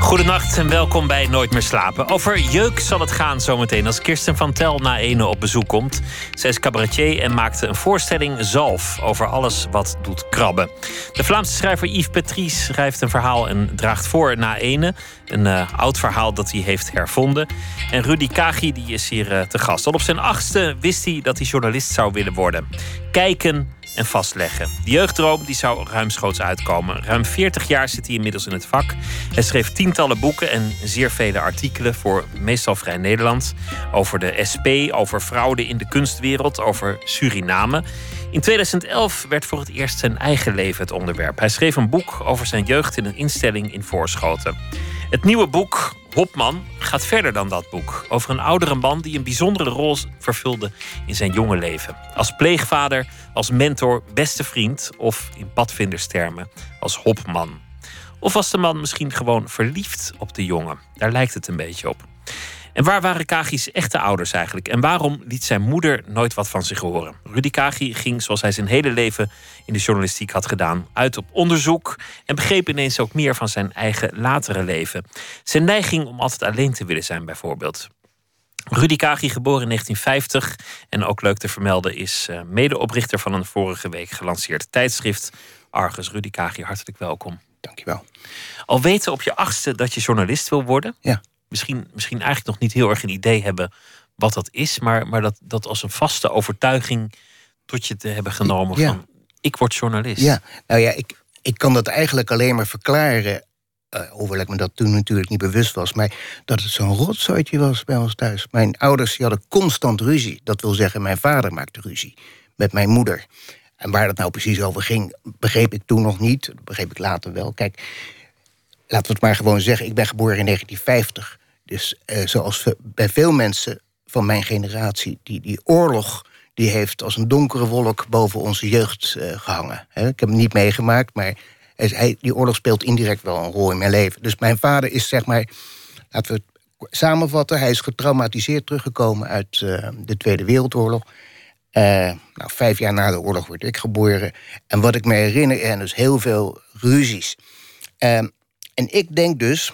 Goedenacht en welkom bij Nooit meer slapen. Over jeuk zal het gaan zometeen als Kirsten van Tel na ene op bezoek komt. Zij is cabaretier en maakte een voorstelling Zalf over alles wat doet krabben. De Vlaamse schrijver Yves Petries schrijft een verhaal en draagt voor na ene. Een uh, oud verhaal dat hij heeft hervonden. En Rudy Kagi die is hier uh, te gast. Al op zijn achtste wist hij dat hij journalist zou willen worden. Kijken en vastleggen. De jeugddroom die zou ruimschoots uitkomen. Ruim 40 jaar zit hij inmiddels in het vak. Hij schreef tientallen boeken en zeer vele artikelen voor meestal Vrij Nederland. Over de SP, over fraude in de kunstwereld, over Suriname. In 2011 werd voor het eerst zijn eigen leven het onderwerp. Hij schreef een boek over zijn jeugd in een instelling in Voorschoten. Het nieuwe boek Hopman gaat verder dan dat boek. Over een oudere man die een bijzondere rol vervulde in zijn jonge leven. Als pleegvader, als mentor, beste vriend of in padvinderstermen als Hopman. Of was de man misschien gewoon verliefd op de jongen? Daar lijkt het een beetje op. En waar waren Kagi's echte ouders eigenlijk? En waarom liet zijn moeder nooit wat van zich horen? Rudy Kagi ging, zoals hij zijn hele leven in de journalistiek had gedaan, uit op onderzoek en begreep ineens ook meer van zijn eigen latere leven. Zijn neiging om altijd alleen te willen zijn, bijvoorbeeld. Rudy Kagi, geboren in 1950 en ook leuk te vermelden, is uh, medeoprichter van een vorige week gelanceerd tijdschrift Argus. Rudy Kagi, hartelijk welkom. Dankjewel. Al weten op je achtste dat je journalist wil worden. Ja misschien, misschien eigenlijk nog niet heel erg een idee hebben wat dat is, maar, maar dat, dat als een vaste overtuiging tot je te hebben genomen van ik word journalist. Ja, nou ja, ik, ik kan dat eigenlijk alleen maar verklaren. Uh, hoewel ik me dat toen natuurlijk niet bewust was. Maar dat het zo'n rotzooitje was bij ons thuis. Mijn ouders die hadden constant ruzie. Dat wil zeggen, mijn vader maakte ruzie met mijn moeder. En waar dat nou precies over ging, begreep ik toen nog niet. Dat begreep ik later wel. Kijk, laten we het maar gewoon zeggen. Ik ben geboren in 1950. Dus zoals bij veel mensen van mijn generatie, die, die oorlog die heeft als een donkere wolk boven onze jeugd uh, gehangen. Ik heb hem niet meegemaakt, maar hij, die oorlog speelt indirect wel een rol in mijn leven. Dus mijn vader is, zeg maar, laten we het samenvatten, hij is getraumatiseerd teruggekomen uit uh, de Tweede Wereldoorlog. nou, vijf jaar na de oorlog word ik geboren. En wat ik me herinner, en dus heel veel ruzies. en ik denk dus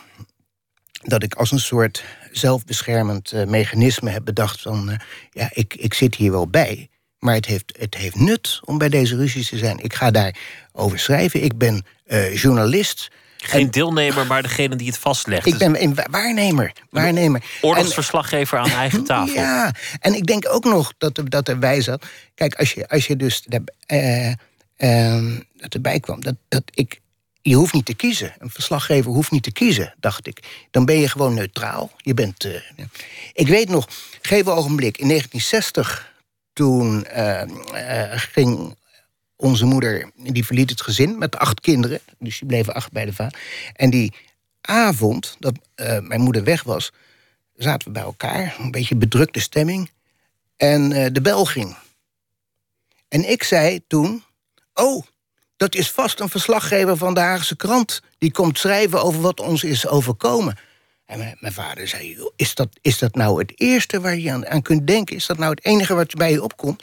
dat ik als een soort zelfbeschermend uh, mechanisme heb bedacht van... Uh, ja, ik, ik zit hier wel bij, maar het heeft, het heeft nut om bij deze ruzies te zijn. Ik ga daarover schrijven. Ik ben uh, journalist. Geen deelnemer, maar degene die het vastlegt. Ik ben een waarnemer. waarnemer. Oorlogsverslaggever aan eigen tafel. Ja, en ik denk ook nog dat, dat erbij zat... Kijk, als je, als je dus... Uh, dat erbij kwam, dat, dat ik je hoeft niet te kiezen. Een verslaggever hoeft niet te kiezen, dacht ik. Dan ben je gewoon neutraal. Je bent, uh, ik weet nog, geef een ogenblik. In 1960, toen uh, uh, ging onze moeder... die verliet het gezin met acht kinderen. Dus die bleven acht bij de vader. En die avond dat mijn moeder weg was... zaten we bij elkaar, een beetje bedrukte stemming. En de bel ging. En ik zei toen... Oh, dat is vast een verslaggever van de Haagse krant. Die komt schrijven over wat ons is overkomen. En mijn, vader zei, is dat, is dat nou het eerste waar je aan, kunt denken? Is dat nou het enige wat bij je opkomt?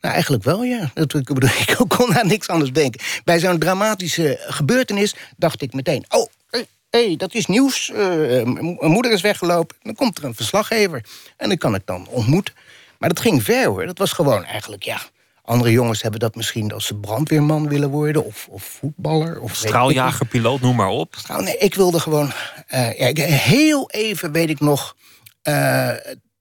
Nou, eigenlijk wel, ja. Dat, ik, bedoel, ik kon aan niks anders denken. Bij zo'n dramatische gebeurtenis dacht ik meteen... oh, hé, hey, dat is nieuws. Uh, mijn moeder is weggelopen. Dan komt er een verslaggever. En dan kan ik dan ontmoeten. Maar dat ging ver, hoor. Dat was gewoon eigenlijk, ja... Andere jongens hebben dat misschien als ze brandweerman willen worden... of, of voetballer. Of Straaljager, piloot, noem maar op. Nou, nee, ik wilde gewoon... Uh, ja, heel even weet ik nog uh,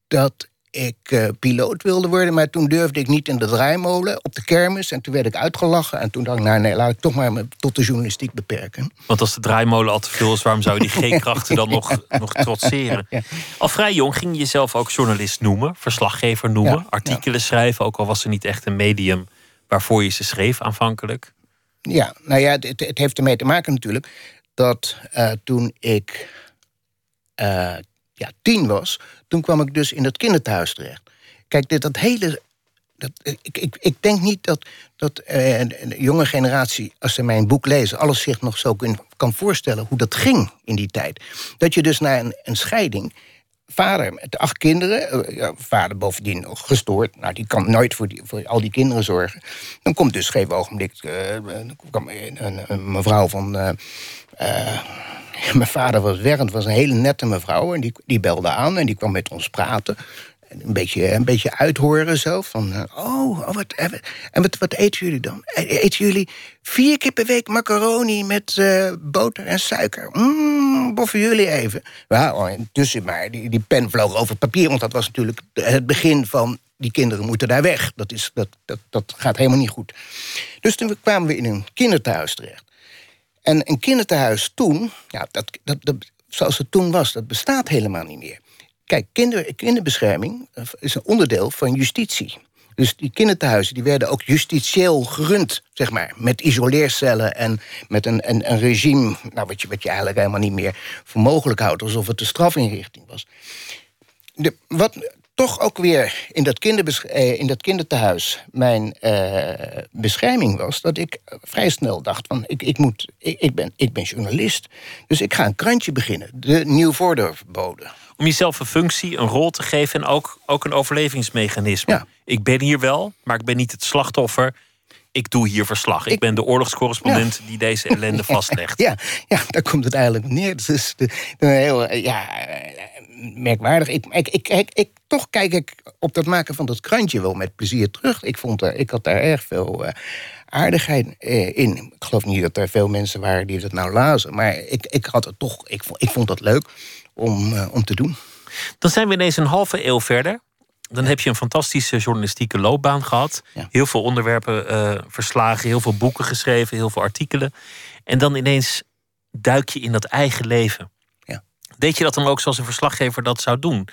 dat ik uh, piloot wilde worden... maar toen durfde ik niet in de draaimolen op de kermis... en toen werd ik uitgelachen. En toen dacht ik, nou nee, laat ik toch maar me tot de journalistiek beperken. Want als de draaimolen al te veel is... waarom zou je die G-krachten dan nog, nog trotseren? Ja. Al vrij jong ging je jezelf ook journalist noemen... verslaggever noemen, ja, artikelen schrijven... ook al was er niet echt een medium waarvoor je ze schreef aanvankelijk. Ja, nou ja, het, het heeft ermee te maken natuurlijk... dat uh, toen ik... Uh, ja, tien was, toen kwam ik dus in het kinderthuis terecht. Kijk, dit, dat hele dat, ik, ik, ik denk niet dat, dat eh, jonge generatie, als ze mijn boek lezen, alles zich nog zo kun, kan voorstellen hoe dat ging in die tijd. Dat je dus na een, een scheiding vader met acht kinderen, eh, vader bovendien nog gestoord, nou die kan nooit voor, die, voor al die kinderen zorgen. Dan komt dus geen ogenblik uh, een, een, mevrouw van. Uh, mijn vader was werkend, was een hele nette mevrouw en die, die belde aan en die kwam met ons praten een beetje, een beetje uithoren zo. Van, uh, oh, wat, en wat, wat eten jullie dan? E-, eten jullie vier keer per week macaroni met uh, boter en suiker? Mmm, boffen jullie even. Oh, intussen maar, die, die pen vloog over papier... want dat was natuurlijk het begin van... die kinderen moeten daar weg. Dat, is, dat, dat, dat gaat helemaal niet goed. Dus toen kwamen we in een kinderthuis terecht. En een kinderthuis toen, ja, dat, dat, dat, zoals het toen was... dat bestaat helemaal niet meer. Kijk, kinder, kinderbescherming eh, is een onderdeel van justitie. Dus die kinderthuizen die werden ook justitieel gerund, zeg maar. Met isoleercellen en met een, een, een regime... Nou, wat, je, wat je eigenlijk helemaal niet meer voor mogelijk houdt... alsof het een strafinrichting was. De, wat toch ook weer in dat, eh, in dat kinderthuis mijn uh, bescherming was... dat ik vrij snel dacht van, ik, ik, moet, ik, ik, ben, ik ben journalist. Dus ik ga een krantje beginnen, de Nieuw-Vordorf-bode om jezelf een functie, een rol te geven en ook, ook een overlevingsmechanisme. Ik ben hier wel, maar ik ben niet het slachtoffer. Ik doe hier verslag. Ik, ben de oorlogscorrespondent die deze ellende vastlegt. Ja, ja, daar komt het eigenlijk neer. Het is de, de heel ja, merkwaardig. Ik, ik, ik, ik, toch kijk ik op dat maken van dat krantje wel met plezier terug. Ik, vond er, ik had daar erg veel uh, aardigheid uh, in. Ik geloof niet dat er veel mensen waren die dat nou lazen. Maar ik, ik had het toch, ik, ik vond dat leuk om, uh, om te doen. Dan zijn we ineens een halve eeuw verder. Dan heb je een fantastische journalistieke loopbaan gehad. Heel veel onderwerpen uh, verslagen, heel veel boeken geschreven, heel veel artikelen. En dan ineens duik je in dat eigen leven. Deed je dat dan ook zoals een verslaggever dat zou doen?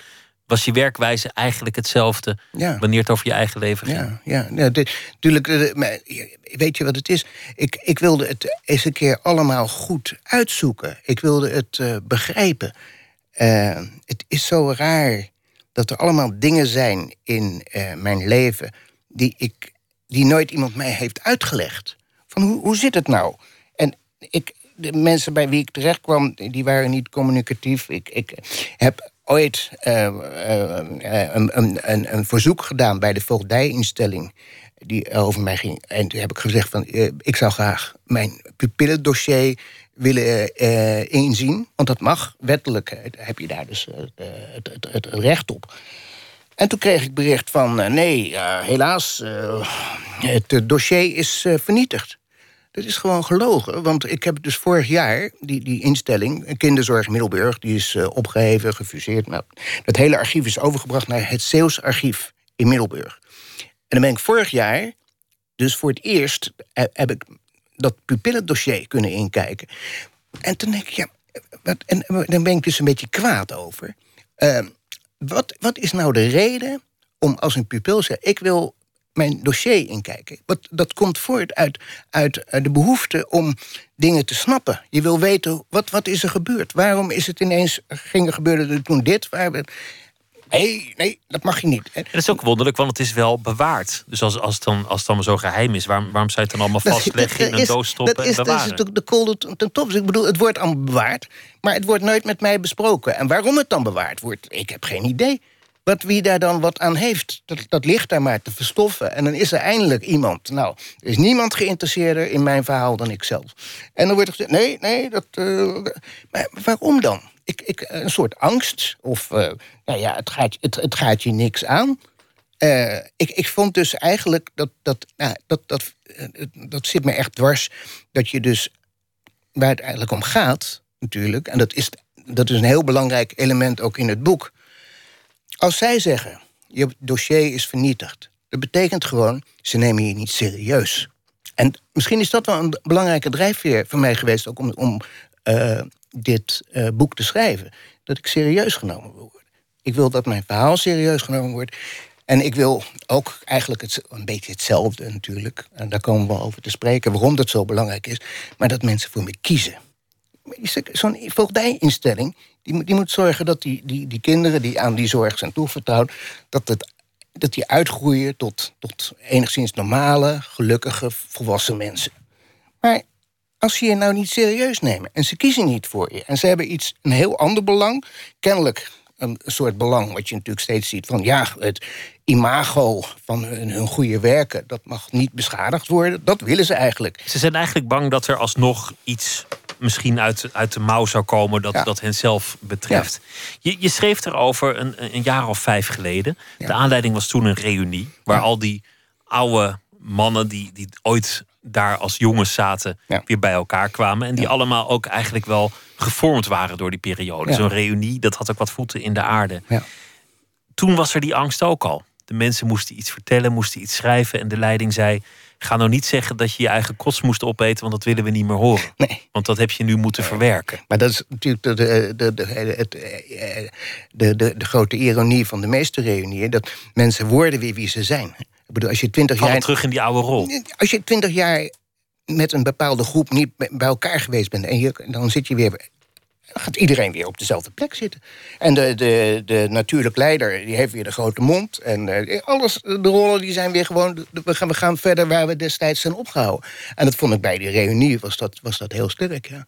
Was je werkwijze eigenlijk hetzelfde wanneer het over je eigen leven ging? Ja, ja, ja natuurlijk. Eh, weet je wat het is? Ik, ik wilde het eens een keer allemaal goed uitzoeken. Ik wilde het uh, begrijpen. Uh, het is zo raar dat er allemaal dingen zijn in uh, mijn leven die, ik, die nooit iemand mij heeft uitgelegd. Van hoe, hoe zit het nou? En ik, de mensen bij wie ik terecht kwam, die waren niet communicatief. Ik, ik heb ooit uh, een, een, een, verzoek gedaan bij de voogdijinstelling die over mij ging. En toen heb ik gezegd van, ik zou graag mijn pupillendossier willen inzien. Want dat mag, wettelijk heb je daar dus het, het, het, recht op. En toen kreeg ik bericht van, nee, helaas, het dossier is vernietigd. Dat is gewoon gelogen, want ik heb dus vorig jaar die, die instelling, Kinderzorg Middelburg, die is opgeheven, gefuseerd. Nou, dat hele archief is overgebracht naar het Zeeuws Archief in Middelburg. En dan ben ik vorig jaar, dus voor het eerst, heb ik dat pupillendossier kunnen inkijken. En toen denk ik, ja, wat, en dan ben ik dus een beetje kwaad over. Uh, wat, wat is nou de reden om als een pupil zegt: ik wil mijn dossier inkijken. Wat, dat komt voort uit, uit de behoefte om dingen te snappen. Je wil weten, wat, wat is er gebeurd? Waarom is het ineens, ging gebeurde er toen dit? Waar, Nee, nee, dat mag je niet. En dat is ook wonderlijk, want het is wel bewaard. Dus als, als, het, dan, als het dan zo geheim is, waarom, waarom zou je het dan allemaal vastleggen, in een doos stoppen dat is, en bewaren? Dat is de kolder ten top. Dus ik bedoel, het wordt allemaal bewaard, maar het wordt nooit met mij besproken. En waarom het dan bewaard wordt, ik heb geen idee. Wat, wie daar dan wat aan heeft, dat, dat ligt daar maar te verstoffen. En dan is er eindelijk iemand. Nou, er is niemand geïnteresseerder in mijn verhaal dan ik zelf. En dan wordt er gezegd, nee, nee, dat... Uh, maar waarom dan? ik, ik, een soort angst. Of, uh, nou ja, het gaat, het, het gaat je niks aan. Uh, ik, ik vond dus eigenlijk dat dat, nou, dat, dat, dat zit me echt dwars. Dat je dus waar het eigenlijk om gaat, natuurlijk, en dat is, dat is een heel belangrijk element ook in het boek. Als zij zeggen, je dossier is vernietigd, dat betekent gewoon, ze nemen je niet serieus. En misschien is dat wel een belangrijke drijfveer voor mij geweest, ook om, om uh, dit uh, boek te schrijven. Dat ik serieus genomen wil worden. Ik wil dat mijn verhaal serieus genomen wordt. En ik wil ook eigenlijk het, een beetje hetzelfde natuurlijk. En daar komen we over te spreken, waarom dat zo belangrijk is. Maar dat mensen voor me kiezen. Zo'n voogdijinstelling, die, die moet zorgen dat die, die, die kinderen die aan die zorg zijn toevertrouwd... dat het dat die uitgroeien tot, tot enigszins normale, gelukkige, volwassen mensen. Maar als ze je nou niet serieus nemen en ze kiezen niet voor je... en ze hebben iets, een heel ander belang, kennelijk een soort belang... wat je natuurlijk steeds ziet van ja, het imago van hun, hun goede werken... dat mag niet beschadigd worden, dat willen ze eigenlijk. Ze zijn eigenlijk bang dat er alsnog iets misschien uit, uit de mouw zou komen dat, Ja. dat hen zelf betreft. Je, je schreef erover een, een jaar of vijf geleden. De aanleiding was toen een reunie waar al die oude mannen die, die ooit daar als jongens zaten, weer bij elkaar kwamen. En die allemaal ook eigenlijk wel gevormd waren door die periode. Zo'n reunie, dat had ook wat voeten in de aarde. Ja. Toen was er die angst ook al. De mensen moesten iets vertellen, moesten iets schrijven. En de leiding zei: Ga nou niet zeggen dat je je eigen kots moest opeten, want dat willen we niet meer horen. Nee. Want dat heb je nu moeten verwerken. Maar dat is natuurlijk de, de, de, de, de, de, de grote ironie van de meeste reunieën... dat mensen worden weer wie ze zijn. Ik bedoel, als je twintig jaar... terug in die oude rol. Als je twintig jaar met een bepaalde groep niet bij bij elkaar geweest bent... en je, dan zit je weer... Dan gaat iedereen weer op dezelfde plek zitten. En de, de, de natuurlijk leider die heeft weer de grote mond. En eh, alles, de rollen die zijn weer gewoon... We gaan, we gaan verder waar we destijds zijn opgehouden. En dat vond ik bij die reunie was dat, was dat heel sterk, ja.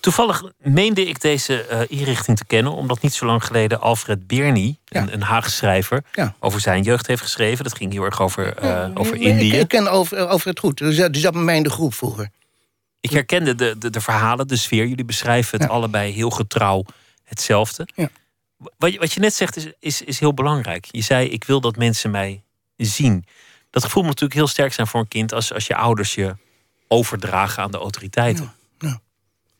Toevallig meende ik deze eh, inrichting te kennen, omdat niet zo lang geleden Alfred Berny, Ja. een, een Haagse schrijver, Ja. over zijn jeugd heeft geschreven. Dat ging heel erg over, eh, over Indië. Ik, Ik, ken over, over het goed. Dus die zat bij mij in de groep vroeger. Herkende de, de, de verhalen, de sfeer. Jullie beschrijven het Ja. allebei heel getrouw hetzelfde. Ja. Wat, je, wat je net zegt is, is, is heel belangrijk. Je zei, ik wil dat mensen mij zien. Dat gevoel moet natuurlijk heel sterk zijn voor een kind als, als je ouders je overdragen aan de autoriteiten. ja.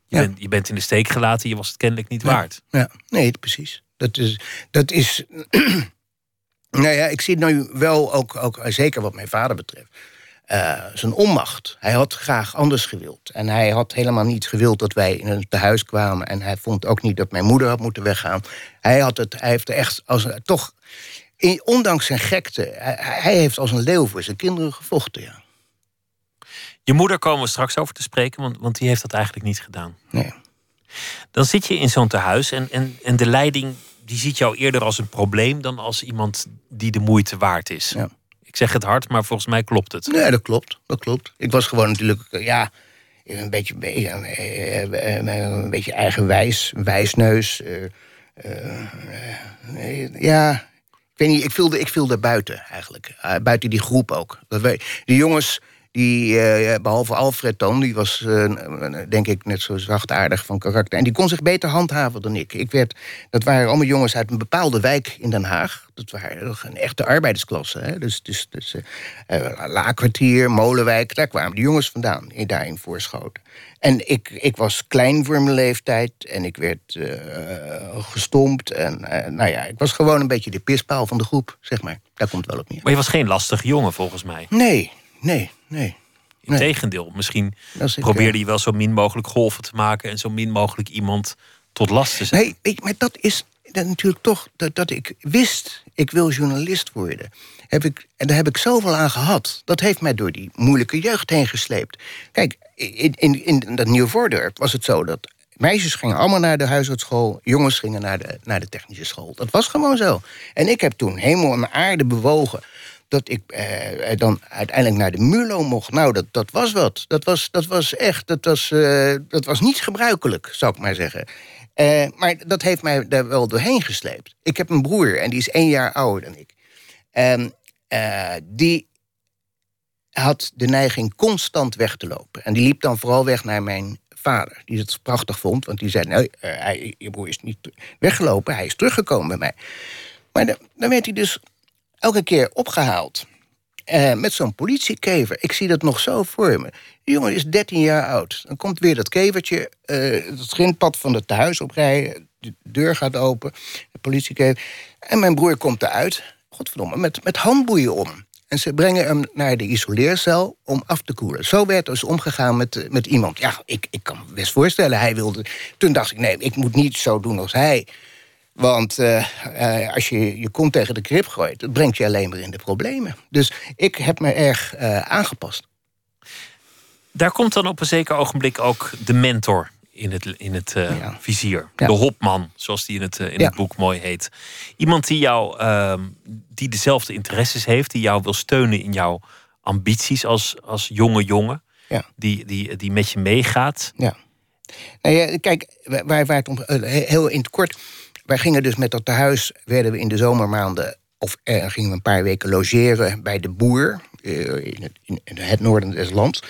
Je, Ja. bent, je bent in de steek gelaten, je was het kennelijk niet waard. Ja, nee, precies. Dat is. Dat is nou ja, ik zie nu wel ook, ook zeker wat mijn vader betreft. Eh, zijn onmacht. Hij had graag anders gewild. En hij had helemaal niet gewild dat wij in het tehuis kwamen. En hij vond ook niet dat mijn moeder had moeten weggaan. Hij, had het, hij heeft er echt als toch. in- ondanks zijn gekte, hij, hij heeft als een leeuw voor zijn kinderen gevochten. Ja. Je moeder komen we straks over te spreken, want, want die heeft dat eigenlijk niet gedaan. Nee. Dan zit je in zo'n tehuis en, en, en de leiding die ziet jou eerder als een probleem dan als iemand die de moeite waard is. Ja. Ik zeg het hard, maar volgens mij klopt het. Nee, dat klopt. Dat klopt. Ik was gewoon natuurlijk, eh, ja, een beetje, eh, eh, een beetje eigenwijs, wijsneus. ja, ik weet niet, ik viel, ik viel daar buiten eigenlijk. Buiten die groep ook. Dat wij, die jongens, die, eh, behalve Alfred dan, die was eh, denk ik net zo zachtaardig van karakter. En die kon zich beter handhaven dan ik. ik werd, dat waren allemaal jongens uit een bepaalde wijk in Den Haag. Dat waren een echte arbeidersklasse. Hè? Dus, dus, dus eh, Laakkwartier, Molenwijk, daar kwamen de jongens vandaan, in- daarin voorschoten. En ik, ik was klein voor mijn leeftijd en ik werd gestompt. En nou ja, ik was gewoon een beetje de pispaal van de groep, zeg maar. Daar komt wel op neer. Maar je was geen lastige jongen volgens mij. Nee, nee, nee. Nee. Integendeel, misschien probeerde eh, je wel zo min mogelijk golven te maken en zo min mogelijk iemand tot last te zijn. Nee, weet je, maar dat is dat natuurlijk toch dat, dat ik wist, ik wil journalist worden. Heb ik, en daar heb ik zoveel aan gehad. Dat heeft mij door die moeilijke jeugd heen gesleept. Kijk, in, in, in dat Nieuw-Voordorp was het zo dat meisjes gingen allemaal naar de huisartsschool, jongens gingen naar de, naar de technische school. Dat was gewoon zo. En ik heb toen hemel en aarde bewogen dat ik eh, dan uiteindelijk naar de MULO mocht. Nou, dat, dat was wat. Dat was, dat was echt, dat was, eh, dat was niet gebruikelijk, zou ik maar zeggen. Eh, maar dat heeft mij daar wel doorheen gesleept. Ik heb een broer en die is één jaar ouder dan ik. En eh, die had de neiging constant weg te lopen. En die liep dan vooral weg naar mijn vader, die het prachtig vond. Want die zei, nee, eh, hij, je broer is niet weggelopen, hij is teruggekomen bij mij. Maar dan, dan werd hij dus elke keer opgehaald. eh, met zo'n politiekever. Ik zie dat nog zo voor me. Die jongen is 13 jaar oud. Dan komt weer dat kevertje, eh, het grindpad van het tehuis oprijden. De deur gaat open, de politiekever. En mijn broer komt eruit, godverdomme, met, met handboeien om. En ze brengen hem naar de isoleercel om af te koelen. Zo werd dus omgegaan met, eh, met iemand. Ja, ik, ik kan me best voorstellen, hij wilde... Toen dacht ik, nee, ik moet niet zo doen als hij. Want eh, eh, als je je kont tegen de krip gooit... dat brengt je alleen maar in de problemen. Dus ik heb me erg eh, aangepast. Daar komt dan op een zeker ogenblik ook de mentor in het, in het Ja. vizier. Ja. De hopman, zoals die in het, in Ja. het boek mooi heet. Iemand die jou, ehm, die dezelfde interesses heeft, die jou wil steunen in jouw ambities als, als jonge jongen. Ja. Die, die, die met je meegaat. Ja. Nou ja, kijk, wij waren het om, heel in het kort. Wij gingen dus met dat tehuis, werden we in de zomermaanden, of eh, gingen we een paar weken logeren bij de boer eh, in, het, in, het noorden des lands,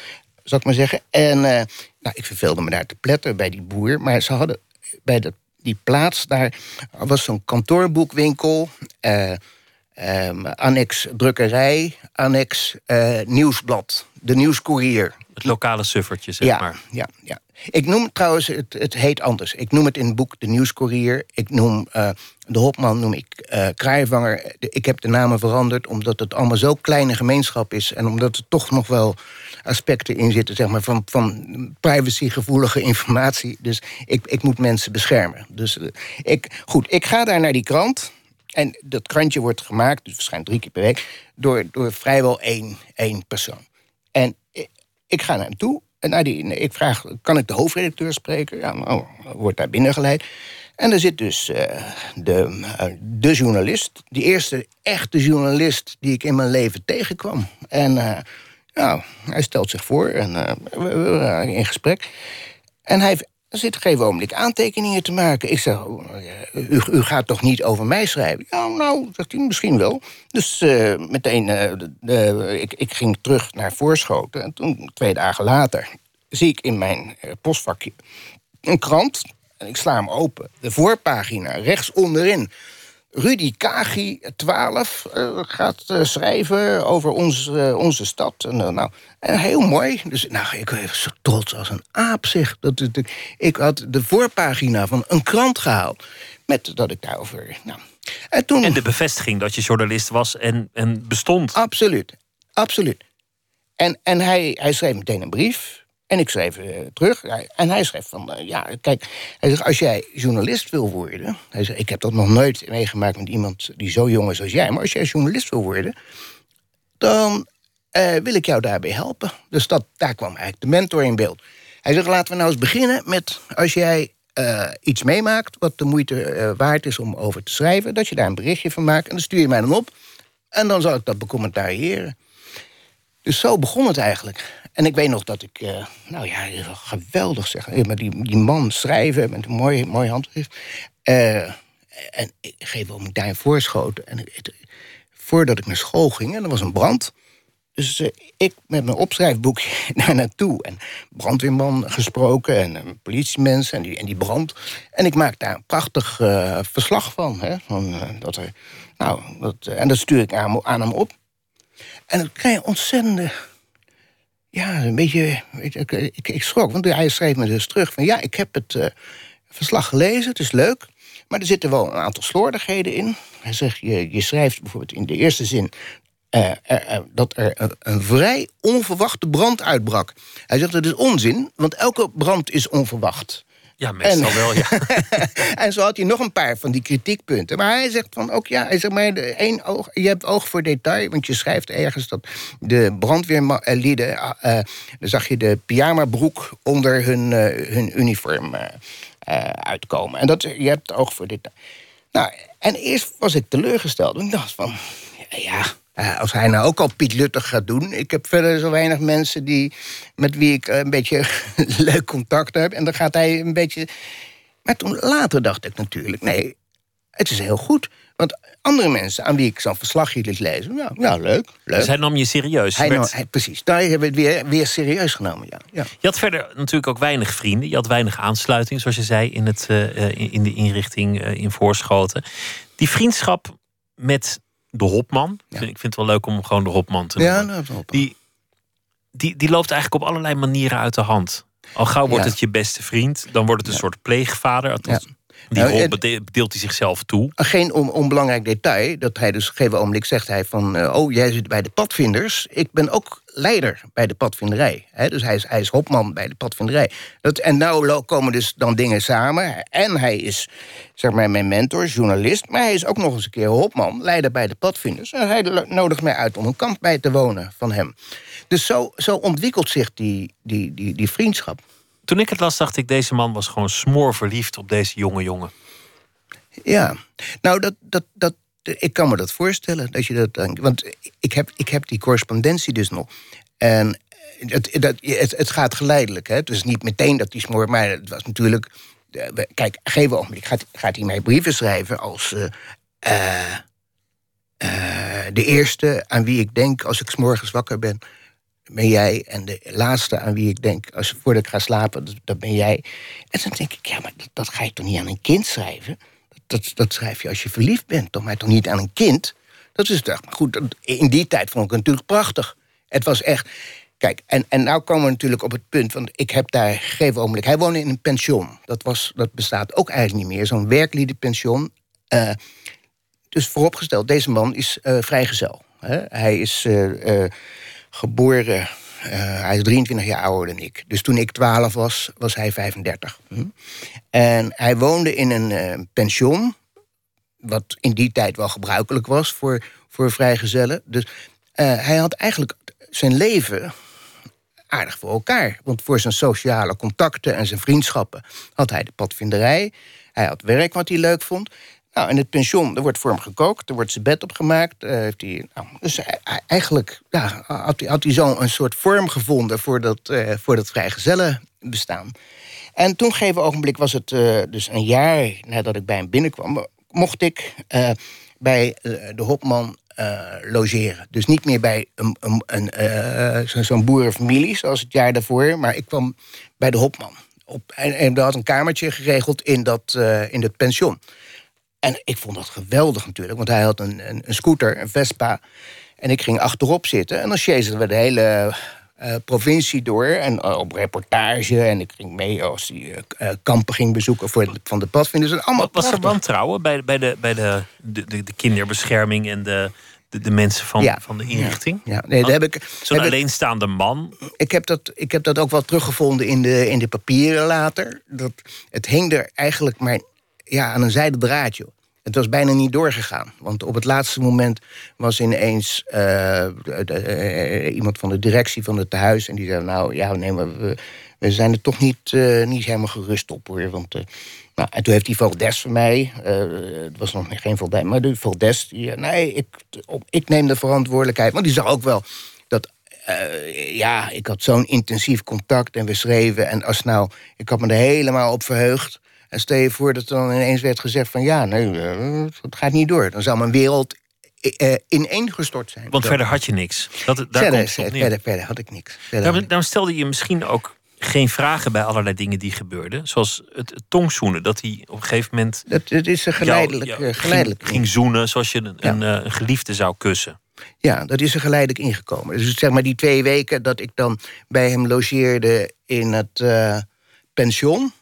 zal ik maar zeggen. En eh, nou, ik verveelde me daar te pletten bij die boer, maar ze hadden bij dat, die plaats daar was zo'n kantoorboekwinkel. ehm, annex drukkerij, annex nieuwsblad, de nieuwscourier. Het lokale suffertje, zeg Ja, maar. ja, ja. Ik noem trouwens, het, heet anders. Ik noem het in het boek de Nieuwscourier. Ik noem eh, de Hopman, noem ik eh Kraaivanger. Ik heb de namen veranderd omdat het allemaal zo kleine gemeenschap is... en omdat er toch nog wel aspecten in zitten zeg maar, van, van privacygevoelige informatie. Dus ik, ik moet mensen beschermen. Dus eh, ik, goed, ik ga daar naar die krant... En dat krantje wordt gemaakt, dus waarschijnlijk drie keer per week... door, door vrijwel één, één persoon. En ik ga naar hem toe. En naar die, ik vraag, kan ik de hoofdredacteur spreken? Ja, nou, wordt daar binnengeleid. En er zit dus eh, de, eh, de journalist. Die eerste echte journalist die ik in mijn leven tegenkwam. En eh, nou, hij stelt zich voor en eh, we, we waren in gesprek. En hij zit op een gegeven ogenblik aantekeningen te maken. Ik zeg, oh, u, u gaat toch niet over mij schrijven? Ja, nou, zegt hij, misschien wel. Dus eh, meteen, eh, de- ik, ik ging terug naar Voorschoten. En toen, twee dagen later, zie ik in mijn eh, postvakje een krant. En ik sla hem open. De voorpagina, rechts onderin. Rudy Kagi, 12, eh, gaat eh, schrijven over ons, eh, onze stad. En, nou, en heel mooi. Dus nou, ik was zo trots als een aap, zeg. Dat, dat- ik had de voorpagina van een krant gehaald. Met dat ik daarover... Nou. En toen... En de bevestiging dat je journalist was en, en bestond. Absoluut, absoluut. En, en hij, hij schreef meteen een brief. En ik schreef eh, terug. En hij schreef van, eh, ja, kijk... Hij zegt, als jij journalist wil worden... Hij zegt, ik heb dat nog nooit meegemaakt met iemand die zo jong is als jij... maar als jij journalist wil worden... dan eh, wil ik jou daarbij helpen. Dus dat, daar kwam eigenlijk de mentor in beeld. Hij zegt, laten we nou eens beginnen met... als jij iets meemaakt wat de moeite waard is om over te schrijven... dat je daar een berichtje van maakt en dan stuur je mij dan op... en dan zal ik dat becommentariëren. Dus zo begon het eigenlijk. En ik weet nog dat ik, eh, nou ja, geweldig zeg. Eh, Met die, die man schrijven met een mooi, mooi handschrift. Eh, en ik geef om daar voorschoten. En voordat ik naar school ging, en er was een brand. Dus ik met mijn opschrijfboekje daar naartoe. En brandweerman gesproken en politiemensen en die, en die brand. En ik maak daar een prachtig verslag van. Hè, van dat er, nou, dat, en dat stuur ik aan, aan hem op. En dan krijg je ontzettende. Ja, een beetje. Ik, ik, ik schrok, want hij schreef me dus terug van ja, ik heb het eh, verslag gelezen, het is leuk. Maar er zitten wel een aantal slordigheden in. Hij zegt, je, je schrijft bijvoorbeeld in de eerste zin. eh, er- dat er een vrij onverwachte brand uitbrak. Hij zegt dat is onzin, want elke brand is onverwacht. Ja, meestal En- wel, ja. en zo had hij nog een paar van die kritiekpunten. Maar hij zegt van ook ja, hij zegt maar één oog, je hebt oog voor detail, want je schrijft ergens dat de brandweerlieden, uh, dan zag je de pyjamabroek onder hun, eh, hun uniform eh, eh, uitkomen. En dat je hebt oog voor detail. Nou, en eerst was ik teleurgesteld. Ik dacht van, ja, eh, als hij nou ook al Piet Luttig gaat doen. Ik heb verder zo weinig mensen die, met wie ik eh, een beetje leuk contact heb. En dan gaat hij een beetje. Maar toen later dacht ik natuurlijk, nee, het is heel goed. Want andere mensen aan wie ik zo'n verslagje liet lezen, nou, nou leuk, leuk. Dus hij nam je serieus. Hij hij- precies, daar hebben we het weer, weer serieus genomen, ja. ja. je had verder natuurlijk ook weinig vrienden. Je had weinig aansluiting, zoals je zei, in, het, eh, in in de inrichting eh, in Voorschoten. Die vriendschap met de Hopman. Ik, vind, ik vind het wel leuk om gewoon de Hopman te noemen. Ja, nou, die, die, die loopt eigenlijk op allerlei manieren uit de hand. Al gauw wordt Ja. het je beste vriend, dan wordt het een soort pleegvader. Althans, Die Nou, rol bedeelt hij zichzelf toe. Geen on- onbelangrijk detail, dat hij dus op een gegeven ogenblik zegt hij van... eh, oh, jij zit bij de padvinders. Ik ben ook leider bij de padvinderij. Hè, dus hij is, hij is hopman bij de padvinderij. Dat, en nou komen dus dan dingen samen. En hij is, zeg maar, mijn mentor, journalist... maar hij is ook nog eens een keer hopman, leider bij de padvinders. En hij nodigt mij uit om een kamp bij te wonen van hem. Dus zo, zo ontwikkelt zich die, die, die, die vriendschap. Toen ik het las, dacht ik, deze man was gewoon smoorverliefd op deze jonge jongen. Ja, nou, dat, dat, dat, ik kan me dat voorstellen. Dat je dat denkt. Want ik heb, ik heb die correspondentie dus nog. En het, dat, het, het gaat geleidelijk. Hè? Het is niet meteen dat die smoor, maar het was natuurlijk. Kijk, geef ogenblik gaat, gaat hij mij brieven schrijven als. Uh, de eerste aan wie ik denk als ik s morgens wakker ben, ben jij. En de laatste aan wie ik denk als, voordat ik ga slapen, dat, ben jij. En dan denk ik, ja, maar dat, dat ga je toch niet aan een kind schrijven? Dat, dat schrijf je als je verliefd bent, toch maar toch niet aan een kind? Dat is toch goed. In die tijd vond ik het natuurlijk prachtig. Het was echt. Kijk, en, en nou komen we natuurlijk op het punt, want ik heb daar gegeven ogenblik. Hij woonde in een pension. Dat, was, dat bestaat ook eigenlijk niet meer. Zo'n werkliedenpension. Uh, dus vooropgesteld, deze man is uh, vrijgezel. Hè? Hij is uh, geboren, hij is 23 jaar ouder dan ik. Dus toen ik 12 was, was hij 35. Hm? En hij woonde in een pension, wat in die tijd wel gebruikelijk was voor, voor vrijgezellen. Dus hij had eigenlijk zijn leven aardig voor elkaar. Want voor zijn sociale contacten en zijn vriendschappen had hij de padvinderij. Hij had werk wat hij leuk vond. Nou, in het pension, er wordt voor hem gekookt, er wordt zijn bed opgemaakt. Uh, heeft hij, nou, dus eigenlijk ja, had, hij, zo een soort vorm gevonden voor dat, uh, voor dat vrijgezellen bestaan. En toen gegeven ogenblik was het uh, dus een jaar nadat ik bij hem binnenkwam, mocht ik bij de Hopman logeren. Dus niet meer bij een, een, een zo'n boerenfamilie zoals het jaar daarvoor, maar ik kwam bij de Hopman. Op, en, en er had een kamertje geregeld in dat, in het pension. En ik vond dat geweldig natuurlijk, want hij had een, een, een scooter, een Vespa. En ik ging achterop zitten en dan chasen we de hele uh, provincie door. En uh, op reportage. En ik ging mee als die uh, kampen ging bezoeken voor van de padvinders. En allemaal Wat was er wantrouwen bij, bij, de, bij de, de, de, de kinderbescherming en de, de, de mensen van, ja, van de inrichting? Ja, ja. nee, daar heb ik. Zo'n alleenstaande man. Ik heb, dat, ik heb dat ook wel teruggevonden in de, in de papieren later. Dat, het hing er eigenlijk maar ja, aan een zijde draadje. Het was bijna niet doorgegaan. Want op het laatste moment was ineens uh, iemand van de directie van het tehuis. En die zei: Nou ja, nee, maar we, we zijn er toch niet, niet helemaal gerust op hoor. Want, nou, en toen heeft die Valdes van mij, het was nog geen Valdes, maar de Valdes, die, nee, ik, ik neem de verantwoordelijkheid. Want die zag ook wel dat ja, ik had zo'n intensief contact en we schreven. En als nou, ik had me er helemaal op verheugd. En stel je voor dat er dan ineens werd gezegd van... ja, nee, eh, het gaat niet door. Dan zou mijn wereld uh, ineengestort zijn. Want verder had je niks. Dat, daar verder, komt verder, verder, had ik niks. Daarom, daarom, stelde je misschien ook geen vragen bij allerlei dingen die gebeurden. Zoals het, het tongzoenen. Dat hij op een gegeven moment... Dat, dat is geleidelijk, jou, jou geleidelijk ging, ging, zoenen zoals je een, ja. een, een, geliefde zou kussen. Ja, dat is er geleidelijk ingekomen. Dus zeg maar die twee weken dat ik dan bij hem logeerde in het uh, pension...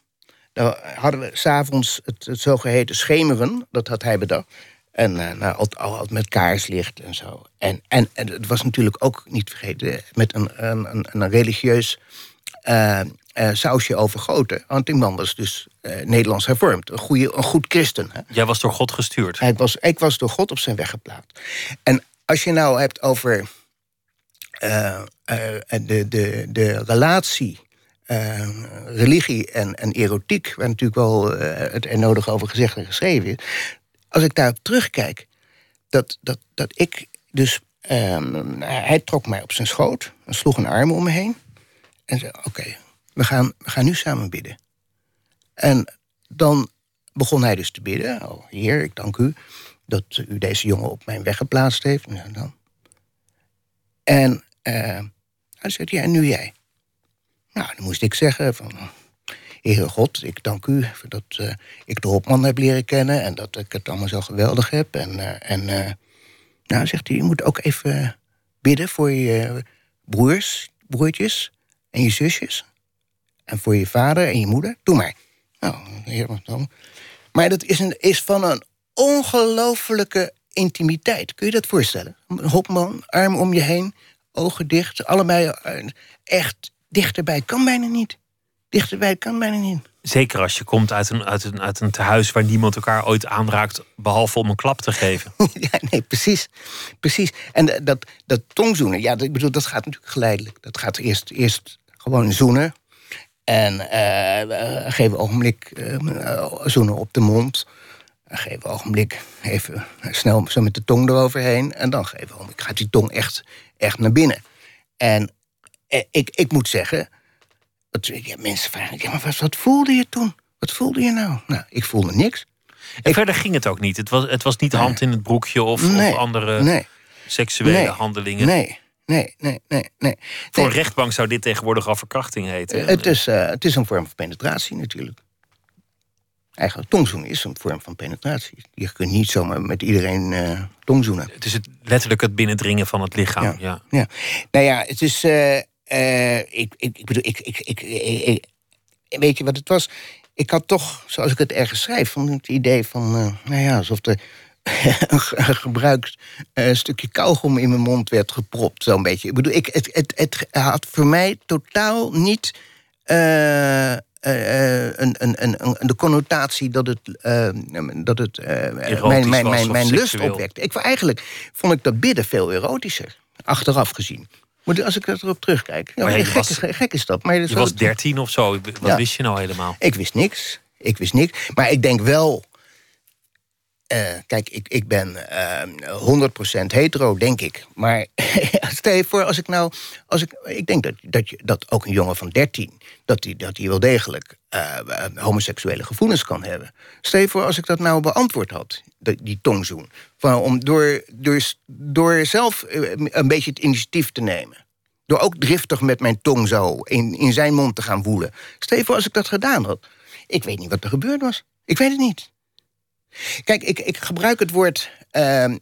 Dan hadden we s'avonds het, het zogeheten schemeren, dat had hij bedacht. En uh, nou, altijd, altijd met kaarslicht en zo. En, en, en het was natuurlijk ook, niet vergeten, met een, een, een religieus uh, uh, sausje overgoten. Want die man was dus Nederlands hervormd. Een, goede, een goed christen. Hè? Jij was door God gestuurd. Ik was, ik was door God op zijn weg geplaatst. En als je nou hebt over de, de, de relatie uh, religie en, en erotiek, waar natuurlijk wel uh, het er nodig over gezegd en geschreven is. Als ik daarop terugkijk, dat, dat, dat ik dus. Um, hij trok mij op zijn schoot, en sloeg een arm om me heen. En zei: Oké, we, gaan, we gaan nu samen bidden. En dan begon hij dus te bidden. Oh, Heer, ik dank u dat u deze jongen op mijn weg geplaatst heeft. Nou, dan. En uh, hij zei: Ja, en nu jij. Nou, dan moest ik zeggen van... Heere God, ik dank u dat uh, ik de Hopman heb leren kennen... en dat ik het allemaal zo geweldig heb. En, uh, en uh, nou, zegt hij, je moet ook even bidden voor je broers, broertjes en je zusjes. En voor je vader en je moeder. Doe maar. Nou, heer, dan. Maar dat is, een, is van een ongelofelijke intimiteit. Kun je dat voorstellen? Een hopman, arm om je heen, ogen dicht, allebei echt dichterbij kan bijna niet. Dichterbij kan bijna niet. Zeker als je komt uit een, uit, een, uit een tehuis waar niemand elkaar ooit aanraakt, behalve om een klap te geven. ja, nee, precies. precies. En dat, dat tongzoenen, ja, ik bedoel, dat gaat natuurlijk geleidelijk. Dat gaat eerst, eerst gewoon zoenen. En uh, een gegeven ogenblik uh, zoenen op de mond. Een gegeven ogenblik even snel zo met de tong eroverheen. En dan gegeven ogenblik gaat die tong echt, echt naar binnen. En ik, ik moet zeggen... Dat, ja, mensen vragen, ja, maar wat, wat voelde je toen? Wat voelde je nou? Nou, ik voelde niks. En verder ging het ook niet. Het was, het was niet hand in het broekje of, of andere nee. seksuele handelingen. Nee, nee, nee, nee. nee. Voor een rechtbank zou dit tegenwoordig al verkrachting heten. Het is, uh, het is een vorm van penetratie natuurlijk. Eigenlijk, tongzoenen is een vorm van penetratie. Je kunt niet zomaar met iedereen uh, tongzoenen. Het is het, letterlijk het binnendringen van het lichaam. Ja. ja. ja. Nou ja, het is... Uh, ik, ik, ik bedoel, ik, ik, ik, ik, weet je wat het was? ik had toch, zoals ik het ergens schrijf, van het idee van, uh, nou ja, alsof er een gebruikt uh, stukje kauwgom in mijn mond werd gepropt, zo'n beetje. Ik bedoel, ik, het, het, het had voor mij totaal niet uh, een, een, een, de connotatie dat het, dat het mijn, mijn, mijn, mijn lust opwekte. Ik, eigenlijk vond ik dat bidden veel erotischer, achteraf gezien. Maar als ik erop terugkijk. Ja, gek, was, is, gek, is, dat. Maar je was dertien of zo. Wat ja. wist je nou helemaal? Ik wist niks. Ik wist niks. Maar ik denk wel. Uh, kijk, ik, ik ben uh, 100% hetero, denk ik. Maar stel je voor, als ik nou. Als ik, ik denk dat, dat, je, dat ook een jongen van 13. dat hij dat wel degelijk uh, homoseksuele gevoelens kan hebben. Stel voor, als ik dat nou beantwoord had, die, tongzoen. Van, om door, door, door zelf een beetje het initiatief te nemen. Door ook driftig met mijn tong zo in, in zijn mond te gaan woelen. Stel voor, als ik dat gedaan had. Ik weet niet wat er gebeurd was. Ik weet het niet. Kijk, ik, ik gebruik het woord uh,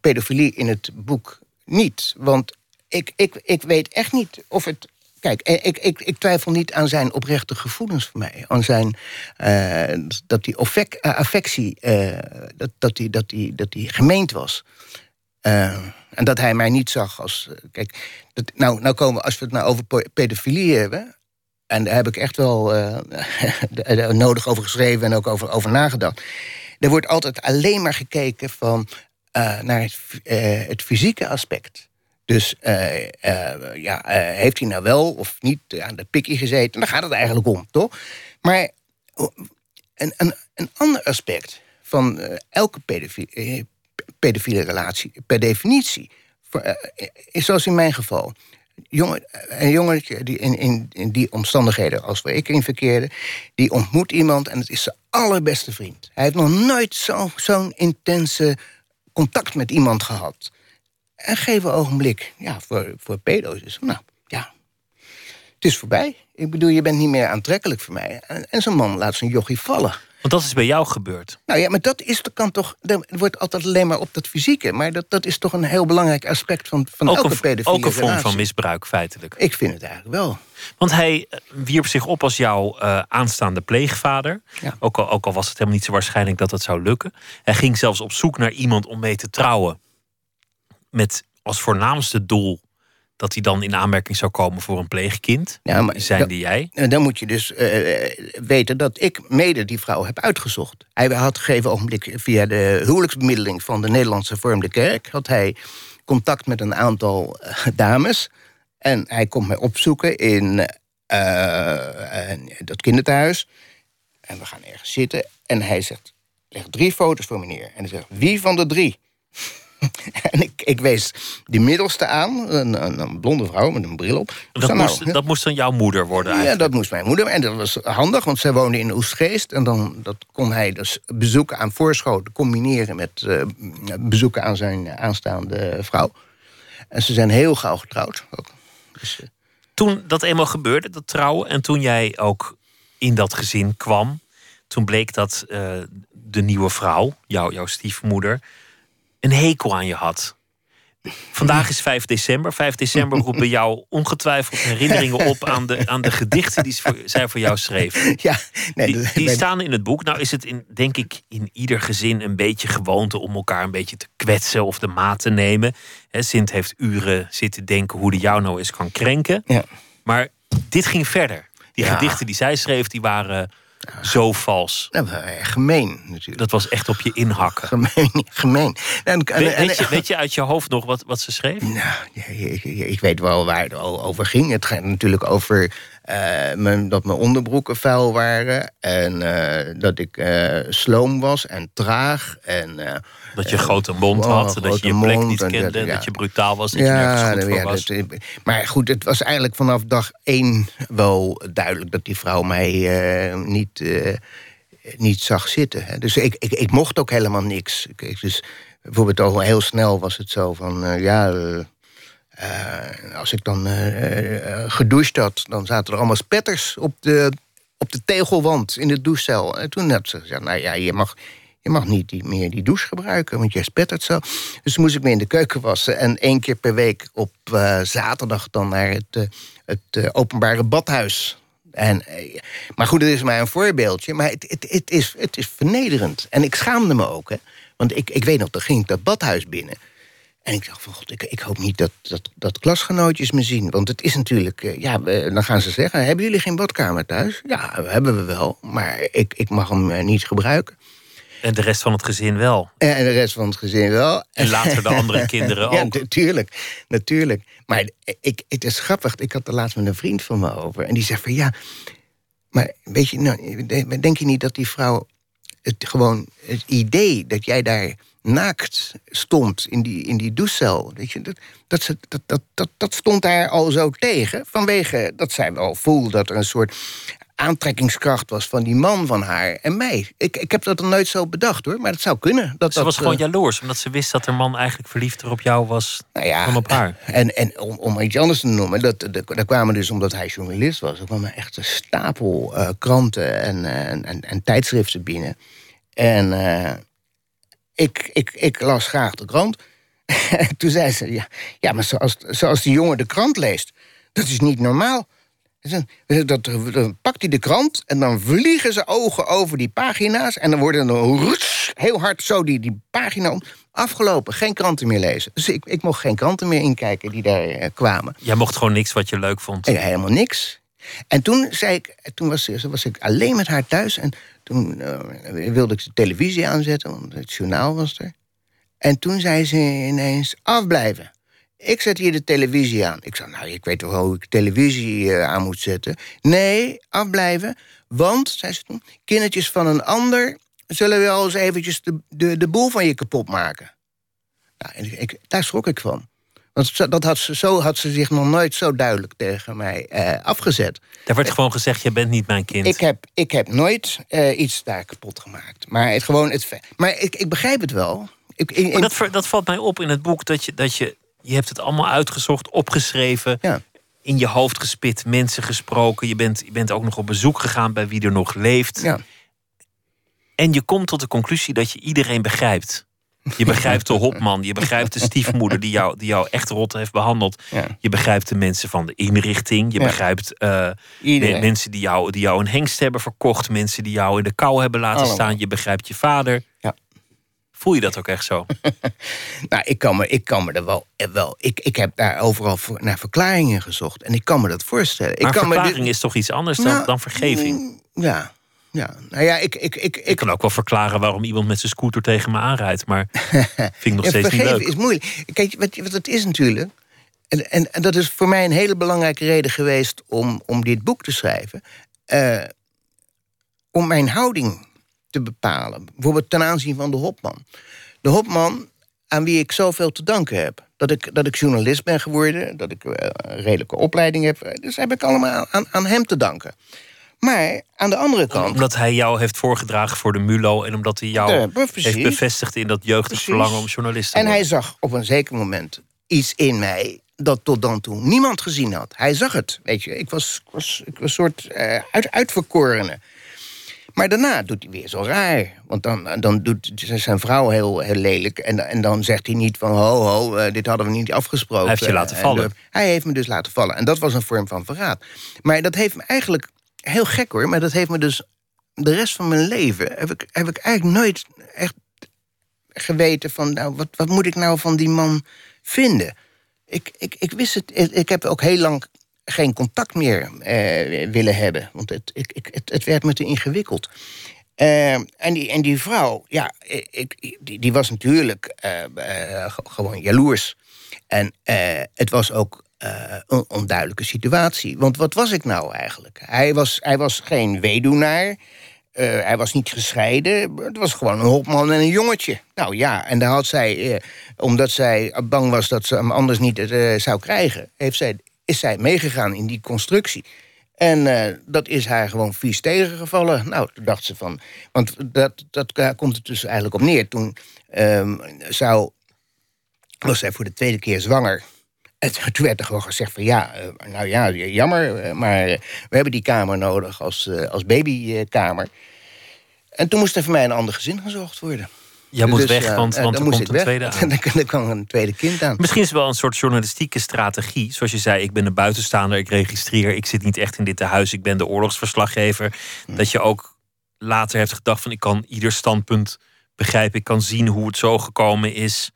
pedofilie in het boek niet. Want ik, ik, ik weet echt niet of het. Kijk, ik, ik, ik twijfel niet aan zijn oprechte gevoelens voor mij. Aan zijn. Uh, dat die affectie. Uh, dat, dat, die, dat, die, dat die gemeend was. En dat hij mij niet zag als. Kijk, dat, nou, nou komen we, als we het nou over pedofilie hebben. En daar heb ik echt wel nodig over geschreven en ook over, over nagedacht. Er wordt altijd alleen maar gekeken van, naar het, het, fysieke aspect. Dus ja, heeft hij nou wel of niet aan de pikje gezeten? Daar gaat het eigenlijk om, toch? Maar een, een, een ander aspect van elke pedofiele, pedofiele relatie, per definitie, is zoals in mijn geval jongen, een jongetje die in, in, in die omstandigheden als waar ik in verkeerde... die ontmoet iemand en het is zijn allerbeste vriend. Hij heeft nog nooit zo'n zo intense contact met iemand gehad. En geef ogenblik, ja, voor, voor pedo's is nou, ja, het is voorbij. Ik bedoel, je bent niet meer aantrekkelijk voor mij. En, en zo'n man laat zijn jochie vallen. Want dat is bij jou gebeurd. Nou ja, maar dat is, dat kan toch. Er wordt altijd alleen maar op dat fysieke. Maar dat, dat is toch een heel belangrijk aspect van, van ook elke een, pedofiele Ook een vorm relatie. van misbruik, feitelijk. Ik vind het eigenlijk wel. Want hij eh, wierp zich op als jouw uh, aanstaande pleegvader. Ja. Ook, al, ook al was het helemaal niet zo waarschijnlijk dat het zou lukken. Hij ging zelfs op zoek naar iemand om mee te trouwen. Met als voornaamste doel dat hij dan in aanmerking zou komen voor een pleegkind. Ja, maar Zijn die jij? En dan moet je dus eh, weten dat ik mede die vrouw heb uitgezocht. Hij had gegeven ogenblik via de huwelijksbemiddeling van de Nederlandse Vormde Kerk... had hij contact met een aantal eh, dames. En hij komt mij opzoeken in eh, eh, dat kinderthuis. En we gaan ergens zitten. En hij zegt, leg drie foto's voor me neer. En hij zegt, wie van de drie? en ik, ik wees die middelste aan, een, een, blonde vrouw met een bril op. Dat zei, nou, moest, dat moest dan jouw moeder worden ja, eigenlijk. dat moest mijn moeder. En dat was handig, want zij woonde in Oestgeest. En dan dat kon hij dus bezoeken aan voorschoten combineren met eh, bezoeken aan zijn aanstaande vrouw. En ze zijn heel gauw getrouwd. Ook. Dus, eh, Toen dat eenmaal gebeurde, dat trouwen... en toen jij ook in dat gezin kwam... toen bleek dat eh, de nieuwe vrouw, jou, jouw stiefmoeder... een hekel aan je had. Vandaag is 5 december. 5 december roept bij jou ongetwijfeld herinneringen op... aan de, aan de gedichten die zij voor jou schreef. ja, nee, Die, staan in het boek. Nou is het in, denk ik in ieder gezin een beetje gewoonte om elkaar een beetje te kwetsen of de maat te nemen. Hè, Sint heeft uren zitten denken hoe de jou nou eens kan krenken. ja. Maar dit ging verder. Die Ja. gedichten die zij schreef, die waren zo vals. Eh, gemeen natuurlijk. Dat was echt op je inhakken. Gemeen, gemeen. En, en- We- en- weet, je, weet je uit je hoofd nog wat, wat ze schreef? Nou, ik, ik- weet wel waar het al over ging. Het gaat natuurlijk over mijn, dat mijn onderbroeken vuil waren. En eh, dat ik eh, sloom was en traag. En, eh, Dat je grote mond oh, had, dat je je plek mond niet en kende, dat- ja. dat je brutaal was, dat je nergens goed voor ja, was. dat- maar goed, het was eigenlijk vanaf dag één wel duidelijk dat die vrouw mij eh, niet, eh, niet zag zitten. Hè. Dus ik, ik, ik mocht ook helemaal niks. Ik- dus bijvoorbeeld al heel snel was het zo van eh, ja. eh, eh, als ik dan eh, gedoucht had, dan zaten er allemaal spetters op de, op de tegelwand in de douchecel. En toen had ze gezegd, nou ja, je mag, je mag niet die, meer die douche gebruiken, want jij spettert zo. Dus toen moest ik me in de keuken wassen. En één keer per week op zaterdag dan naar het, het openbare badhuis. En, maar goed, het is maar een voorbeeldje. Maar het, het, het, is, het is vernederend. En ik schaamde me ook. Hè. Want ik, ik weet nog, dan ging ik dat badhuis binnen. En ik dacht van, god, ik, ik hoop niet dat, dat, dat klasgenootjes me zien. Want het is natuurlijk, eh, ja, we- dan gaan ze zeggen... hebben jullie geen badkamer thuis? Ja, hebben we wel, maar ik, ik mag hem eh, niet gebruiken. En de rest van het gezin wel. En de rest van het gezin wel. En later de andere kinderen Ja, ook. natuurlijk, natuurlijk. Maar ik, het is grappig, ik had er laatst met een vriend van me over... en die zegt van, ja, maar weet je, nou, denk je niet dat die vrouw... het gewoon het idee dat jij daar naakt stond in die, in die douchecel... Weet je, dat, dat, dat, dat, dat, dat stond daar al zo tegen... vanwege dat zij wel voelde dat er een soort aantrekkingskracht was... van die man van haar en mij. Ik, ik heb dat er nooit zo bedacht, hoor, maar het zou kunnen. Dat, Ze dat, was gewoon eh, jaloers, omdat ze wist dat haar man eigenlijk verliefder op jou was nou ja, dan op haar. En, en om, om iets anders te noemen, dat, dat, daar kwamen dus omdat hij journalist was, er kwamen echt een stapel eh, kranten en, eh, en, en, en tijdschriften binnen. En ik, ik, ik las graag de krant. En toen zei ze, ja, ja maar zoals, zoals die jongen de krant leest, dat is niet normaal. Dat, dan pakt hij de krant en dan vliegen zijn ogen over die pagina's... en dan worden er ruts, heel hard zo die, die pagina. Afgelopen, geen kranten meer lezen. Dus ik, ik mocht geen kranten meer inkijken die daar eh, kwamen. Jij mocht gewoon niks wat je leuk vond. En helemaal niks. En toen, zei ik, toen was, was ik alleen met haar thuis... en toen eh, wilde ik de televisie aanzetten, want het journaal was er. En toen zei ze ineens, afblijven. Ik zet hier de televisie aan. Ik zei, nou, ik weet toch wel hoe ik televisie eh, aan moet zetten. Nee, afblijven, want, zei ze toen... kindertjes van een ander zullen wel eens eventjes de, de, de boel van je kapot maken. Nou, en ik, daar schrok ik van. Want dat had ze, zo had ze zich nog nooit zo duidelijk tegen mij eh, afgezet. Daar werd gewoon gezegd, je bent niet mijn kind. Ik heb, ik heb nooit eh, iets daar kapot gemaakt. Maar het, gewoon het, maar ik, ik begrijp het wel. Ik, ik- Maar dat, ver- dat valt mij op in het boek, dat je, dat je, je hebt het allemaal uitgezocht, opgeschreven, Ja. in je hoofd gespit, mensen gesproken. Je bent, je bent ook nog op bezoek gegaan bij wie er nog leeft. ja. En je komt tot de conclusie dat je iedereen begrijpt. Je begrijpt de hopman, je begrijpt de stiefmoeder die jou, die jou echt rot heeft behandeld. Ja. Je begrijpt de mensen van de inrichting. Je Ja. begrijpt eh, mensen die jou, die jou een hengst hebben verkocht. Mensen die jou in de kou hebben laten Allemaal. staan. Je begrijpt je vader. Ja. Voel je dat ook echt zo? Nou, ik kan me, ik kan me er wel. eh, wel ik, ik heb daar overal voor, naar verklaringen gezocht. En ik kan me dat voorstellen. Maar ik kan verklaring me dit- is toch iets anders dan, Nou, dan vergeving? mm, Ja, ja. Nou ja, ik. ik, ik, Ik kan ook wel verklaren waarom iemand met zijn scooter tegen me aanrijdt. Maar vind ik nog steeds niet leuk. is moeilijk. Kijk, wat, wat het is natuurlijk. En, en, en dat is voor mij een hele belangrijke reden geweest om, om dit boek te schrijven. eh, om mijn houding te bepalen. Bijvoorbeeld ten aanzien van de Hopman. De Hopman aan wie ik zoveel te danken heb. Dat ik, dat ik journalist ben geworden, dat ik eh, een redelijke opleiding heb. eh, Dus heb ik allemaal aan, aan hem te danken. Maar aan de andere kant. Omdat hij jou heeft voorgedragen voor de MULO. En omdat hij jou Ja, heeft bevestigd in dat jeugdig verlangen om journalist te En hij worden. zag op een zeker moment iets in mij dat tot dan toe niemand gezien had. Hij zag het, weet je. Ik was, ik was, ik was een soort eh, uit, uitverkorene. Maar daarna doet hij weer zo raar. Want dan, dan doet zijn vrouw heel, heel lelijk. En, en dan zegt hij niet van... ho, ho, eh, dit hadden we niet afgesproken. Hij heeft je laten En, vallen. eh, hij heeft me dus laten vallen. En dat was een vorm van verraad. Maar dat heeft me eigenlijk... Heel gek hoor, maar dat heeft me dus... de rest van mijn leven... heb ik, heb ik eigenlijk nooit echt geweten van... nou, wat, wat moet ik nou van die man vinden? Ik, ik, ik wist het... Ik, heb ook heel lang geen contact meer eh, willen hebben. Want het, ik, ik, het, het werd me te ingewikkeld. Eh, en, die, en die vrouw, ja, ik, die, die was natuurlijk eh, ge- gewoon jaloers. En het was ook een onduidelijke situatie. Want wat was ik nou eigenlijk? Hij was, hij was geen weduwnaar. hij was niet gescheiden. Het was gewoon een hopman en een jongetje. Nou ja, en daar had zij, omdat zij bang was dat ze hem anders niet zou krijgen, heeft zij, is zij meegegaan in die constructie. En uh, dat is haar gewoon vies tegengevallen. Nou, toen dacht ze van... Want dat, dat komt er dus eigenlijk op neer. Toen um, zou, was zij voor de tweede keer zwanger. En toen werd er gewoon gezegd van... Ja, uh, nou ja, jammer, uh, maar we hebben die kamer nodig als, als babykamer. En toen moest er voor mij een ander gezin gezocht worden. Jij moet dus, weg, want, want er komt een tweede aan. dan kwam een tweede kind aan. Misschien is het wel een soort journalistieke strategie. Zoals je zei, ik ben een buitenstaander, ik registreer... ik zit niet echt in dit huis, ik ben de oorlogsverslaggever. Hm. Dat je ook later hebt gedacht van... ik kan ieder standpunt begrijpen, ik kan zien hoe het zo gekomen is...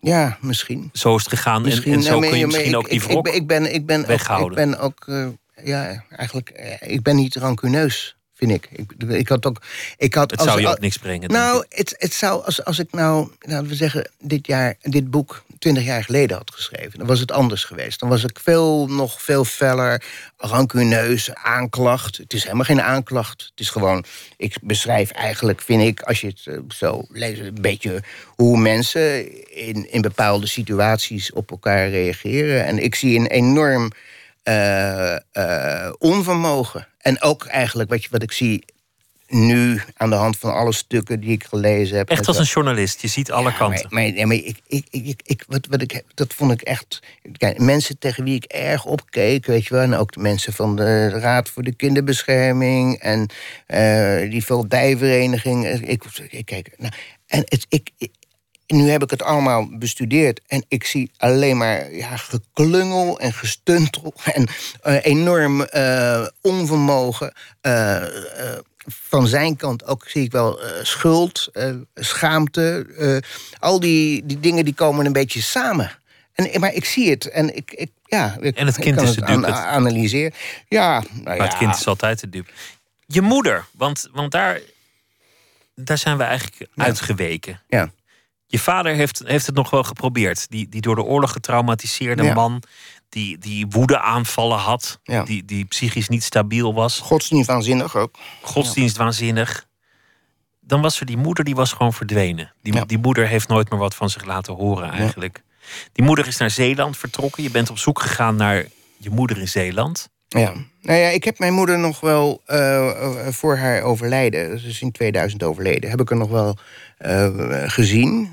Ja, misschien. Zo is het gegaan misschien, en, zo kun je misschien ook die wrok ik, ben, ik ben weghouden. Ook, ik ben ook, uh, ja, eigenlijk, uh, ik ben niet rancuneus vind ik. Ik, ik had ook. Ik had het zou je ook niks brengen. Nou, het, het zou, als, als ik nou, laten we zeggen, dit jaar, dit boek twintig jaar geleden had geschreven, dan was het anders geweest. Dan was ik veel, nog veel feller, rancuneus, aanklacht. Het is helemaal geen aanklacht. Het is gewoon, ik beschrijf eigenlijk, vind ik, als je het eh, zo leest, een beetje hoe mensen in, in bepaalde situaties op elkaar reageren. En ik zie een enorm uh, uh, onvermogen. En ook eigenlijk wat, je, wat ik zie nu aan de hand van alle stukken die ik gelezen heb. Echt als een journalist, je ziet alle kanten. Maar, maar, maar ik, ik, ik, ik, wat, wat ik, dat vond ik echt. Kijk, mensen tegen wie ik erg opkeek, weet je wel. En ook de mensen van de Raad voor de Kinderbescherming en uh, die Veldijvereniging. Ik, ik, kijk, nou, en het, ik, nu heb ik het allemaal bestudeerd en ik zie alleen maar ja, geklungel en gestuntel en uh, enorm uh, onvermogen. Uh, van zijn kant ook zie ik wel schuld, schaamte. al die, die dingen die komen een beetje samen. En, maar ik zie het en ik, ik ja, ik, en het kind is de dupe. analyseren. Ja, nou maar ja. het kind is altijd de dupe. Je moeder, want, want daar, daar zijn we eigenlijk uitgeweken. Ja. Je vader heeft, heeft het nog wel geprobeerd. Die, die door de oorlog getraumatiseerde man. Die, die woedeaanvallen had. Die, die psychisch niet stabiel was. Godsdienst waanzinnig ook. Godsdienst waanzinnig. Dan was er die moeder, die was gewoon verdwenen. Die, die moeder heeft nooit meer wat van zich laten horen eigenlijk. Die moeder is naar Zeeland vertrokken. Je bent op zoek gegaan naar je moeder in Zeeland. Ja, nou ja, ik heb mijn moeder nog wel uh, voor haar overlijden, dus in 2000 overleden, heb ik er nog wel uh, gezien.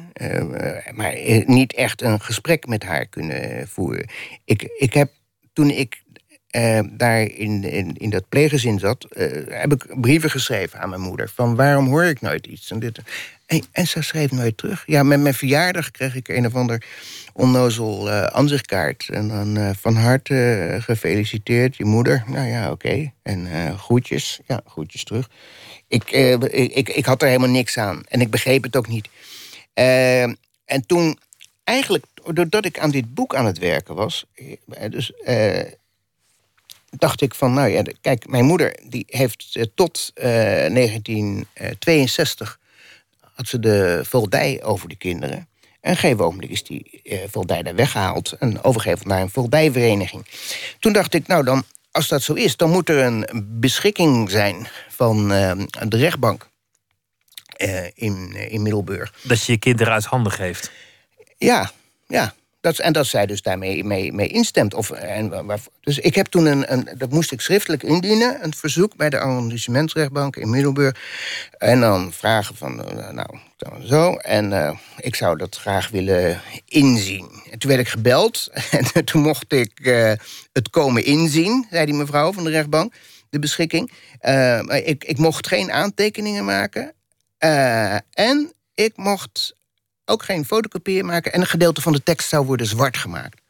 maar niet echt een gesprek met haar kunnen voeren. Ik, ik heb toen ik daar in, in, in dat pleeggezin zat, heb ik brieven geschreven aan mijn moeder. Van waarom hoor ik nooit iets? En, dit. En, ze schreef nooit terug. Ja, met mijn verjaardag kreeg ik een of ander onnozel uh, aanzichtkaart. En dan uh, van harte uh, gefeliciteerd, je moeder. Nou ja, oké. En groetjes. Ja, groetjes terug. Ik, ik, ik had er helemaal niks aan. En ik begreep het ook niet. en toen, eigenlijk, doordat ik aan dit boek aan het werken was... dus dacht ik van, nou ja, kijk, mijn moeder... die heeft tot 1962... had ze de voldij over de kinderen... En een gegeven ogenblik is die uh, voldij daar weggehaald en overgegeven naar een voldijvereniging. Toen dacht ik, nou dan, als dat zo is, dan moet er een beschikking zijn van uh, de rechtbank uh, in, in Middelburg. Dat je je kinderen uit handen geeft? Ja, ja. Dat, en dat zij dus daarmee mee, mee instemt. Of, en, dus ik heb toen een, een, dat moest ik schriftelijk indienen, een verzoek bij de arrondissementsrechtbank in Middelburg. En dan vragen van, uh, nou, zo. En uh, ik zou dat graag willen inzien. En toen werd ik gebeld en toen mocht ik uh, het komen inzien, zei die mevrouw van de rechtbank, de beschikking. ik, ik mocht geen aantekeningen maken. en ik mocht ook geen fotocopieën maken. En een gedeelte van de tekst zou worden zwart gemaakt.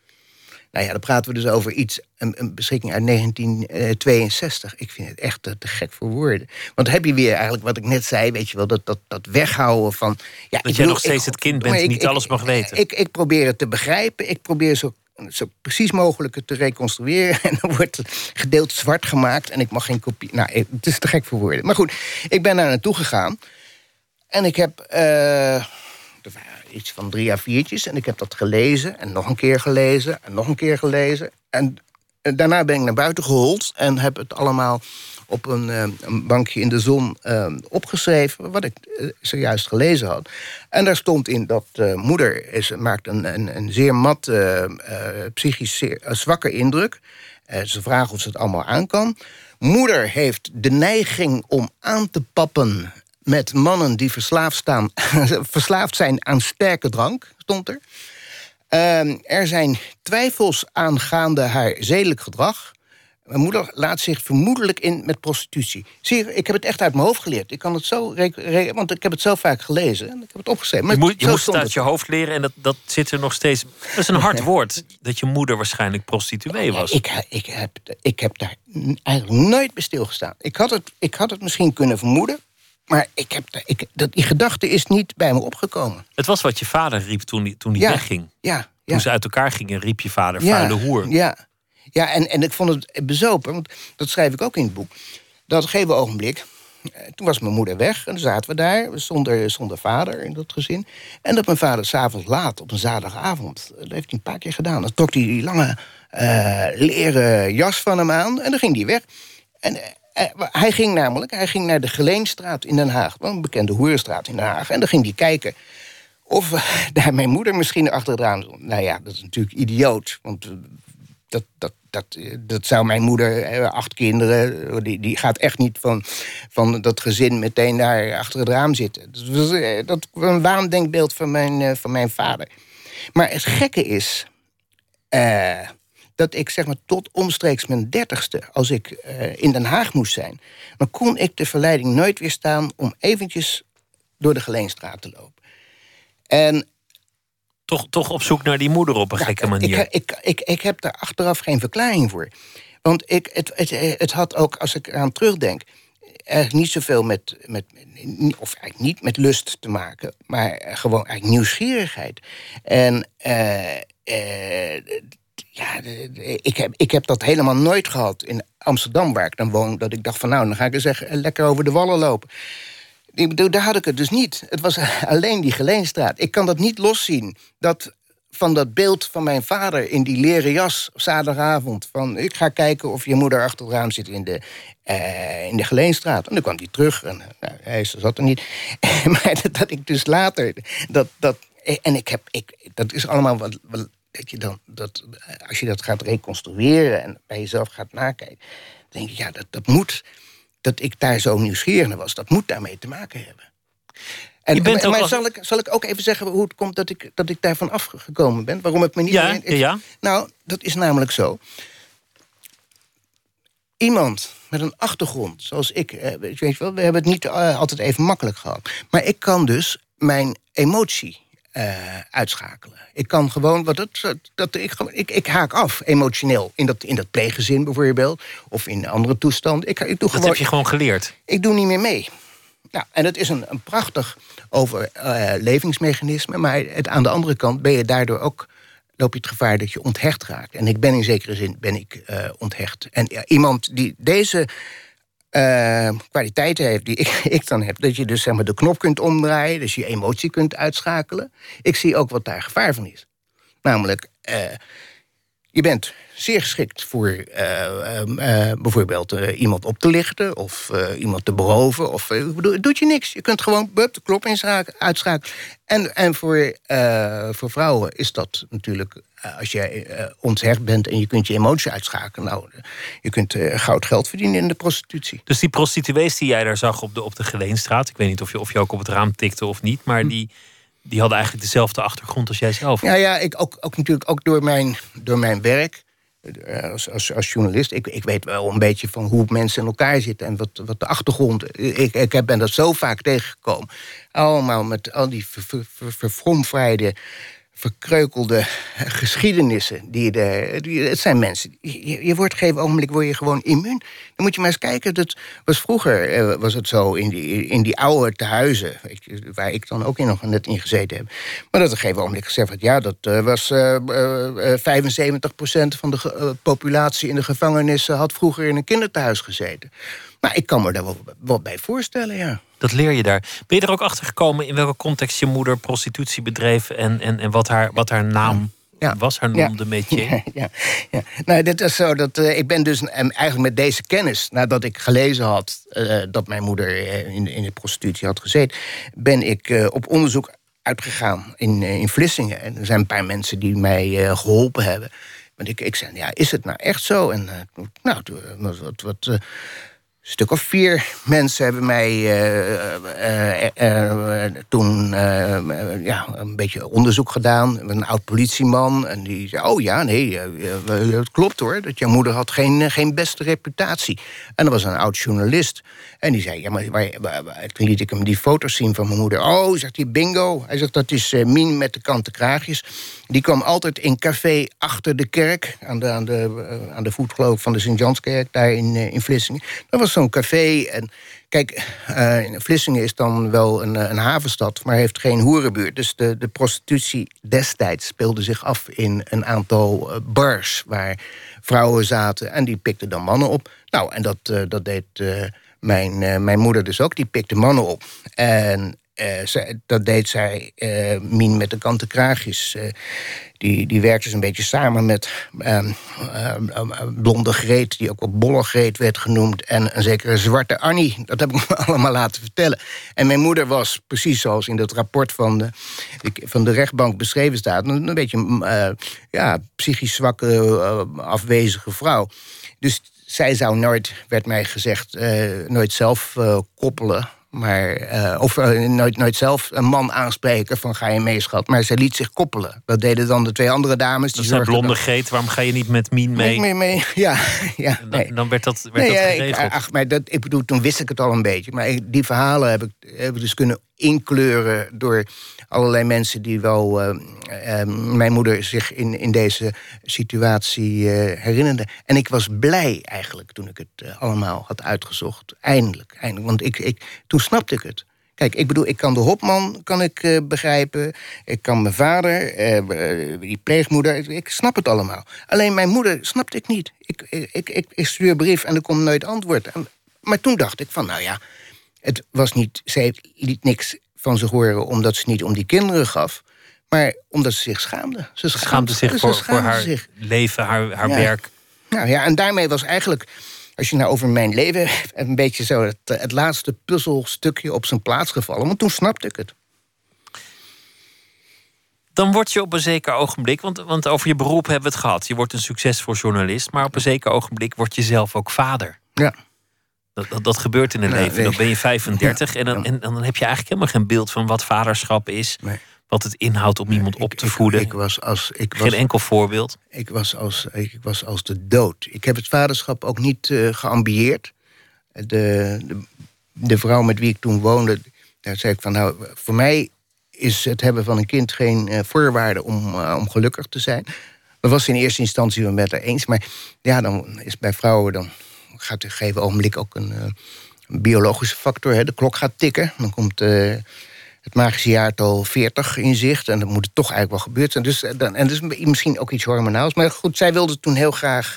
Nou ja, dan praten we dus over iets, een, een beschikking uit 1962. Ik vind het echt te, te, gek voor woorden. Want heb je weer eigenlijk wat ik net zei, weet je wel, dat, dat, dat weghouden van. Ja, dat jij nog steeds het kind bent, niet alles mag weten. Ik, ik probeer het te begrijpen, ik probeer zo zo precies mogelijk te reconstrueren. En dan wordt het gedeelte zwart gemaakt en ik mag geen kopie. Nou, het is te gek voor woorden. Maar goed, ik ben daar naartoe gegaan. En ik heb. Uh, iets van drie à viertjes. En ik heb dat gelezen en nog een keer gelezen en nog een keer gelezen. En, daarna ben ik naar buiten gehold en heb het allemaal op een, eh, een bankje in de zon eh, opgeschreven... wat ik eh, zojuist gelezen had. En daar stond in dat moeder is, maakt een, een, een zeer mat, psychisch zwakke indruk. ze vragen of ze het allemaal aan kan. Moeder heeft de neiging om aan te pappen met mannen die verslaafd, staan, verslaafd zijn aan sterke drank, stond er. Ehm, er zijn twijfels aangaande haar zedelijk gedrag. Mijn moeder laat zich vermoedelijk in met prostitutie. Zie je, ik heb het echt uit mijn hoofd geleerd. Ik kan het zo, want ik heb het zo vaak gelezen en ik heb het opgeschreven. Maar je moet, je moet het uit je hoofd leren en dat, dat zit er nog steeds. Dat is een hard woord dat je moeder waarschijnlijk prostituee was. Ja, ik, ik, heb, ik heb daar eigenlijk nooit bij stilgestaan. Ik had het, ik had het misschien kunnen vermoeden. Maar ik heb, ik, dat, die gedachte is niet bij me opgekomen. Het was wat je vader riep toen hij toen die wegging. Ja, ja. Toen ze uit elkaar gingen, riep je vader vuile hoer. Ja, ja, en, en ik vond het bezopen, want dat schrijf ik ook in het boek. Dat gegeven ogenblik, eh, toen was mijn moeder weg en dan zaten we daar zonder, zonder vader in dat gezin. En dat mijn vader s'avonds laat op een zaterdagavond, dat heeft hij een paar keer gedaan, dan trok hij die lange uh, leren jas van hem aan en dan ging hij weg. En hij ging namelijk, hij ging naar de Geleenstraat in Den Haag, een bekende hoerstraat in Den Haag, en dan ging hij kijken. Of daar mijn moeder misschien achteraan. Nou ja, dat is natuurlijk idioot. Want dat, dat, dat, dat zou mijn moeder, acht kinderen, die, die gaat echt niet van, van dat gezin meteen daar achter het raam zitten. Dat was, eh, dat een waandenkbeeld van mijn, eh, van mijn vader. Maar het gekke is dat ik zeg maar tot omstreeks mijn dertigste, als ik in Den Haag moest zijn, dan kon ik de verleiding nooit weerstaan om eventjes door de Geleenstraat te lopen. En toch, toch op zoek naar die moeder op een gekke manier. Ik, ik, ik, ik heb daar achteraf geen verklaring voor. Want ik, het, het, het had ook, als ik eraan terugdenk, eigenlijk niet zoveel met, met, of eigenlijk niet met lust te maken, maar gewoon eigenlijk nieuwsgierigheid. En uh, uh, ja, ik heb, ik heb dat helemaal nooit gehad in Amsterdam, waar ik dan woon, dat ik dacht van nou, dan ga ik eens lekker over de wallen lopen. Daar had ik het dus niet. Het was alleen die Geleenstraat. Ik kan dat niet loszien. Dat van dat beeld van mijn vader in die leren jas zaterdagavond. Van ik ga kijken of je moeder achter het raam zit in de, uh, in de Geleenstraat. En dan kwam hij terug en nou, hij zat er niet. maar dat, ik dus later. Dat, dat, en ik heb, ik, dat is allemaal wat, dat je dan, dat, als je dat gaat reconstrueren en bij jezelf gaat nakijken, denk je, ja, dat, dat moet dat ik daar zo nieuwsgierig naar was. Dat moet daarmee te maken hebben. En, maar, maar zal, ik, zal ik ook even zeggen hoe het komt dat ik, dat ik daarvan afgekomen ben? Waarom ik me niet... Ja, ja. Nou, dat is namelijk zo. Iemand met een achtergrond, zoals ik... Eh, weet je wel, we hebben het niet eh, altijd even makkelijk gehad. Maar ik kan dus mijn emotie uh, uitschakelen. Ik kan gewoon, wat het, dat, ik, ik, ik haak af emotioneel. In dat, in dat pleeggezin bijvoorbeeld, of in andere toestanden. Ik, ik doe dat gewoon, heb je gewoon geleerd? Ik doe niet meer mee. Nou, en het is een, een prachtig overlevingsmechanisme. maar het, aan de andere kant ben je daardoor ook loop je het gevaar dat je onthecht raakt. En ik ben in zekere zin ben ik, uh, onthecht. En iemand die deze uh, kwaliteiten heeft die ik, ik, dan heb. Dat je dus zeg maar, de knop kunt omdraaien, dus je emotie kunt uitschakelen. Ik zie ook wat daar gevaar van is. Namelijk, uh, je bent zeer geschikt voor uh, uh, bijvoorbeeld iemand op te lichten of iemand te beroven. Of, het doet je niks. Je kunt gewoon bup, de klop uitschakelen. En, en voor, voor vrouwen is dat natuurlijk als jij onthecht bent en je kunt je emotie uitschakelen. Nou, je kunt goud geld verdienen in de prostitutie. Dus die prostituees die jij daar zag op de, op de Geleenstraat, ik weet niet of je, of je ook op het raam tikte of niet, maar hm. die die hadden eigenlijk dezelfde achtergrond als jij zelf. Ja, ja ik ook, ook natuurlijk ook door mijn, door mijn werk. Eh, als, als, als journalist, ik, ik weet wel een beetje van hoe mensen in elkaar zitten en wat, wat de achtergrond. Ik, ik ben dat zo vaak tegengekomen. Allemaal met al die ver, verkreukelde geschiedenissen. Die de, die, het zijn mensen. Je, je wordt op een gegeven ogenblik word je gewoon immuun. Dan moet je maar eens kijken. Dat was vroeger eh, was het zo in die, in die oude tehuizen. waar ik dan ook in nog net in gezeten heb. Maar dat op een gegeven ogenblik gezegd werd. Ja, dat uh, was uh, uh, 75% van de populatie in de gevangenissen had vroeger in een kinderthuis gezeten. Maar ik kan me daar wel wat bij voorstellen, ja. Dat leer je daar. Ben je er ook achter gekomen in welke context je moeder prostitutie bedreef en, en, en wat, haar, wat haar naam Ja. was, haar nom de métier? Ja, ja, ja. Nou, dit is zo dat eh, ik ben dus eh, eigenlijk met deze kennis, nadat ik gelezen had eh, dat mijn moeder in, in de prostitutie had gezeten, ben ik op onderzoek uitgegaan in, in Vlissingen. En er zijn een paar mensen die mij eh, geholpen hebben. Want ik, ik zei, ja, is het nou echt zo? En nou, wat, wat, stuk of vier mensen hebben mij eh, eh, eh, toen ja, een beetje onderzoek gedaan. Een oud politieman. En die zei: Oh ja, nee, het klopt hoor. Dat jouw moeder had geen, geen beste reputatie. En er was een oud journalist. En die zei: Ja, maar waar, toen liet ik hem die foto's zien van mijn moeder. Oh, zegt hij, bingo. Hij zegt: Dat is eh, Mien met de kanten kraagjes. Die kwam altijd in café achter de kerk. Aan de, aan de, eh, aan de voet, geloof ik, van de Sint-Janskerk daar in, eh, in Vlissingen. Dat was zo'n café. En kijk, Vlissingen is dan wel een, een havenstad, maar heeft geen hoerenbuurt. Dus de, de prostitutie destijds speelde zich af in een aantal bars waar vrouwen zaten en die pikten dan mannen op. Nou, en dat, dat deed mijn, eh, mijn moeder dus ook. Die pikte mannen op. En eh, dat deed zij, eh, Mien met de kanten kraagjes. die, die werkte dus een beetje samen met ehm, ehm, ehm, Blonde Greet... die ook wel Bolle Greet werd genoemd... en een zekere Zwarte Annie. Dat heb ik me allemaal laten vertellen. En mijn moeder was, precies zoals in dat rapport van de, van de rechtbank beschreven staat... een, beetje mm, ja, psychisch zwakke, afwezige vrouw. Dus zij zou nooit, werd mij gezegd, eh, nooit zelf eh, koppelen. Maar, eh, of nooit, nooit zelf een man aanspreken van ga je mee, schat. Maar zij liet zich koppelen. Dat deden dan de twee andere dames. Die Dat blonde dan- greet, waarom ga je niet met Mien mee? mee, mee. Ja, ja. Dan, nee. dan werd dat, werd Nee, dat ja, ik, geregeld. ach, maar dat, ik bedoel, toen wist ik het al een beetje. Maar die verhalen heb ik, heb ik dus kunnen inkleuren door allerlei mensen die wel eh, eh, mijn moeder zich in, in deze situatie eh, herinnerde. En ik was blij eigenlijk toen ik het eh, allemaal had uitgezocht. Eindelijk, eindelijk. Want ik, ik, toen snapte ik het. Kijk, ik bedoel, ik kan de Hopman kan ik, eh, begrijpen. Ik kan mijn vader, die pleegmoeder. Ik, snap het allemaal. Alleen mijn moeder snapte ik niet. Ik, ik, ik, stuur een brief en er komt nooit antwoord. Maar toen dacht ik van, nou ja, het was niet... Zij liet niks van zich horen omdat ze niet om die kinderen gaf... maar omdat ze zich schaamde. Ze Ze schaamde zich ze voor, voor haar zich. leven, haar, haar Ja. werk. Nou ja, en daarmee was eigenlijk, als je nou over mijn leven... een beetje zo het, het laatste puzzelstukje op zijn plaats gevallen. Want toen snapte ik het. Dan word je op een zeker ogenblik, want, want over je beroep hebben we het gehad. Je wordt een succesvol journalist, maar op een zeker ogenblik word je zelf ook vader. Ja. Dat, dat, dat gebeurt in een Ja, leven. Dan ben je 35 en, dan, en dan heb je eigenlijk helemaal geen beeld van wat vaderschap is. Nee. Wat het inhoudt om iemand op Ik- te ik- voeden. Ik, was als, ik, geen was, enkel voorbeeld. ik, was als, ik was als de dood. Ik heb het vaderschap ook niet eh, geambieerd. De, de, de vrouw met wie ik toen woonde, daar zei ik van... nou, voor mij is het hebben van een kind geen eh, voorwaarde om, eh, om gelukkig te zijn. Dat was in eerste instantie wel met haar eens. Maar ja, dan is bij vrouwen... dan gaat op een gegeven ogenblik ook een, eh, een biologische factor. Hè. De klok gaat tikken. Dan komt... eh, het magische jaartal 40 in zicht. En dan moet het toch eigenlijk wel gebeurd zijn. Dus, eh, dan, en dus misschien ook iets hormonaals. Maar goed, zij wilde toen heel graag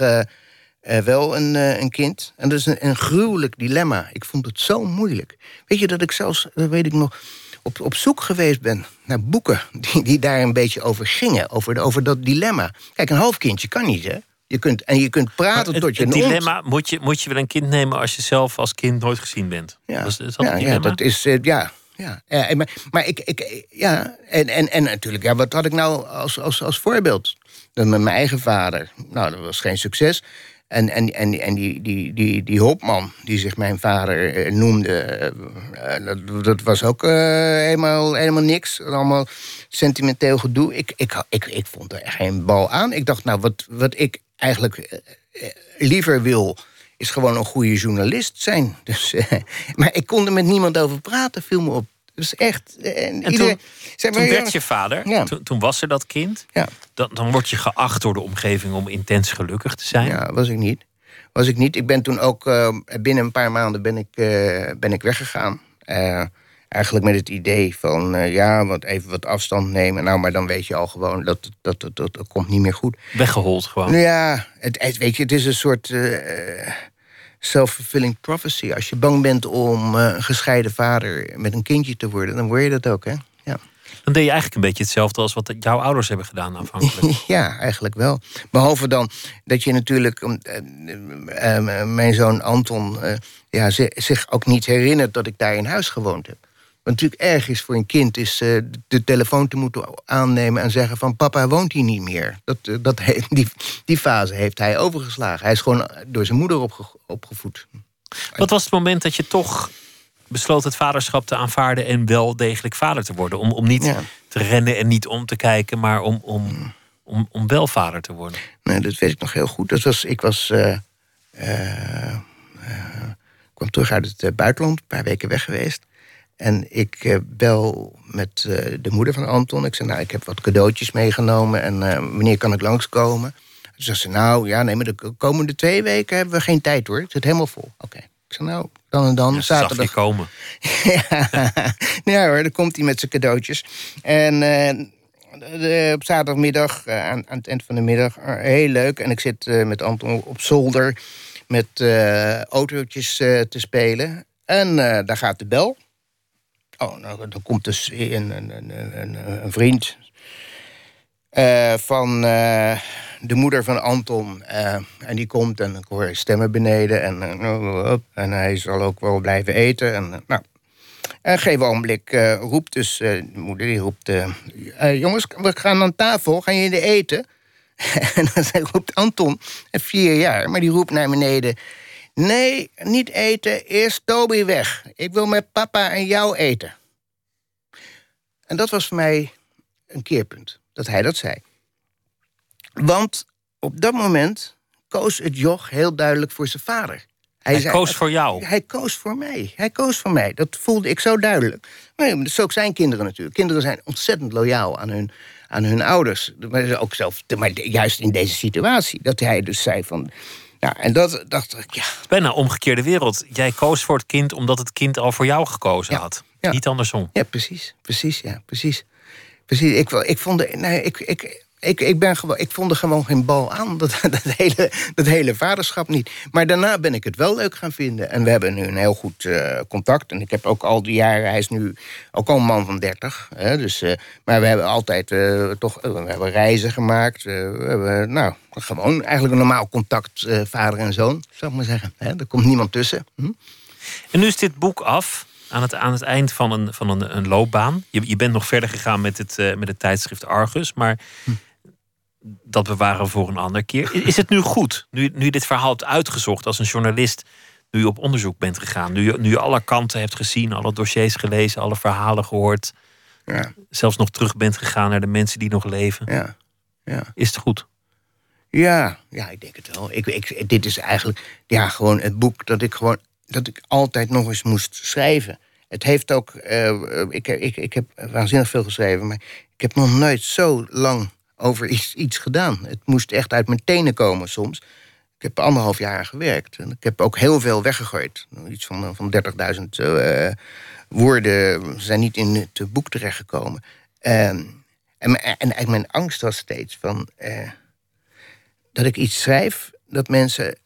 wel een, een kind. En dat is een, gruwelijk dilemma. Ik vond het zo moeilijk. Weet je dat ik zelfs, dat weet ik nog, op, op zoek geweest ben naar boeken die, die daar een beetje over gingen. Over, over dat dilemma. Kijk, een half kindje kan niet, hè? Je kunt, en je kunt praten het tot je het ont- dilemma, moet je, moet je wel een kind nemen als je zelf als kind nooit gezien bent? Ja, is dat ja, ja, dat is, eh, ja. Ja, ja, maar, maar ik, ik, ja, en, en, en natuurlijk, ja, wat had ik nou als, als, als voorbeeld? Dan met mijn eigen vader. Nou, dat was geen succes. En, en, en, en die, die, die, die Hopman, die zich mijn vader eh, noemde, eh, eh, dat, dat was ook eh, helemaal, helemaal niks. Allemaal sentimenteel gedoe. Ik, ik, ik, ik vond er geen bal aan. Ik dacht, nou, wat, wat ik eigenlijk eh, eh, liever wil, is gewoon een goede journalist zijn. Dus, eh, maar ik kon er met niemand over praten, viel me op. Dus echt. En iedereen, toen, werd je vader, Ja. toen, toen was er dat kind. Ja, Dan, dan word je geacht door de omgeving om intens gelukkig te zijn. ja, was ik niet. Was ik niet. Ik ben toen ook binnen een paar maanden ben ik, ben ik weggegaan. Eigenlijk met het idee van eh, ja, wat even wat afstand nemen. Nou, maar dan weet je al gewoon dat dat, dat, dat, dat komt niet meer goed. Weggehold gewoon. Nou ja, het, het- weet je, het is een soort. eh, self-fulfilling prophecy. Als je bang bent om eh, een gescheiden vader met een kindje te worden, dan word je dat ook, hè? Ja. Dan deed je eigenlijk een beetje hetzelfde als wat jouw ouders hebben gedaan aanvankelijk. ja, eigenlijk wel. Behalve dan dat je natuurlijk, uh, mijn zoon Anton, ja, zich ook niet herinnert dat ik daar in huis gewoond heb. Wat natuurlijk erg is voor een kind, is uh, de telefoon te moeten aannemen en zeggen van papa woont hier niet meer. Dat, uh, dat die, die fase heeft hij overgeslagen. Hij is gewoon door zijn moeder opge opgevoed. Wat was het moment dat je toch besloot het vaderschap te aanvaarden en wel degelijk vader te worden? Om, om niet te rennen en niet om te kijken, maar om, om, om, om wel vader te worden. Nee, dat weet ik nog heel goed. Dat was, ik was. Uh, kwam terug uit het buitenland, een paar weken weg geweest. En ik uh, bel met uh, de moeder van Anton. Ik zei, nou, ik heb wat cadeautjes meegenomen en uh, wanneer kan ik langskomen? Toen zei ze, nou, ja, nee, maar de komende twee weken hebben we geen tijd hoor. Het zit helemaal vol. Oké. Okay. Ik zei, nou, dan en dan. Ja, zaterdag. Komen. ja. ja hoor, dan komt hij met zijn cadeautjes. En op zaterdagmiddag, aan, aan, het eind van de middag, heel leuk. En ik zit met Anton op zolder met autootjes te spelen. En daar gaat de bel. Oh, nou, dan komt dus een, een, een, een vriend uh, van uh, de moeder van Anton. Uh, en die komt en ik hoor stemmen beneden. En, en hij zal ook wel blijven eten. En, nou. en een gegeven ogenblik roept dus de moeder, die roept... jongens, we gaan aan tafel, gaan jullie eten? en dan roept Anton, vier jaar, maar die roept naar beneden... Nee, niet eten, eerst Toby weg. Ik wil met papa en jou eten. En dat was voor mij een keerpunt, dat hij dat zei. Want op dat moment koos het joch heel duidelijk voor zijn vader. Hij, hij zei, koos voor jou? Hij koos voor mij. Hij koos voor mij. Dat voelde ik zo duidelijk. Maar dat is ook zijn kinderen natuurlijk. Kinderen zijn ontzettend loyaal aan hun, aan hun ouders. Maar, ook zelf, maar juist in deze situatie. Dat hij dus zei van... Ja, en dat dacht ik, ja. Bijna omgekeerde wereld. Jij koos voor het kind omdat het kind al voor jou gekozen had. Niet andersom. Ja, precies. Precies, ja, precies. Precies. Ik, ik vond... Nee, ik, ik, ik, ik, ben gewoon, ik vond er gewoon geen bal aan, dat, dat, hele, dat hele vaderschap niet. Maar daarna ben ik het wel leuk gaan vinden. En we hebben nu een heel goed uh, contact. En ik heb ook al die jaren, hij is nu ook al een man van 30. Hè, dus, uh, maar we hebben altijd uh, toch we hebben reizen gemaakt. we hebben, nou, gewoon eigenlijk een normaal contact, vader en zoon, zou ik maar zeggen. Hè, er komt niemand tussen. Hm? En nu is dit boek af aan het, aan het eind van een, van een, een loopbaan. Je, je bent nog verder gegaan met het, met het tijdschrift Argus, maar. Dat bewaren we voor een andere keer. Is het nu goed, nu, nu je dit verhaal hebt uitgezocht als een journalist, nu je op onderzoek bent gegaan, nu je, nu je alle kanten hebt gezien, alle dossiers gelezen, alle verhalen gehoord, ja. zelfs nog terug bent gegaan naar de mensen die nog leven? Ja. Ja. Is het goed? Ja, ja, ik denk het wel. Ik, ik, dit is eigenlijk ja, gewoon het boek dat ik gewoon dat ik altijd nog eens moest schrijven. Het heeft ook, uh, ik, ik, ik heb waanzinnig veel geschreven, maar ik heb nog nooit zo lang over iets, gedaan. Het moest echt uit mijn tenen komen soms. Ik heb anderhalf jaar gewerkt. En ik heb ook heel veel weggegooid. Iets van, van 30.000 uh, woorden zijn niet in het boek terechtgekomen. Uh, en, en, mijn angst was steeds van... Uh, dat ik iets schrijf dat mensen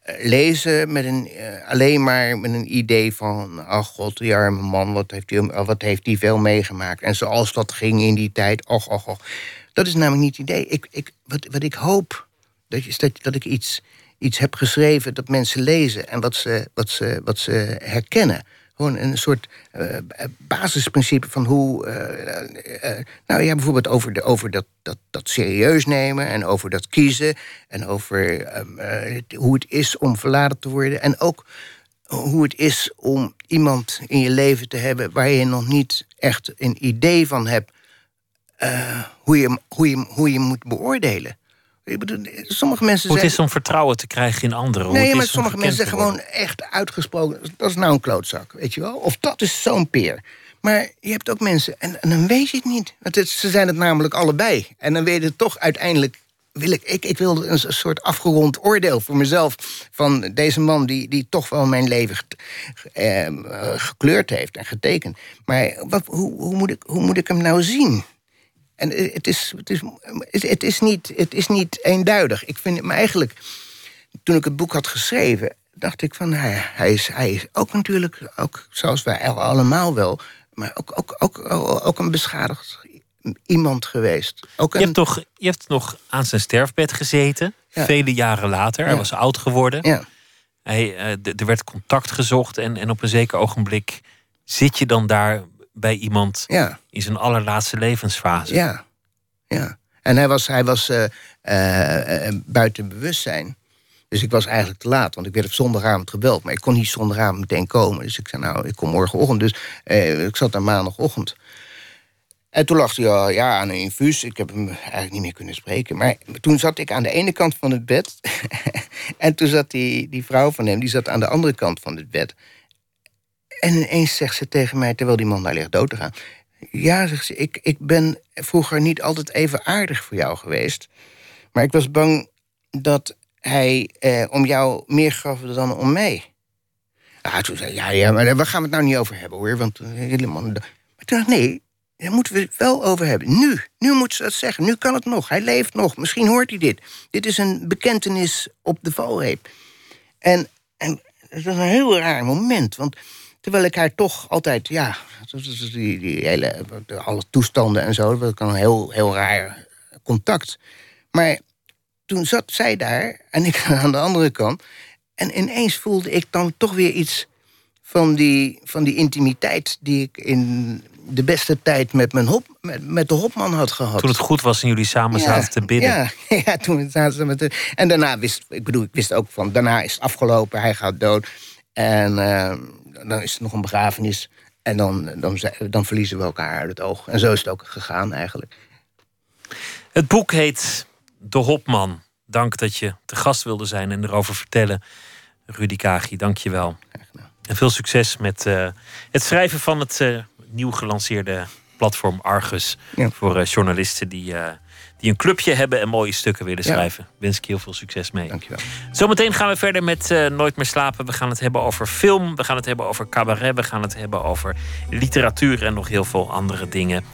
eh, lezen met een, alleen maar met een idee van... ach god, die arme man, wat heeft hij, wat heeft die veel meegemaakt. En zoals dat ging in die tijd, och, och, och. Dat is namelijk niet het idee. Ik, ik, wat, wat ik hoop, dat, is dat, dat ik iets, iets heb geschreven dat mensen lezen en wat ze, wat ze, wat ze herkennen. Gewoon een soort uh, basisprincipe van hoe. Uh, nou ja, bijvoorbeeld over, de, over dat, dat, dat serieus nemen en over dat kiezen. En over ehm, hoe het is om verlaten te worden. En ook hoe het is om iemand in je leven te hebben waar je nog niet echt een idee van hebt uh, hoe, je, hoe, je, hoe je moet beoordelen. Ik bedoel, sommige mensen hoe het is om vertrouwen te krijgen in anderen. Nee, maar sommige mensen zeggen gewoon echt uitgesproken... dat is nou een klootzak, weet je wel? Of dat is zo'n peer. Maar je hebt ook mensen, en, en dan weet je het niet. Want het, ze zijn het namelijk allebei. En dan weet je het toch uiteindelijk... Wil ik, ik, ik wil een soort afgerond oordeel voor mezelf... van deze man die, die toch wel mijn leven eh, gekleurd heeft en getekend. Maar wat, hoe, hoe, moet ik, hoe moet ik hem nou zien? En het is, het, is, het, is niet, het is niet eenduidig. Ik vind me eigenlijk, toen ik het boek had geschreven, dacht ik van, ja, hij is, hij is ook natuurlijk, ook zoals wij allemaal wel, maar ook, ook, ook, ook een beschadigd iemand geweest. Ook je, hebt toch, je hebt nog aan zijn sterfbed gezeten, vele jaren later. Hij was oud geworden. Ja. Hij, uh, er werd contact gezocht en, en op een zeker ogenblik zit je dan daar bij iemand ja. in zijn allerlaatste levensfase. Ja, ja. En hij was, hij was uh, uh, buiten bewustzijn. Dus ik was eigenlijk te laat, want ik werd op zondagavond gebeld. Maar ik kon niet zondagavond meteen komen. Dus ik zei, nou, ik kom morgenochtend. Dus ik zat daar maandagochtend. En toen lag hij al ja, aan een infuus. Ik heb hem eigenlijk niet meer kunnen spreken. Maar toen zat ik aan de ene kant van het bed. en toen zat die, die vrouw van hem, die zat aan de andere kant van het bed. En ineens zegt ze tegen mij, terwijl die man daar ligt dood te gaan... Ja, zegt ze, ik, ik ben vroeger niet altijd even aardig voor jou geweest. Maar ik was bang dat hij eh, om jou meer gaf dan om mij. Ah, toen zei ja, ja, maar waar gaan we het nou niet over hebben hoor? Want eh, helemaal. Maar toen dacht nee, daar moeten we het wel over hebben. Nu, nu moet ze dat zeggen. Nu kan het nog. Hij leeft nog. Misschien hoort hij dit. Dit is een bekentenis op de valreep. En, en dat was een heel raar moment. Want terwijl ik haar toch altijd, ja, die, die hele, alle toestanden en zo, dat was een heel, heel raar contact. Maar toen zat zij daar en ik aan de andere kant. En ineens voelde ik dan toch weer iets van die, van die intimiteit die ik in de beste tijd met, mijn hop, met, met de hopman had gehad. Toen het goed was en jullie samen zaten te bidden. Ja, ja toen zaten ze met de, En daarna wist ik, bedoel, ik wist ook van, daarna is het afgelopen, hij gaat dood. En uh, dan is er nog een begrafenis. En dan, dan, dan verliezen we elkaar uit het oog. En zo is het ook gegaan eigenlijk. Het boek heet De Hopman. Dank dat je te gast wilde zijn en erover vertellen. Rudy Kagi, dank je wel. En veel succes met uh, het schrijven van het uh, nieuw gelanceerde platform Argus. Ja. Voor uh, journalisten die, die een clubje hebben en mooie stukken willen Ja. schrijven. Wens ik je heel veel succes mee. Dankjewel. Zometeen gaan we verder met eh, Nooit meer slapen. We gaan het hebben over film. We gaan het hebben over cabaret. We gaan het hebben over literatuur en nog heel veel andere dingen.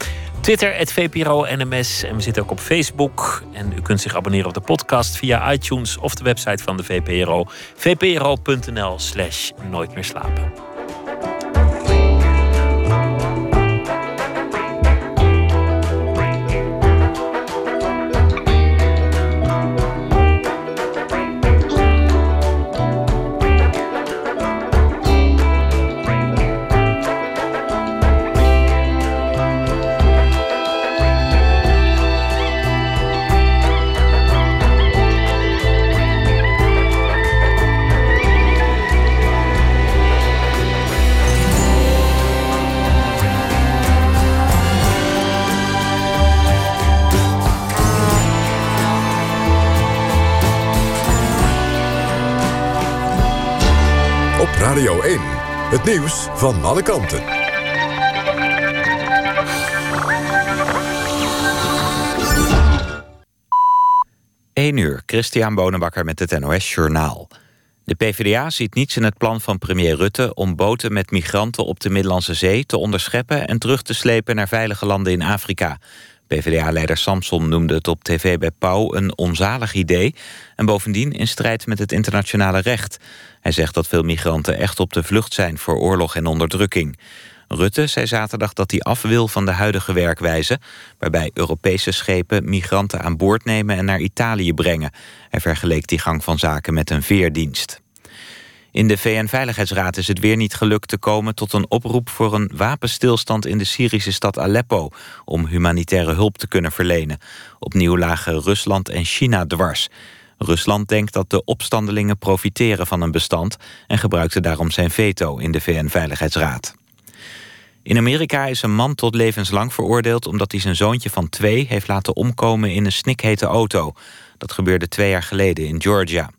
Twitter, het VPRO NMS. En we zitten ook op Facebook. En u kunt zich abonneren op de podcast via iTunes of de website van de VPRO. vpro.nl slash nooit meer slapen. Het nieuws van alle kanten. 1 uur, Christian Bonenbakker met het NOS Journaal. De PvdA ziet niets in het plan van premier Rutte... om boten met migranten op de Middellandse Zee te onderscheppen... en terug te slepen naar veilige landen in Afrika. PvdA-leider Samson noemde het op tv bij Pauw een onzalig idee... en bovendien in strijd met het internationale recht. Hij zegt dat veel migranten echt op de vlucht zijn... voor oorlog en onderdrukking. Rutte zei zaterdag dat hij af wil van de huidige werkwijze... waarbij Europese schepen migranten aan boord nemen en naar Italië brengen. Hij vergeleek die gang van zaken met een veerdienst. In de VN-veiligheidsraad is het weer niet gelukt te komen tot een oproep voor een wapenstilstand in de Syrische stad Aleppo om humanitaire hulp te kunnen verlenen. Opnieuw lagen Rusland en China dwars. Rusland denkt dat de opstandelingen profiteren van een bestand en gebruikte daarom zijn veto in de VN-veiligheidsraad. In Amerika is een man tot levenslang veroordeeld omdat hij zijn zoontje van twee heeft laten omkomen in een snikhete auto. Dat gebeurde twee jaar geleden in Georgia.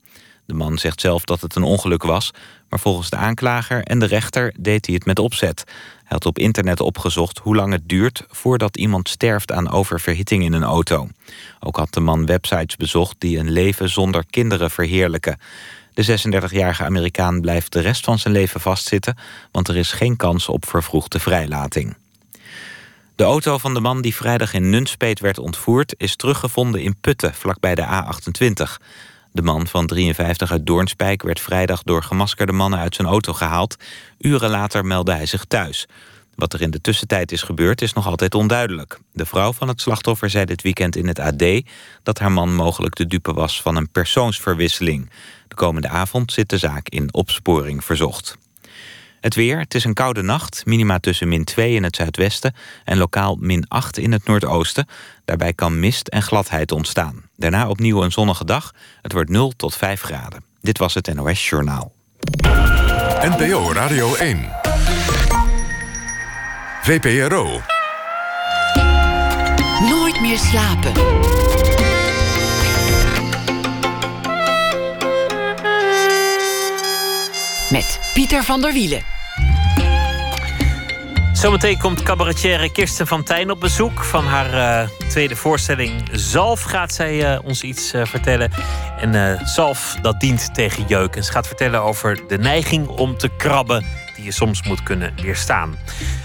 De man zegt zelf dat het een ongeluk was, maar volgens de aanklager en de rechter deed hij het met opzet. Hij had op internet opgezocht hoe lang het duurt voordat iemand sterft aan oververhitting in een auto. Ook had de man websites bezocht die een leven zonder kinderen verheerlijken. De 36-jarige Amerikaan blijft de rest van zijn leven vastzitten, want er is geen kans op vervroegde vrijlating. De auto van de man die vrijdag in Nunspeet werd ontvoerd... is teruggevonden in Putten, vlakbij de A28. De man van 53 uit Doornspijk werd vrijdag door gemaskerde mannen uit zijn auto gehaald. Uren later meldde hij zich thuis. Wat er in de tussentijd is gebeurd is nog altijd onduidelijk. De vrouw van het slachtoffer zei dit weekend in het AD... dat haar man mogelijk de dupe was van een persoonsverwisseling. De komende avond zit de zaak in opsporing verzocht. Het weer, het is een koude nacht, minima tussen min 2 in het zuidwesten... en lokaal min 8 in het noordoosten. Daarbij kan mist en gladheid ontstaan. Daarna opnieuw een zonnige dag, het wordt 0 tot 5 graden. Dit was het NOS Journaal. NPO Radio 1. VPRO. Nooit meer slapen. Met Pieter van der Wielen. Zometeen komt cabaretière Kirsten van Tijn op bezoek. Van haar uh, tweede voorstelling Zalf gaat zij uh, ons iets uh, vertellen. En zalf, dat dient tegen jeuk. En ze gaat vertellen over de neiging om te krabben... die je soms moet kunnen weerstaan.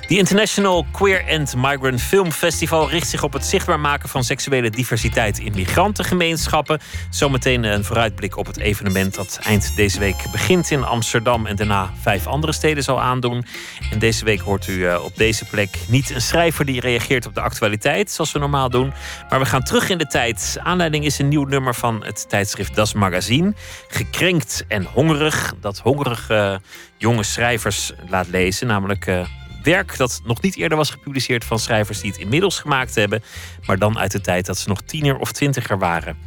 De International Queer and Migrant Film Festival richt zich op het zichtbaar maken van seksuele diversiteit in migrantengemeenschappen. Zometeen een vooruitblik op het evenement dat eind deze week begint in Amsterdam en daarna vijf andere steden zal aandoen. En deze week hoort u uh, op deze plek niet een schrijver die reageert op de actualiteit, zoals we normaal doen. Maar we gaan terug in de tijd. Aanleiding is een nieuw nummer van het tijdschrift Das Magazine. Gekrenkt en hongerig. Dat hongerige uh, jonge schrijvers laat lezen, namelijk. Uh, werk dat nog niet eerder was gepubliceerd van schrijvers die het inmiddels gemaakt hebben, maar dan uit de tijd dat ze nog tiener of twintiger waren.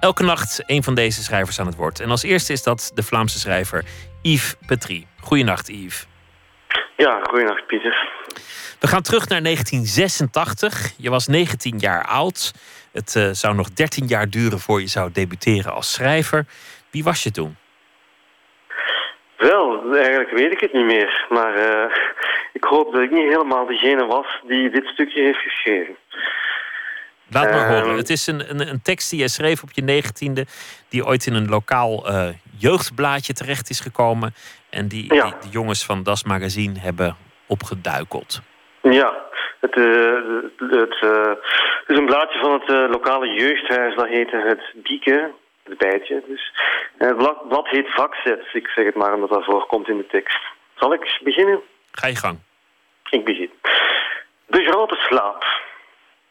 Elke nacht een van deze schrijvers aan het woord. En als eerste is dat de Vlaamse schrijver Yves Petrie. Goedenacht, Yves. Ja, goedenacht, Pieter. We gaan terug naar 1986. Je was 19 jaar oud. Het uh, zou nog 13 jaar duren voor je zou debuteren als schrijver. Wie was je toen? Wel, eigenlijk weet ik het niet meer. Maar uh, ik hoop dat ik niet helemaal degene was die dit stukje heeft geschreven. Laat maar horen. Het is een, een, een, tekst die je schreef op je negentiende... die ooit in een lokaal uh, jeugdblaadje terecht is gekomen... en die, ja. die de jongens van Das Magazine hebben opgeduikeld. Ja, het, uh, het, uh, het, is een blaadje van het lokale jeugdhuis. Dat heette het Bieken, het bijtje. Dus. Blad, blad heet Vakzet. Ik zeg het maar omdat dat voorkomt in de tekst. Zal ik beginnen? Ga je gang. Ik begin. De grote slaap.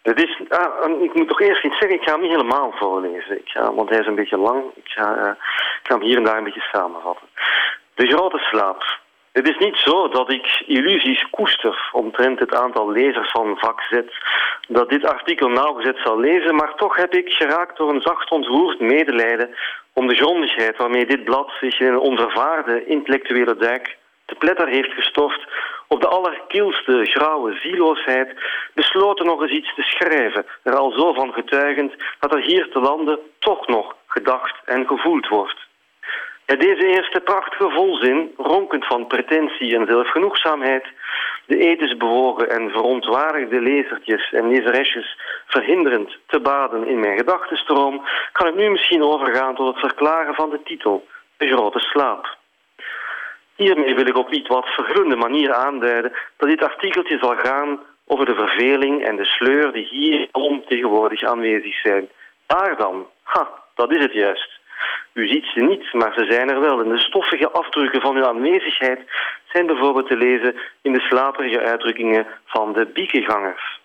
Het is, ah, ik moet toch eerst iets zeggen, ik ga hem niet helemaal voorlezen. Ik ga, want hij is een beetje lang. Ik ga, uh, ik ga hem hier en daar een beetje samenvatten. De grote slaap. Het is niet zo dat ik illusies koester omtrent het aantal lezers van vak Z dat dit artikel nauwgezet zal lezen, maar toch heb ik geraakt door een zacht ontroerd medelijden om de grondigheid waarmee dit blad zich in een onvervaarde intellectuele duik te pletter heeft gestoft op de allerkielste grauwe zieloosheid, besloten nog eens iets te schrijven, er al zo van getuigend dat er hier te landen toch nog gedacht en gevoeld wordt. Ja, deze eerste prachtige volzin, ronkend van pretentie en zelfgenoegzaamheid, de ethisch bewogen en verontwaardigde lezertjes en lezeresjes verhinderend te baden in mijn gedachtenstroom, kan ik nu misschien overgaan tot het verklaren van de titel, De Grote Slaap. Hiermee wil ik op iets wat vergrunnde manier aanduiden dat dit artikeltje zal gaan over de verveling en de sleur die hier ontegenwoordig aanwezig zijn. Waar dan? Ha, dat is het juist. U ziet ze niet, maar ze zijn er wel. En de stoffige afdrukken van uw aanwezigheid zijn bijvoorbeeld te lezen in de slaperige uitdrukkingen van de biekengangers.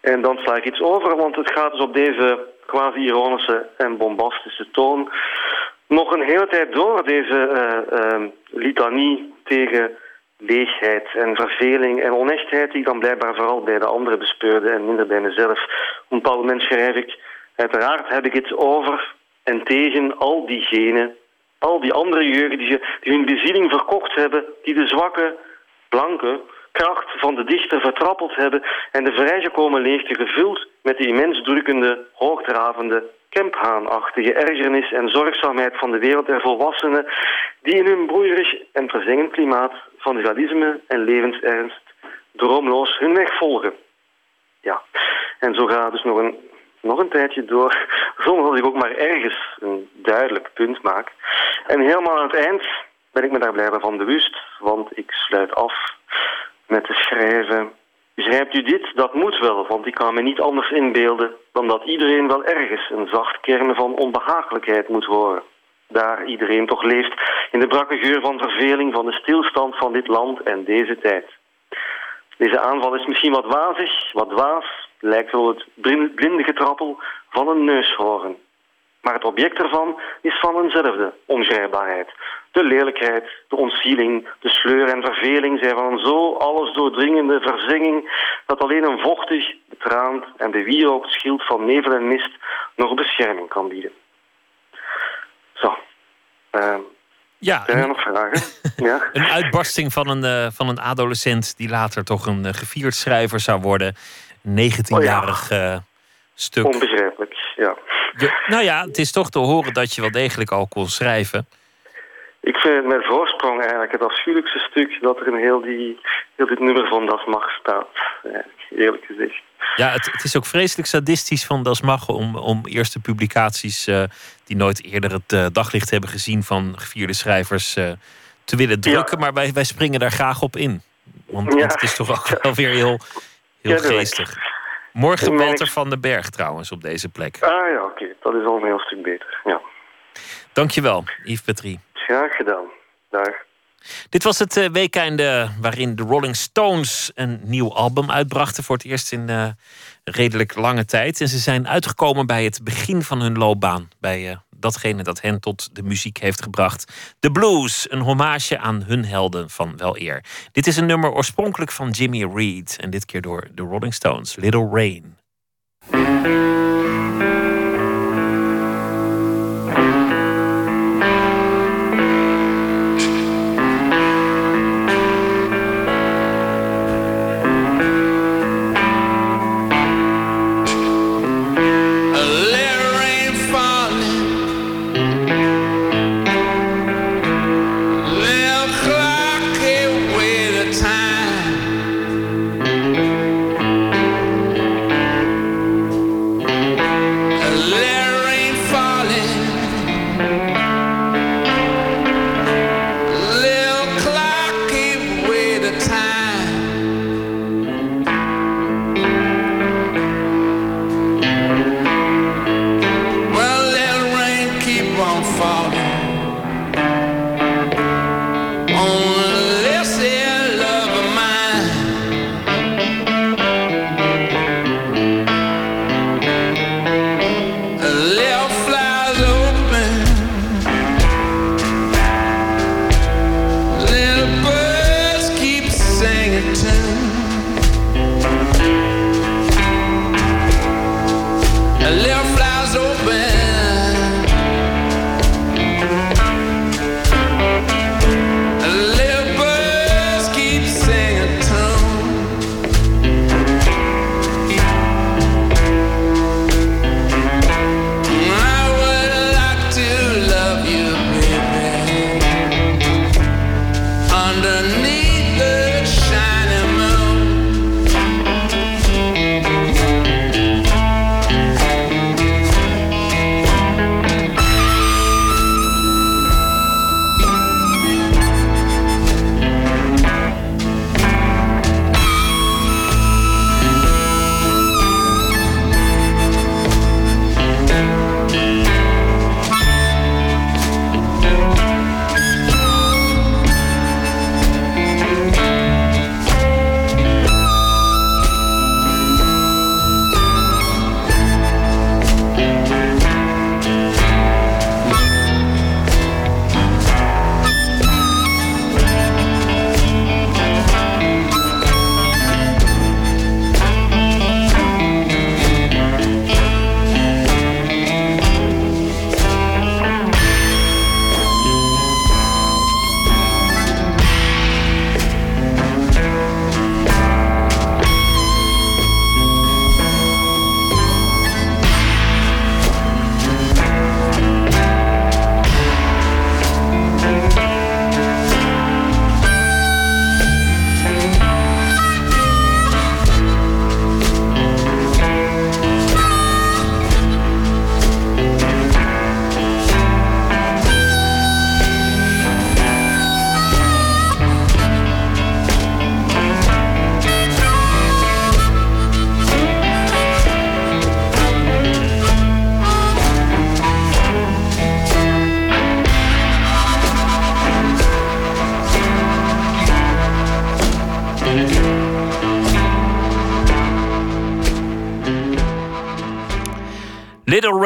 En dan sla ik iets over, want het gaat dus op deze quasi-ironische en bombastische toon nog een hele tijd door, deze uh, uh, litanie tegen leegheid en verveling en onechtheid die ik dan blijkbaar vooral bij de anderen bespeurde en minder bij mezelf. Op een bepaald moment schrijf ik, uiteraard heb ik het over en tegen al diegenen, al die andere jeugd die, hun bezieling verkocht hebben, die de zwakke, blanke kracht van de dichter vertrappeld hebben en de vrijgekomen leegte gevuld met de immens drukkende, hoogdravende, kemphaanachtige ergernis en zorgzaamheid van de wereld der volwassenen die in hun broeierig en verzengend klimaat van dualisme en levensernst droomloos hun weg volgen. Ja, en zo gaat dus nog een nog een tijdje door, zonder dat ik ook maar ergens een duidelijk punt maak. En helemaal aan het eind ben ik me daar blijven van bewust, want ik sluit af met te schrijven... Begrijpt u dit? Dat moet wel, want ik kan me niet anders inbeelden dan dat iedereen wel ergens een zacht kern van onbehagelijkheid moet horen. Daar iedereen toch leeft in de brakke geur van verveling van de stilstand van dit land en deze tijd. Deze aanval is misschien wat wazig, wat dwaas, lijkt wel het blinde getrappel van een neushoorn. Maar het object ervan is van eenzelfde ongrijpbaarheid. De lelijkheid, de ontzieling, de sleur en verveling zijn van zo alles doordringende verzenging dat alleen een vochtig, betraand en bewierookt schild van nevel en mist nog bescherming kan bieden. Zo. Uh, ja, zijn er nog vragen? ja? Een uitbarsting van een, uh, van een adolescent die later toch een uh, gevierd schrijver zou worden. 19-jarig oh ja. uh, stuk. Onbegrijpelijk, ja. Je, nou ja, het is toch te horen dat je wel degelijk al kon schrijven. Ik vind het met voorsprong eigenlijk het afschuwelijkste stuk dat er in heel, die, heel dit nummer van Das Mag staat. Eerlijk gezegd. Ja, het, het, is ook vreselijk sadistisch van Das Mag om, om eerste publicaties uh, die nooit eerder het uh, daglicht hebben gezien van gevierde schrijvers uh, te willen drukken. Ja. Maar wij, wij springen daar graag op in. Want, ja. want het is toch ook wel weer heel, heel geestig. Morgen Walter van den Berg trouwens op deze plek. Ah ja, oké. Okay. Dat is al een heel stuk beter. Ja. Dankjewel, Yves Petrie. Graag gedaan. Dag. Dit was het uh, weekende waarin de Rolling Stones een nieuw album uitbrachten. Voor het eerst in uh, redelijk lange tijd. En ze zijn uitgekomen bij het begin van hun loopbaan. Bij uh, datgene dat hen tot de muziek heeft gebracht. The Blues, een hommage aan hun helden van wel eer. Dit is een nummer oorspronkelijk van Jimmy Reed. En dit keer door de Rolling Stones, Little Rain.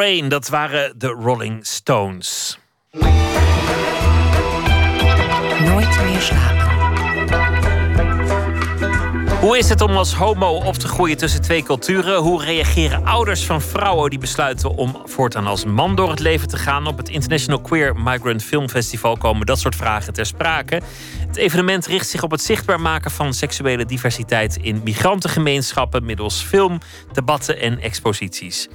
Rain, dat waren de Rolling Stones. Nooit meer slapen. Hoe is het om als homo op te groeien tussen twee culturen? Hoe reageren ouders van vrouwen die besluiten om voortaan als man door het leven te gaan? Op het International Queer Migrant Film Festival komen dat soort vragen ter sprake. Het evenement richt zich op het zichtbaar maken van seksuele diversiteit in migrantengemeenschappen middels film, debatten en exposities.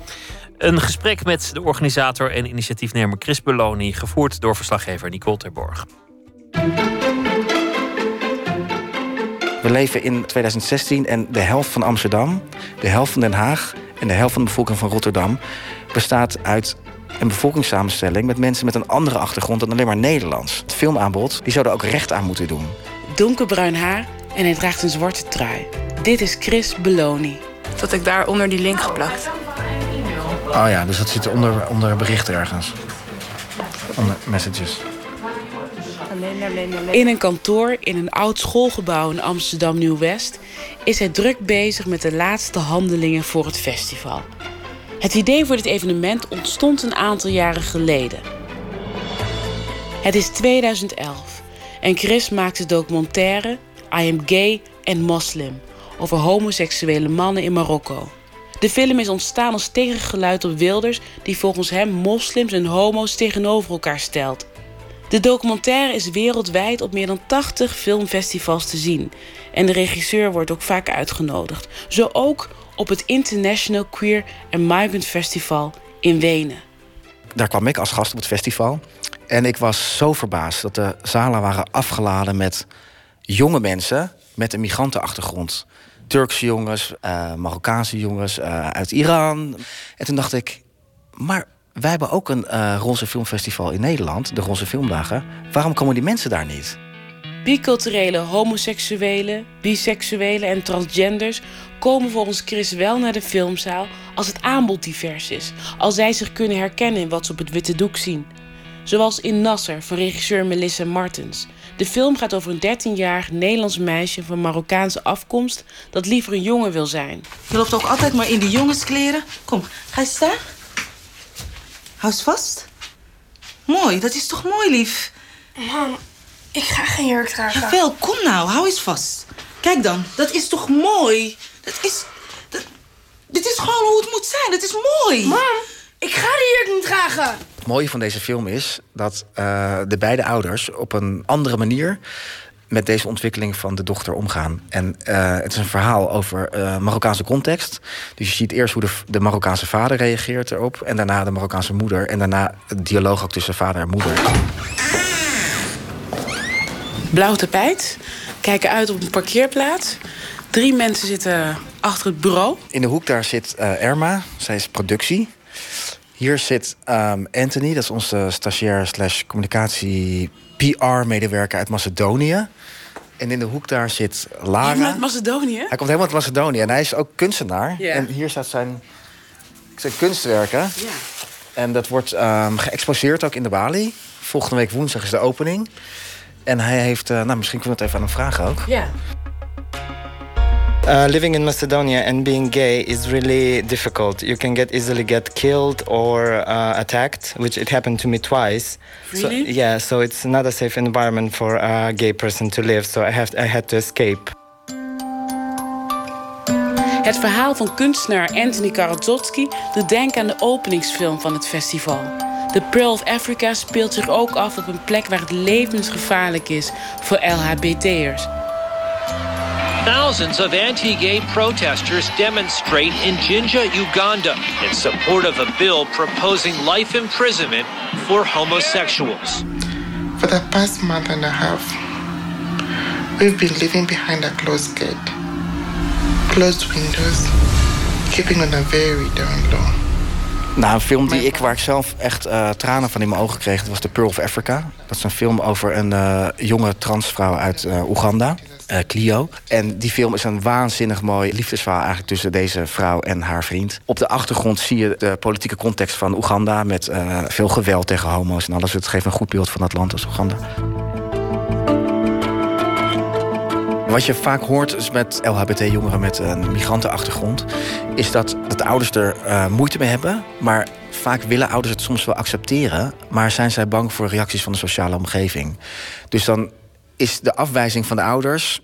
Een gesprek met de organisator en initiatiefnemer Chris Belloni, gevoerd door verslaggever Nicole Terborg. We leven in 2016 en de helft van Amsterdam, de helft van Den Haag en de helft van de bevolking van Rotterdam bestaat uit een bevolkingssamenstelling met mensen met een andere achtergrond dan alleen maar Nederlands. Het filmaanbod die zou er ook recht aan moeten doen. Donkerbruin haar en hij draagt een zwarte trui. Dit is Chris Belloni. Dat ik daar onder die link geplakt. Oh ja, dus dat zit onder, onder berichten ergens. Onder messages. In een kantoor in een oud schoolgebouw in Amsterdam Nieuw-West is hij druk bezig met de laatste handelingen voor het festival. Het idee voor dit evenement ontstond een aantal jaren geleden. Het is 2011 en Chris maakt de documentaire I Am Gay and Muslim over homoseksuele mannen in Marokko. De film is ontstaan als tegengeluid op Wilders, die volgens hem moslims en homo's tegenover elkaar stelt. De documentaire is wereldwijd op meer dan 80 filmfestivals te zien. En de regisseur wordt ook vaak uitgenodigd. Zo ook op het International Queer and Migrant Festival in Wenen. Daar kwam ik als gast op het festival. En ik was zo verbaasd dat de zalen waren afgeladen met jonge mensen met een migrantenachtergrond. Turkse jongens, uh, Marokkaanse jongens uh, uit Iran. En toen dacht ik, maar wij hebben ook een uh, roze filmfestival in Nederland, de Roze Filmdagen. Waarom komen die mensen daar niet? Biculturele homoseksuelen, biseksuelen en transgenders komen volgens Chris wel naar de filmzaal als het aanbod divers is. Als zij zich kunnen herkennen in wat ze op het witte doek zien. Zoals in Nasser van regisseur Melissa Martens. De film gaat over een 13-jarig Nederlands meisje van Marokkaanse afkomst dat liever een jongen wil zijn. Je loopt ook altijd maar in de jongenskleren. Kom, ga je staan. Hou eens vast. Mooi, dat is toch mooi, lief? Mam, ik ga geen jurk dragen. Jawel, kom nou, hou eens vast. Kijk dan, dat is toch mooi? Dat is... Dat, dit is gewoon hoe het moet zijn, dat is mooi. Mam, ik ga die jurk niet dragen. Het mooie van deze film is dat uh, de beide ouders op een andere manier met deze ontwikkeling van de dochter omgaan. En uh, het is een verhaal over uh, Marokkaanse context. Dus je ziet eerst hoe de, de, Marokkaanse vader reageert erop... en daarna de Marokkaanse moeder... en daarna het dialoog ook tussen vader en moeder. Blauw tapijt, kijken uit op een parkeerplaats. Drie mensen zitten achter het bureau. In de hoek daar zit uh, Erma, zij is productie. Hier zit um, Anthony, dat is onze stagiair slash communicatie PR-medewerker uit Macedonië. En in de hoek daar zit Lara. Iemand uit Macedonië? Hij komt helemaal uit Macedonië en hij is ook kunstenaar. Yeah. En hier staat zijn, zijn kunstwerken. Ja. En dat wordt um, geëxposeerd ook in de Bali. Volgende week woensdag is de opening. En hij heeft, uh, nou misschien kunnen we het even aan hem vragen ook. Ja. Uh, living in Macedonia and being gay is really difficult. You can get easily get killed or uh, attacked, which it happened to me twice. Really? So, yeah, so it's not a safe environment for a gay person to live. So I have I had to escape. Het verhaal van kunstenaar Anthony Karadziotski doet denken aan de openingsfilm van het festival. The Pearl of Africa speelt zich ook af op een plek waar het levensgevaarlijk is voor LHBT'ers. Thousands of anti-gay protesters demonstrate in Jinja, Uganda, in support of a bill proposing life imprisonment for homosexuals. For the past month and a half, we've been living behind a closed gate, closed windows, keeping on a very down low. Nou, een film die ik, waar ik zelf echt uh, tranen van in mijn ogen kreeg... dat was The Pearl of Africa. Dat is een film over een uh, jonge transvrouw uit uh, Oeganda. Uh, Clio. En die film is een waanzinnig mooi liefdesverhaal eigenlijk tussen deze vrouw en haar vriend. Op de achtergrond zie je de politieke context van Oeganda met uh, veel geweld tegen homo's en alles. Het geeft een goed beeld van dat land als Oeganda. Wat je vaak hoort met LHBT-jongeren met een migrantenachtergrond, is dat, dat de ouders er uh, moeite mee hebben. Maar vaak willen ouders het soms wel accepteren, maar zijn zij bang voor reacties van de sociale omgeving. Dus dan is de afwijzing van de ouders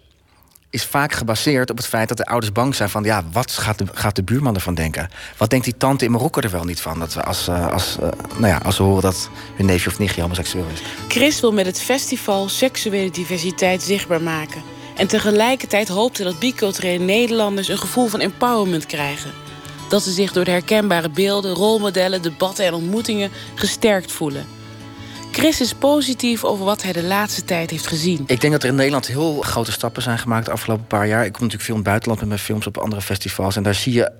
is vaak gebaseerd op het feit dat de ouders bang zijn van... ja, wat gaat de, gaat de buurman ervan denken? Wat denkt die tante in Marokko er wel niet van? Dat we als, uh, als, uh, nou ja, als we horen dat hun neefje of nichtje homoseksueel is. Chris wil met het festival seksuele diversiteit zichtbaar maken. En tegelijkertijd hoopte dat biculturele Nederlanders... een gevoel van empowerment krijgen. Dat ze zich door de herkenbare beelden, rolmodellen, debatten en ontmoetingen... gesterkt voelen. Chris is positief over wat hij de laatste tijd heeft gezien. Ik denk dat er in Nederland heel grote stappen zijn gemaakt de afgelopen paar jaar. Ik kom natuurlijk veel in het buitenland met mijn films op andere festivals. En daar zie je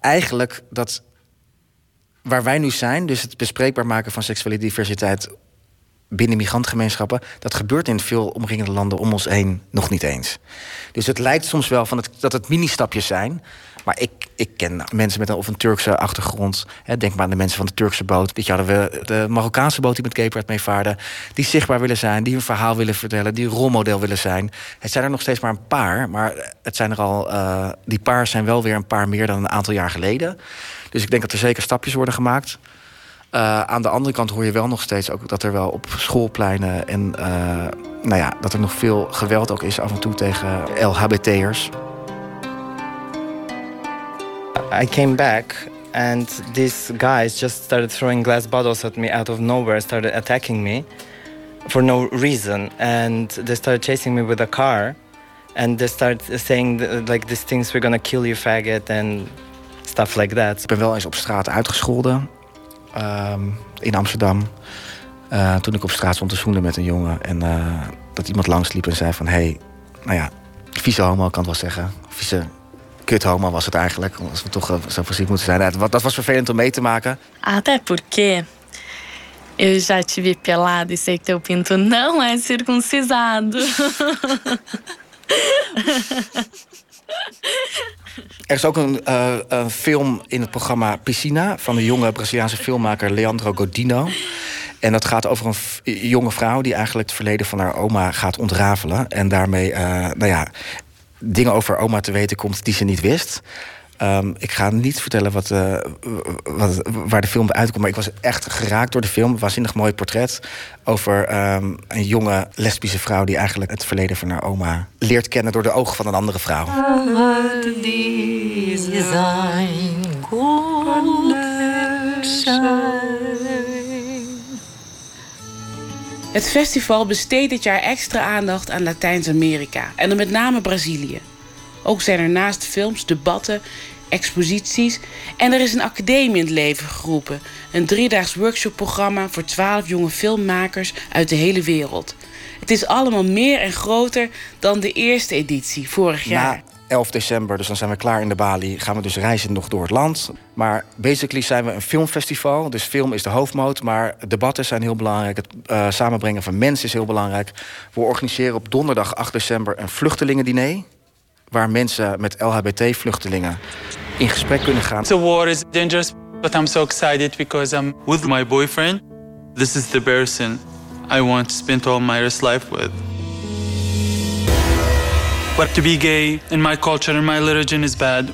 eigenlijk dat waar wij nu zijn, dus het bespreekbaar maken van seksuele diversiteit binnen migrantengemeenschappen, dat gebeurt in veel omringende landen om ons heen nog niet eens. Dus het lijkt soms wel van dat het mini-stapjes zijn. Maar ik, ik ken mensen met een, of een Turkse achtergrond. Hè, denk maar aan de mensen van de Turkse boot. Dit jaar we de Marokkaanse boot die met Cape Red meevaarden. Die zichtbaar willen zijn, die hun verhaal willen vertellen, die rolmodel willen zijn. Het zijn er nog steeds maar een paar. Maar het zijn er al, uh, die paar zijn wel weer een paar meer dan een aantal jaar geleden. Dus ik denk dat er zeker stapjes worden gemaakt. Uh, aan de andere kant hoor je wel nog steeds ook dat er wel op schoolpleinen en uh, nou ja, dat er nog veel geweld ook is af en toe tegen LHBT'ers. I came back and these guys just started throwing glass bottles at me out of nowhere, started attacking me for no reason. And they started chasing me with a car. And they started saying like these things, we're gonna kill you faggot and stuff like that. Ik ben wel eens op straat uitgescholden um, in Amsterdam. Uh, toen ik op straat stond te zoenen met een jongen. En uh, dat iemand langsliep en zei van... hé, hey, nou ja, vieze homo kan het wel zeggen. Vieze kut homo was het eigenlijk. Als we toch zo voorzichtig moeten zijn. Dat, dat was vervelend om mee te maken. Até porque eu já te vi pelado e sei que teu pinto não é circuncisado. Er is ook een, uh, een, film in het programma Piscina van de jonge Braziliaanse filmmaker Leandro Godino. En dat gaat over een jonge vrouw die eigenlijk het verleden van haar oma gaat ontrafelen. En daarmee, uh, nou ja, dingen over oma te weten komt die ze niet wist. Um, ik ga niet vertellen wat, uh, wat, waar de film uitkomt. Maar ik was echt geraakt door de film. Een waanzinnig mooi portret over um, een jonge lesbische vrouw... die eigenlijk het verleden van haar oma leert kennen... door de ogen van een andere vrouw. Het festival besteedt dit jaar extra aandacht aan Latijns-Amerika. En dan met name Brazilië. Ook zijn er naast films, debatten, exposities. En er is een academie in het leven geroepen. Een driedaags workshopprogramma voor twaalf jonge filmmakers uit de hele wereld. Het is allemaal meer en groter dan de eerste editie vorig jaar. 11 december, dus dan zijn we klaar in de Bali. Gaan we dus reizen nog door het land. Maar basically zijn we een filmfestival. Dus film is de hoofdmoot. Maar debatten zijn heel belangrijk. Het uh, samenbrengen van mensen is heel belangrijk. We organiseren op donderdag 8 december een vluchtelingendiner. Waar mensen met LHBT-vluchtelingen in gesprek kunnen gaan. The war is dangerous, but I'm so excited because I'm with my boyfriend. This is the person I want to spend all my life with. But to be gay in my culture, in my religion is bad.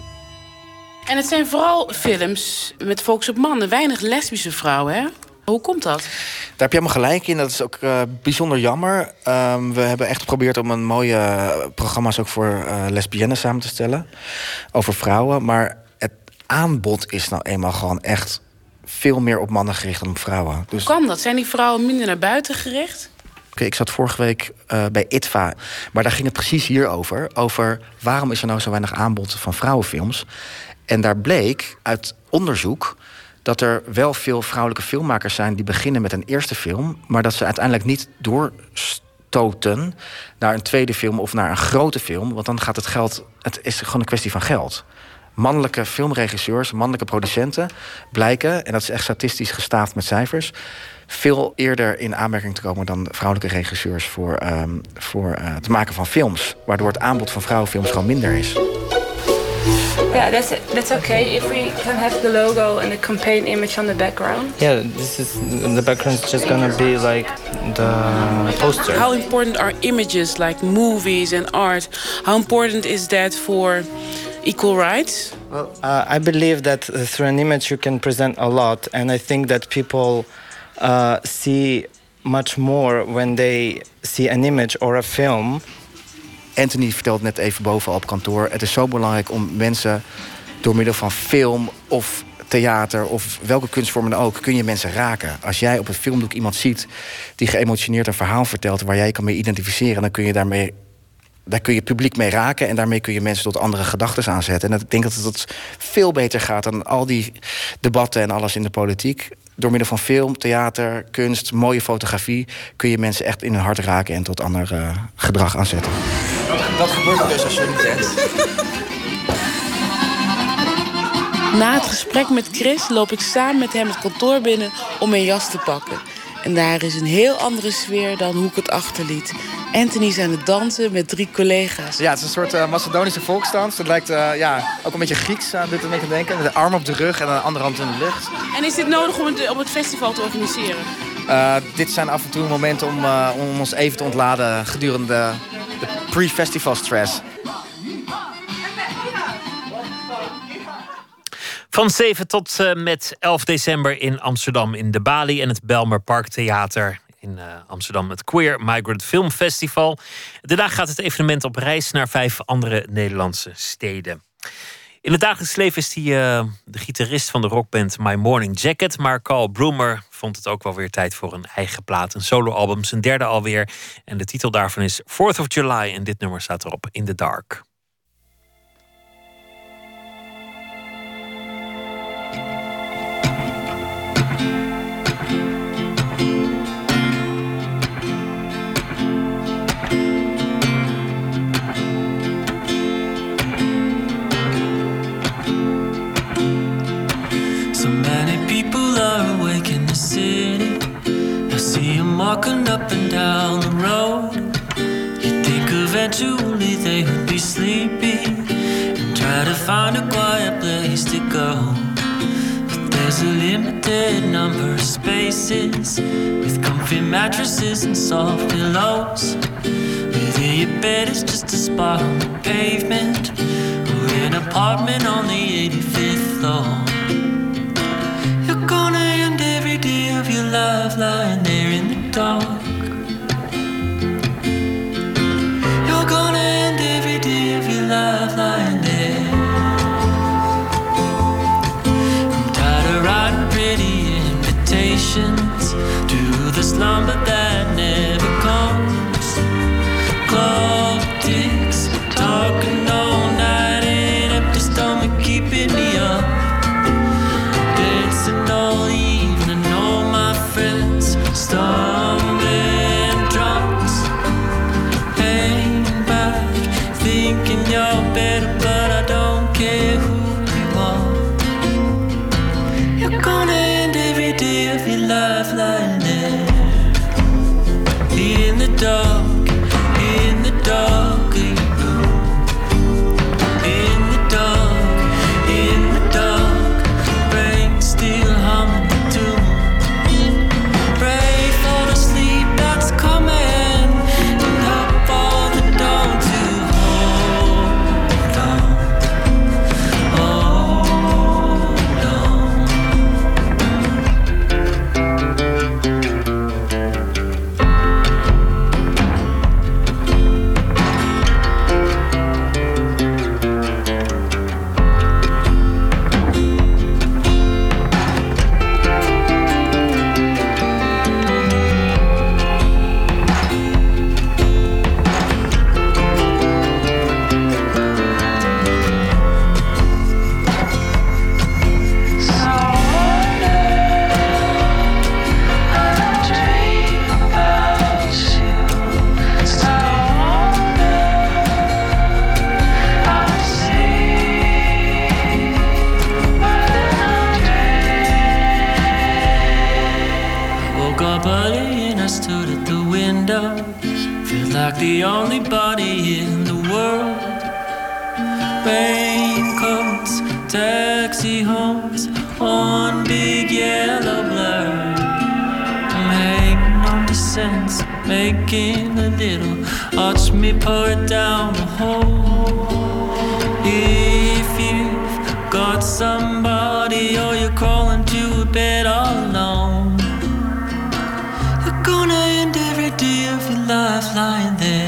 En het zijn vooral films met focus op mannen, weinig lesbische vrouwen, hè? Hoe komt dat? Daar heb je helemaal gelijk in. Dat is ook uh, bijzonder jammer. Um, we hebben echt geprobeerd om een mooie uh, programma's ook voor uh, lesbiennes samen te stellen. Over vrouwen. Maar het aanbod is nou eenmaal gewoon echt veel meer op mannen gericht dan op vrouwen. Dus... Hoe kan dat? Zijn die vrouwen minder naar buiten gericht? Ik zat vorige week uh, bij ITVA, maar daar ging het precies hierover. Over waarom is er nou zo weinig aanbod van vrouwenfilms. En daar bleek uit onderzoek dat er wel veel vrouwelijke filmmakers zijn... die beginnen met een eerste film... maar dat ze uiteindelijk niet doorstoten naar een tweede film... of naar een grote film, want dan gaat het geld... het is gewoon een kwestie van geld mannelijke filmregisseurs, mannelijke producenten blijken, en dat is echt statistisch gestaafd met cijfers, veel eerder in aanmerking te komen dan vrouwelijke regisseurs voor, um, voor uh, het maken van films. Waardoor het aanbod van vrouwenfilms gewoon minder is. Yeah, that's it. That's okay if we can have the logo and the campaign image on the background. Yeah, this is the background is just gonna be like the poster. How important are images like movies and art? How important is that for equal rights? Well, uh, I believe that through an image you can present a lot, and I think that people uh, see much more when they see an image or a film. Anthony vertelde net even boven op kantoor. Het is zo belangrijk om mensen door middel van film of theater of welke kunstvorm dan ook, kun je mensen raken. Als jij op een filmdoek iemand ziet die geëmotioneerd een verhaal vertelt waar jij kan mee identificeren, dan kun je daarmee. Daar kun je publiek mee raken en daarmee kun je mensen tot andere gedachten aanzetten. En ik denk dat het veel beter gaat dan al die debatten en alles in de politiek. Door middel van film, theater, kunst, mooie fotografie kun je mensen echt in hun hart raken en tot ander uh, gedrag aanzetten. Wat gebeurt er dus als je niet bent? Na het gesprek met Chris loop ik samen met hem het kantoor binnen om mijn jas te pakken. En daar is een heel andere sfeer dan hoe ik het achterliet. Anthony is aan het dansen met drie collega's. Ja, het is een soort uh, Macedonische volksdans. Het lijkt uh, ja, ook een beetje Grieks aan dit een beetje denken. De arm op de rug en de andere hand in de lucht. En is dit nodig om het, om het festival te organiseren? Uh, dit zijn af en toe momenten om, om ons even te ontladen gedurende de, de pre-festival stress. Van 7 tot uh, met 11 december in Amsterdam in de Bali en het Belmer Park Theater in uh, Amsterdam het Queer Migrant Film Festival. Daarna gaat het evenement op reis naar vijf andere Nederlandse steden. In het dagelijks leven is hij uh, de gitarist van de rockband My Morning Jacket. Maar Carl Broomer vond het ook wel weer tijd voor een eigen plaat. Een soloalbum, zijn derde alweer. En de titel daarvan is 4th of July. En dit nummer staat erop, In the Dark. Up and down the road. You'd think eventually they would be sleepy and try to find a quiet place to go. But there's a limited number of spaces with comfy mattresses and soft pillows. Whether your bed is just a spot on the pavement or an apartment on the 85th floor. You're gonna end every day of your life lying there in the dark. It down the hole. If you've got somebody or you're crawling to a bed all alone, you're gonna end every day of your life lying there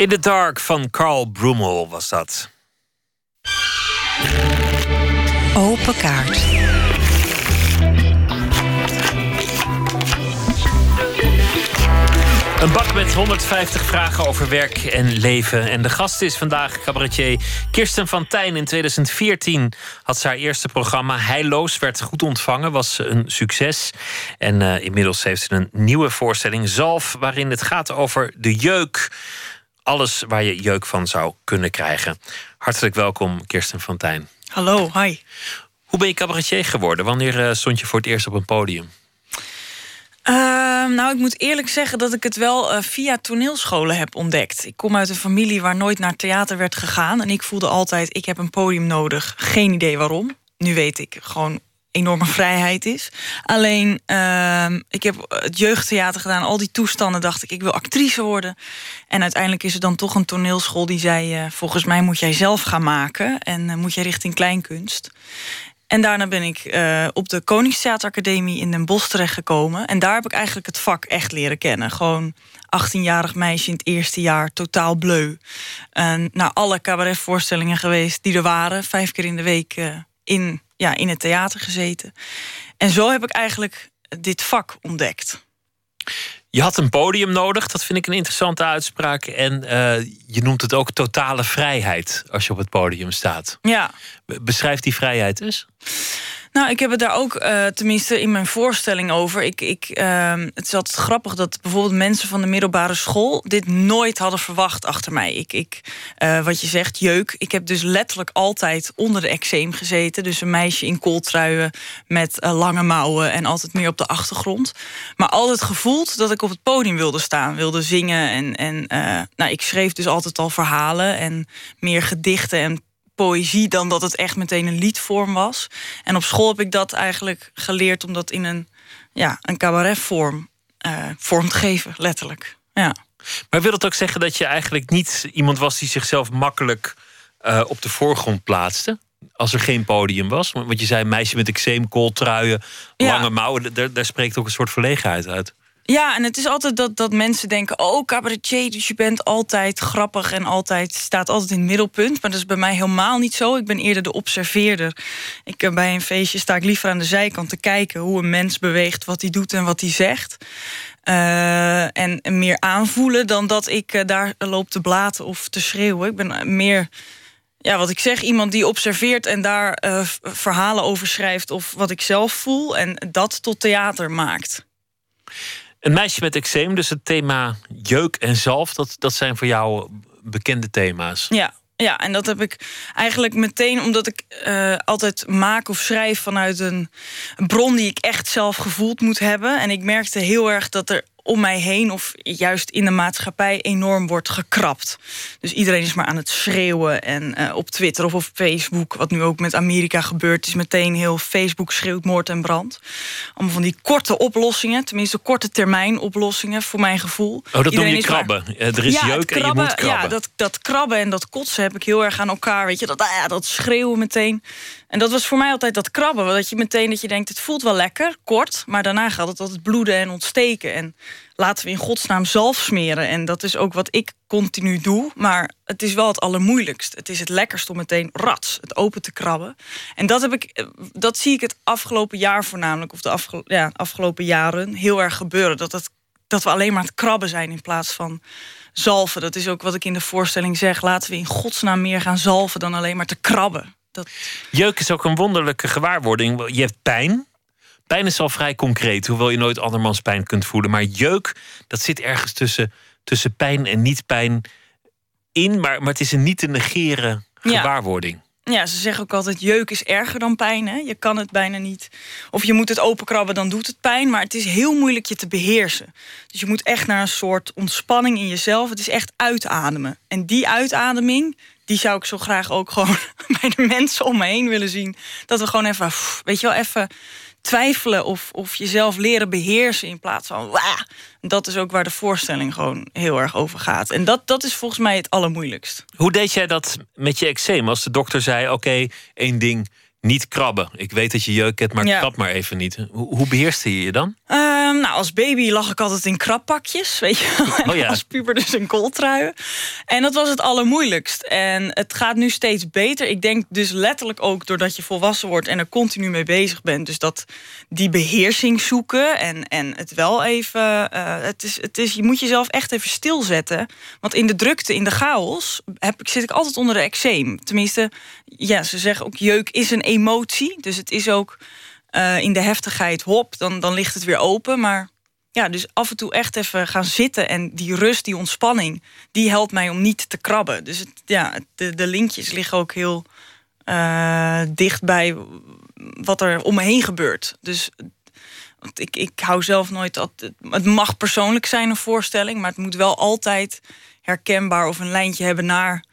In the Dark van Carl Brummel was dat. Open kaart. Een bak met 150 vragen over werk en leven. En de gast is vandaag cabaretier Kirsten van Tijn. In 2014 had ze haar eerste programma Heilloos. Werd goed ontvangen, was een succes. En eh, inmiddels heeft ze een nieuwe voorstelling, Zalf... waarin het gaat over de jeuk. Alles waar je jeuk van zou kunnen krijgen. Hartelijk welkom, Kirsten van Tijn. Hallo, hi. Hoe ben je cabaretier geworden? Wanneer eh, stond je voor het eerst op een podium? Ehm, nou, ik moet eerlijk zeggen dat ik het wel eh, via toneelscholen heb ontdekt. Ik kom uit een familie waar nooit naar theater werd gegaan. En ik voelde altijd, ik heb een podium nodig. Geen idee waarom. Nu weet ik gewoon enorme vrijheid is. Alleen, ehm, ik heb het jeugdtheater gedaan. Al die toestanden dacht ik, ik wil actrice worden. En uiteindelijk is er dan toch een toneelschool die zei... eh, volgens mij moet jij zelf gaan maken. En eh, moet jij richting kleinkunst. En daarna ben ik eh, op de Koningstheateracademie in Den Bosch terechtgekomen. En daar heb ik eigenlijk het vak echt leren kennen. Gewoon 18-jarig meisje in het eerste jaar, totaal bleu. Naar alle cabaretvoorstellingen geweest die er waren. Vijf keer in de week in, ja, in het theater gezeten. En zo heb ik eigenlijk dit vak ontdekt. Je had een podium nodig, dat vind ik een interessante uitspraak. En eh, je noemt het ook totale vrijheid als je op het podium staat. Ja. Be- Beschrijf die vrijheid eens. Nou, ik heb het daar ook, eh, tenminste in mijn voorstelling over. Ik, ik, ehm, het is altijd grappig dat bijvoorbeeld mensen van de middelbare school dit nooit hadden verwacht achter mij. Ik, ik, eh, wat je zegt, jeuk. Ik heb dus letterlijk altijd onder de eczeem gezeten. Dus een meisje in kooltruien met eh, lange mouwen en altijd meer op de achtergrond. Maar altijd gevoeld dat ik op het podium wilde staan, wilde zingen. En, en nou, ik schreef dus altijd al verhalen en meer gedichten en poëzie dan dat het echt meteen een liedvorm was. En op school heb ik dat eigenlijk geleerd om dat in een, ja, een cabaretvorm eh, vorm te geven, letterlijk. Ja. Maar wil het ook zeggen dat je eigenlijk niet iemand was die zichzelf makkelijk eh, op de voorgrond plaatste? Als er geen podium was? Want je zei meisje met eczeem, kooltruien, Ja. lange mouwen. Daar, daar spreekt ook een soort verlegenheid uit. Ja, en het is altijd dat, dat mensen denken... oh, cabaretier, dus je bent altijd grappig... en altijd staat altijd in het middelpunt. Maar dat is bij mij helemaal niet zo. Ik ben eerder de observeerder. Ik, eh, bij een feestje sta ik liever aan de zijkant te kijken... hoe een mens beweegt, wat hij doet en wat hij zegt. Eh, en, meer aanvoelen dan dat ik eh, daar loop te blaten of te schreeuwen. Ik ben meer... Ja, wat ik zeg, iemand die observeert en daar verhalen over schrijft... of wat ik zelf voel en dat tot theater maakt. Een meisje met eczeem, dus het thema jeuk en zalf... dat, dat zijn voor jou bekende thema's. Ja, ja, en dat heb ik eigenlijk meteen omdat ik eh, altijd maak of schrijf vanuit een, een bron die ik echt zelf gevoeld moet hebben. En ik merkte heel erg dat er om mij heen of juist in de maatschappij enorm wordt gekrapt. Dus iedereen is maar aan het schreeuwen en eh, op Twitter of op Facebook, wat nu ook met Amerika gebeurt, is meteen heel Facebook schreeuwt moord en brand. Allemaal van die korte oplossingen, tenminste korte termijn oplossingen voor mijn gevoel. Oh, dat noem Iedereen je is maar- krabben. Er is ja, jeuk en je moet krabben. Ja, dat, dat krabben en dat kotsen heb ik heel erg aan elkaar. Weet je, dat, ah, dat schreeuwen meteen. En dat was voor mij altijd dat krabben. Dat je meteen dat je denkt, het voelt wel lekker, kort. Maar daarna gaat het altijd bloeden en ontsteken. En laten we in godsnaam zalf smeren. En dat is ook wat ik continu doe. Maar het is wel het allermoeilijkst. Het is het lekkerst om meteen rats, het open te krabben. En dat, heb ik, eh, dat zie ik het afgelopen jaar voornamelijk... of de ja, afgelopen jaren heel erg gebeuren. Dat, het, dat we alleen maar het krabben zijn in plaats van zalven. Dat is ook wat ik in de voorstelling zeg. Laten we in godsnaam meer gaan zalven dan alleen maar te krabben. Dat... Jeuk is ook een wonderlijke gewaarwording. Je hebt pijn. Pijn is al vrij concreet, hoewel je nooit andermans pijn kunt voelen. Maar jeuk, dat zit ergens tussen, tussen pijn en niet pijn in. Maar, maar het is een niet te negeren gewaarwording. Ja, ze zeggen ook altijd: jeuk is erger dan pijn. Hè? Je kan het bijna niet. Of je moet het openkrabben, dan doet het pijn. Maar het is heel moeilijk je te beheersen. Dus je moet echt naar een soort ontspanning in jezelf. Het is echt uitademen. En die uitademing, die zou ik zo graag ook gewoon bij de mensen om me heen willen zien. Dat we gewoon even, weet je wel, even twijfelen of, of jezelf leren beheersen in plaats van Wah! Dat is ook waar de voorstelling gewoon heel erg over gaat. En dat, dat is volgens mij het allermoeilijkst. Hoe deed jij dat met je eczeem? Als de dokter zei: Oké, één ding, niet krabben. Ik weet dat je jeuk hebt, maar krab maar even niet. Hoe, hoe beheerste je je dan? Ehm, nou, als baby lag ik altijd in krappakjes, weet je wel. Oh, als puber dus in kooltruien. En dat was het allermoeilijkst. En het gaat nu steeds beter. Ik denk dus letterlijk ook doordat je volwassen wordt... en er continu mee bezig bent. Dus dat die beheersing zoeken en, en het wel even... Uh, het is, het is, je moet jezelf echt even stilzetten. Want in de drukte, in de chaos... Heb, zit ik altijd onder de eczeem. Tenminste, ja, ze zeggen ook jeuk is een emotie. Dus het is ook uh, in de heftigheid, hop, dan, dan ligt het weer open. Maar ja, dus af en toe echt even gaan zitten. En die rust, die ontspanning, die helpt mij om niet te krabben. Dus ja, de, de linkjes liggen ook heel uh, dicht bij wat er om me heen gebeurt. Dus ik, ik hou zelf nooit... Het mag persoonlijk zijn, een voorstelling... maar het moet wel altijd herkenbaar of een lijntje hebben naar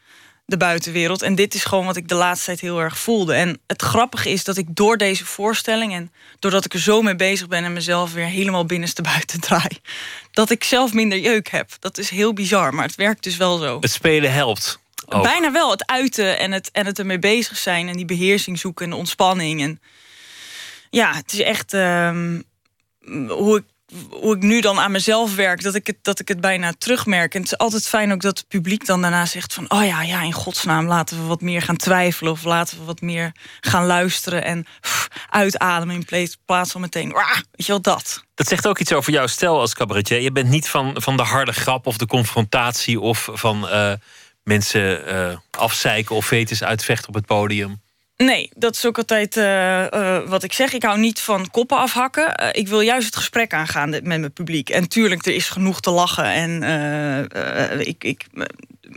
de buitenwereld. En dit is gewoon wat ik de laatste tijd heel erg voelde. En het grappige is dat ik door deze voorstelling... en doordat ik er zo mee bezig ben... en mezelf weer helemaal binnenste buiten draai... dat ik zelf minder jeuk heb. Dat is heel bizar, maar het werkt dus wel zo. Het spelen helpt. Bijna wel, het uiten en het, en het ermee bezig zijn... en die beheersing zoeken en de ontspanning. En ja, het is echt... Um, hoe ik hoe ik nu dan aan mezelf werk, dat ik het, dat ik het bijna terugmerk. En het is altijd fijn ook dat het publiek dan daarna zegt van... oh ja, ja, in godsnaam laten we wat meer gaan twijfelen... of laten we wat meer gaan luisteren en uitademen... in plaats van meteen, Wah! weet je wel, dat. Dat zegt ook iets over jouw stijl als cabaretier. Je bent niet van, van de harde grap of de confrontatie... of van uh, mensen uh, afzeiken of fetus uitvechten op het podium. Nee, dat is ook altijd uh, uh, wat ik zeg. Ik hou niet van koppen afhakken. Uh, ik wil juist het gesprek aangaan met mijn publiek. En tuurlijk, er is genoeg te lachen. En ik, ik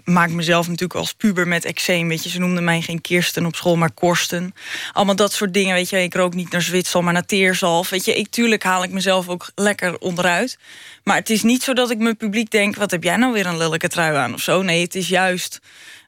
maak mezelf natuurlijk als puber met eczeem. Weet je, ze noemden mij geen Kirsten op school, maar Korsten. Allemaal dat soort dingen. Weet je, ik rook niet naar Zwitser, maar naar teerzalf. Weet je, ik, tuurlijk haal ik mezelf ook lekker onderuit. Maar het is niet zo dat ik mijn publiek denk: wat heb jij nou weer een lelijke trui aan of zo? Nee, het is juist.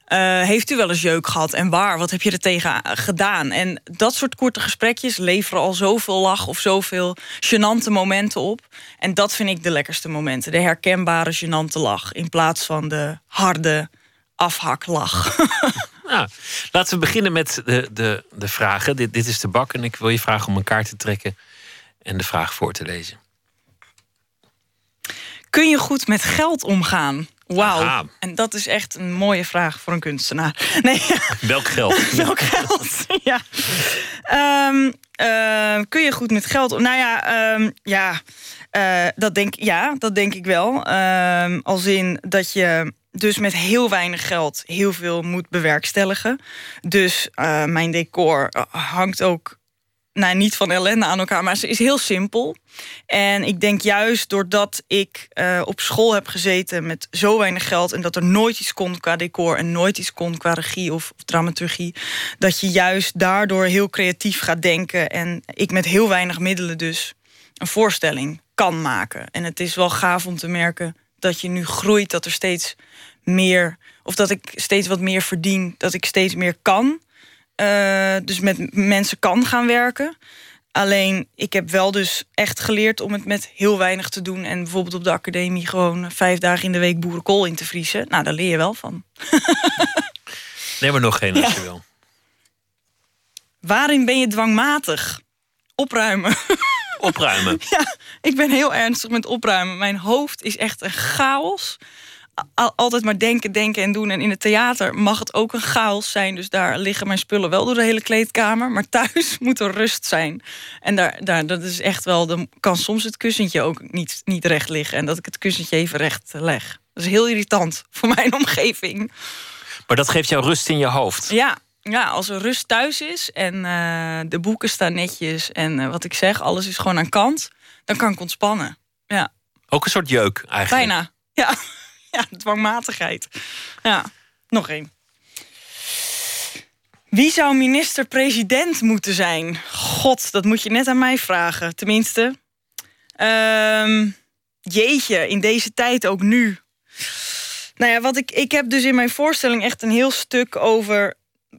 Uh, heeft u wel eens jeuk gehad en waar? Wat heb je er tegen gedaan? En dat soort korte gesprekjes leveren al zoveel lach of zoveel gênante momenten op. En dat vind ik de lekkerste momenten. De herkenbare gênante lach in plaats van de harde afhaklach. Nou, laten we beginnen met de, de, de vragen. Dit, dit is de bak en ik wil je vragen om een kaart te trekken en de vraag voor te lezen. Kun je goed met geld omgaan? Wauw. En dat is echt een mooie vraag voor een kunstenaar. Nee. Welk geld? Welk geld? ja. Um, uh, kun je goed met geld? Nou ja, um, ja, uh, dat denk, ja, dat denk ik wel. Um, als in dat je dus met heel weinig geld heel veel moet bewerkstelligen. Dus uh, mijn decor hangt ook nou, niet van ellende aan elkaar, maar ze is heel simpel. En ik denk juist doordat ik uh, op school heb gezeten met zo weinig geld... en dat er nooit iets kon qua decor en nooit iets kon qua regie of dramaturgie... dat je juist daardoor heel creatief gaat denken... en ik met heel weinig middelen dus een voorstelling kan maken. En het is wel gaaf om te merken dat je nu groeit, dat er steeds meer... of dat ik steeds wat meer verdien, dat ik steeds meer kan... Uh, dus met mensen kan gaan werken. Alleen, ik heb wel dus echt geleerd om het met heel weinig te doen. En bijvoorbeeld op de academie gewoon vijf dagen in de week boerenkool in te vriezen. Nou, daar leer je wel van. Neem maar nog geen als je wil. Waarin ben je dwangmatig? Opruimen. Opruimen? ja, ik ben heel ernstig met opruimen. Mijn hoofd is echt een chaos altijd maar denken, denken en doen. En in het theater mag het ook een chaos zijn. Dus daar liggen mijn spullen wel door de hele kleedkamer. Maar thuis moet er rust zijn. En daar, daar, dat is echt wel. Dan kan soms het kussentje ook niet, niet recht liggen. En dat ik het kussentje even recht leg. Dat is heel irritant voor mijn omgeving. Maar dat geeft jou rust in je hoofd. Ja, ja als er rust thuis is en eh, de boeken staan netjes en eh, wat ik zeg, alles is gewoon aan kant, dan kan ik ontspannen. Ja, Ook een soort jeuk eigenlijk. bijna. Ja, ja dwangmatigheid. Ja, nog één. Wie zou minister-president moeten zijn? God, dat moet je net aan mij vragen. Tenminste. Ehm, jeetje, in deze tijd ook nu. Nou ja, wat ik, ik heb dus in mijn voorstelling echt een heel stuk over...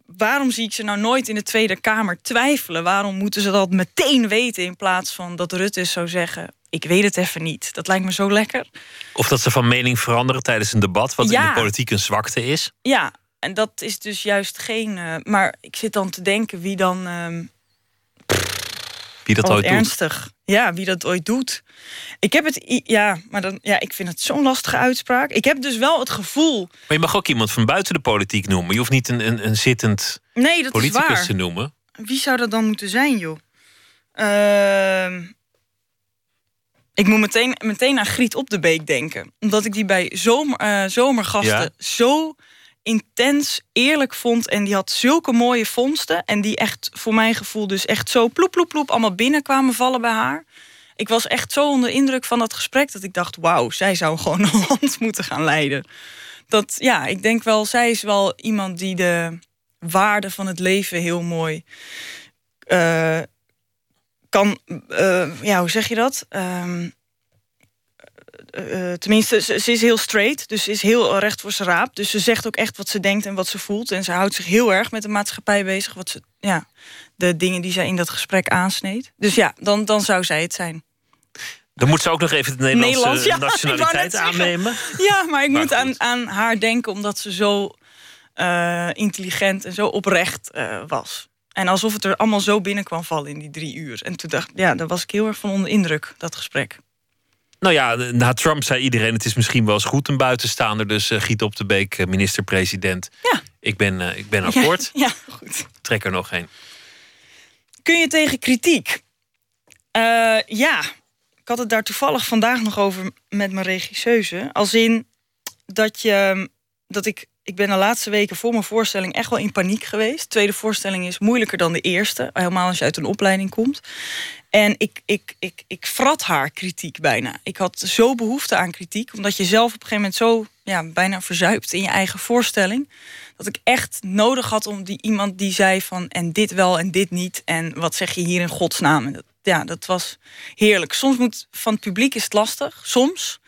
waarom zie ik ze nou nooit in de Tweede Kamer twijfelen? Waarom moeten ze dat meteen weten in plaats van dat Rutte zou zeggen... ik weet het even niet. Dat lijkt me zo lekker. Of dat ze van mening veranderen tijdens een debat, wat in de politiek een zwakte is. Ja, en dat is dus juist geen... eh, maar ik zit dan te denken wie dan... ehm, Wie dat Oh, ooit doet. ernstig. Ja, wie dat ooit doet. Ik heb het, ja, maar dan, ja, ik vind het zo'n lastige uitspraak. Ik heb dus wel het gevoel, Maar je mag ook iemand van buiten de politiek noemen. Je hoeft niet een, een, een zittend nee, dat is politicus waar. te noemen. Wie zou dat dan moeten zijn, joh? Ehm, ik moet meteen, meteen aan Griet op de Beek denken. Omdat ik die bij zomer, eh, zomergasten Ja. zo intens eerlijk vond. En die had zulke mooie vondsten. En die echt, voor mijn gevoel, dus echt zo ploep, ploep, ploep... allemaal binnenkwamen vallen bij haar. Ik was echt zo onder indruk van dat gesprek... dat ik dacht, wauw, zij zou gewoon een land moeten gaan leiden. Dat, ja, ik denk wel, zij is wel iemand die de waarde van het leven heel mooi eh, kan, eh, ja, hoe zeg je dat? Ehm, eh, eh, tenminste, ze, ze is heel straight, dus ze is heel recht voor zijn raap. Dus ze zegt ook echt wat ze denkt en wat ze voelt. En ze houdt zich heel erg met de maatschappij bezig. Wat ze, ja, de dingen die zij in dat gesprek aansneed. Dus ja, dan, dan zou zij het zijn. Dan moet ze ook nog even de Nederlandse Nederlands, ja, nationaliteit aannemen. Ja, maar ik Maar moet aan, aan haar denken omdat ze zo intelligent en zo oprecht was. En alsof het er allemaal zo binnen kwam vallen in die drie uur. En toen dacht ja, daar was ik heel erg van onder indruk, dat gesprek. Nou ja, na Trump zei iedereen: het is misschien wel eens goed een buitenstaander. Dus eh, Giet op de Beek, eh, minister-president. Ja. Ik ben, eh, ik ben akkoord. Ja, goed. Trek er nog een. Kun je tegen kritiek? Ja, ik had het daar toevallig vandaag nog over met mijn regisseuse. Als in dat je dat ik. Ik ben de laatste weken voor mijn voorstelling echt wel in paniek geweest. De tweede voorstelling is moeilijker dan de eerste. Helemaal als je uit een opleiding komt. En ik, ik, ik, ik frat haar kritiek bijna. Ik had zo behoefte aan kritiek. Omdat je zelf op een gegeven moment zo ja, bijna verzuipt in je eigen voorstelling. Dat ik echt nodig had om die iemand die zei van... en dit wel en dit niet. En wat zeg je hier in godsnaam? Ja, dat was heerlijk. Soms moet van het publiek is het lastig. Soms.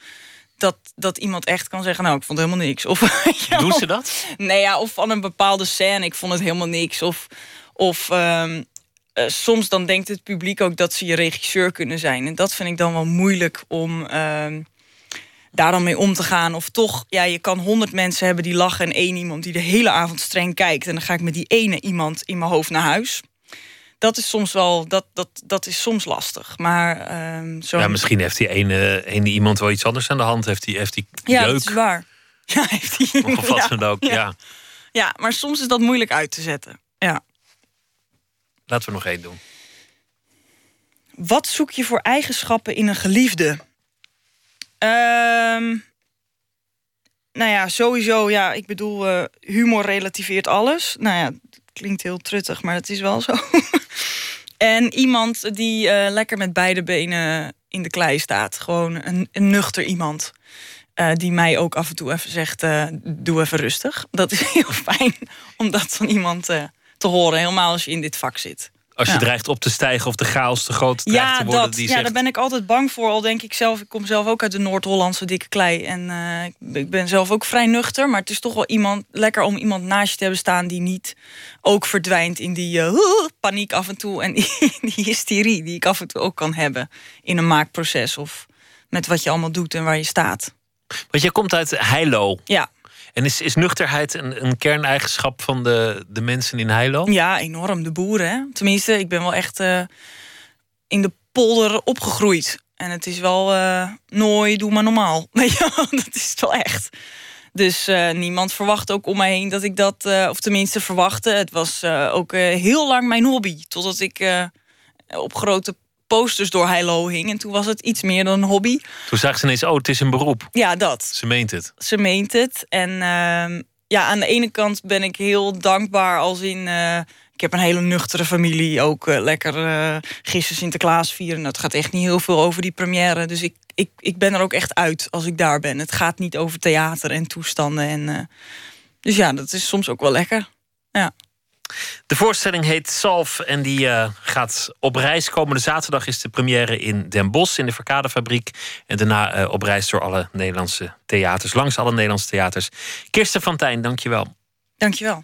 Dat, dat iemand echt kan zeggen, nou, ik vond helemaal niks. Of. Doen ze dat? Nee, ja, of van een bepaalde scène, ik vond het helemaal niks. Of, of ehm, eh, soms dan denkt het publiek ook dat ze je regisseur kunnen zijn. En dat vind ik dan wel moeilijk om ehm, daar dan mee om te gaan. Of toch, ja, je kan honderd mensen hebben die lachen... en één iemand die de hele avond streng kijkt. En dan ga ik met die ene iemand in mijn hoofd naar huis. Dat is soms wel, dat, dat, dat is soms lastig. Maar ehm zo. Ja, misschien heeft die ene, ene iemand wel iets anders aan de hand. Heeft die, heeft die Ja, jeuk? dat is waar. Ja, heeft hij. Of wat dan ook. Ja. Ja, maar soms is dat moeilijk uit te zetten. Ja. Laten we nog één doen. Wat zoek je voor eigenschappen in een geliefde? Ehm, nou ja, sowieso, ja, ik bedoel, eh, humor relativeert alles. Nou ja, klinkt heel truttig, maar het is wel zo. en iemand die eh, lekker met beide benen in de klei staat. Gewoon een, nuchter iemand. eh, die mij ook af en toe even zegt, eh, doe even rustig. Dat is heel fijn om dat van iemand te horen. Helemaal als je in dit vak zit. Als je Ja. dreigt op te stijgen of de chaos te groot dreigt Ja, te worden. dat. Die ja zegt, daar ben ik altijd bang voor. Al denk ik zelf, ik kom zelf ook uit de Noord-Hollandse dikke klei. En eh, ik- ben zelf ook vrij nuchter. Maar het is toch wel iemand, lekker om iemand naast je te hebben staan... die niet ook verdwijnt in die eh, paniek af en toe. En die, die hysterie die ik af en toe ook kan hebben in een maakproces. Of met wat je allemaal doet en waar je staat. Want jij komt uit Heilo. Ja. En is, is nuchterheid een, een kerneigenschap van de, de mensen in Heilo? Ja, enorm. De boeren. Tenminste, ik ben wel echt eh, in de polder opgegroeid. En het is wel eh nooit, doe maar normaal. Dat is wel echt. Dus eh, niemand verwacht ook om mij heen dat ik dat, of tenminste verwachtte. Het was ook heel lang mijn hobby. Totdat ik op grote posters door Heilo hing. En toen was het iets meer dan een hobby. Toen zag ze ineens, oh, het is een beroep. Ja, dat. Ze meent het. Ze meent het. En ehm, ja, aan de ene kant ben ik heel dankbaar als in... eh, ik heb een hele nuchtere familie. Ook eh, lekker uh, gisteren Sinterklaas vieren. Het gaat echt niet heel veel over die première. Dus ik, ik, ik ben er ook echt uit als ik daar ben. Het gaat niet over theater en toestanden. En, eh, dus ja, dat is soms ook wel lekker. Ja. De voorstelling heet Salf en die uh, gaat op reis. Komende zaterdag is de première in Den Bosch in de Verkadefabriek. En daarna uh, op reis door alle Nederlandse theaters, langs alle Nederlandse theaters. Kirsten van Tijn, dankjewel. Dankjewel.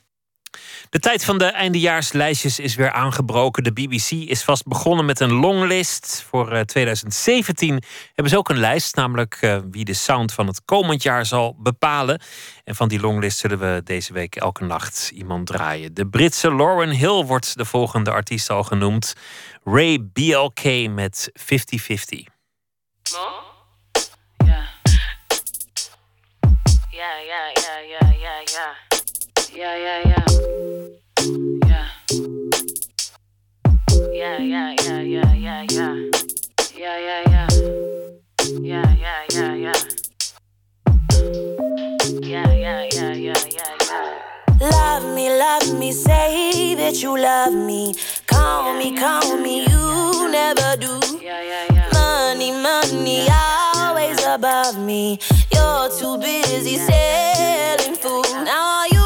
De tijd van de eindejaarslijstjes is weer aangebroken. De BBC is vast begonnen met een longlist. Voor uh, 2017 hebben ze ook een lijst, namelijk uh, wie de sound van het komend jaar zal bepalen. En van die longlist zullen we deze week elke nacht iemand draaien. De Britse Lauren Hill wordt de volgende artiest al genoemd. Ray BLK met 50-50. Yeah, yeah, yeah, yeah, yeah, yeah. Yeah, yeah, yeah. Yeah. Yeah, yeah, yeah, yeah, yeah, yeah. Yeah, yeah, yeah. Yeah, yeah, yeah, yeah. Yeah, yeah, yeah, yeah, yeah, yeah. Love me, love me, say that you love me. Call me, call me, you never do. Yeah, yeah, yeah. Money, money, always above me. You're too busy selling food. Now you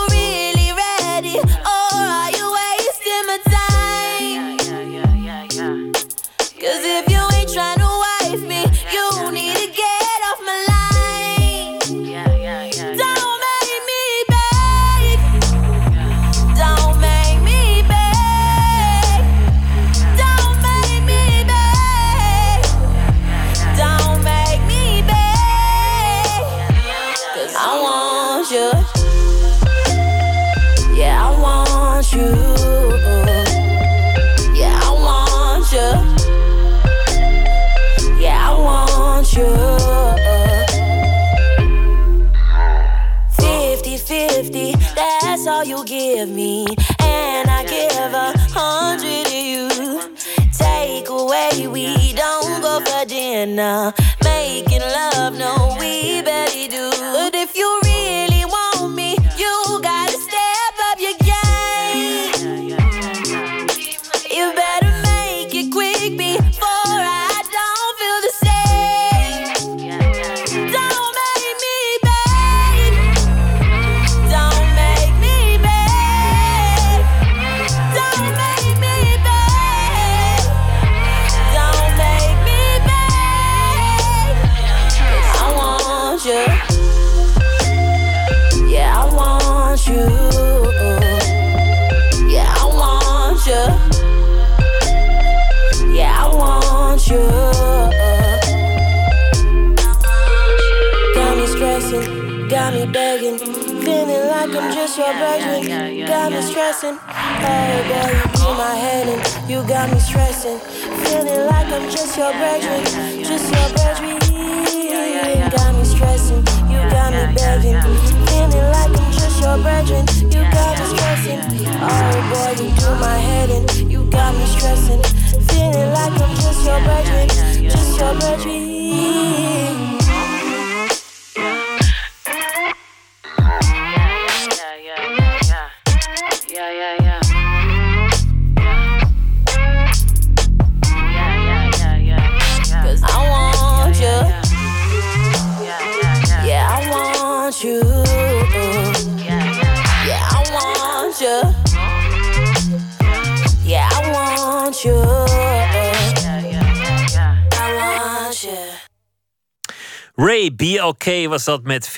dinner. Making love, no, we barely do. Begging, feeling like I'm just your virgin. Got me stressing, oh girl, you be my head and you got me stressing, feeling like I'm just your virgin, just your virgin. Got me stressing, you got me begging, feeling like I'm just your virgin. You got me stressing, oh boy, you do my head and you got me stressing, feeling like I'm just your virgin, just your virgin. BLK was dat met 50-50.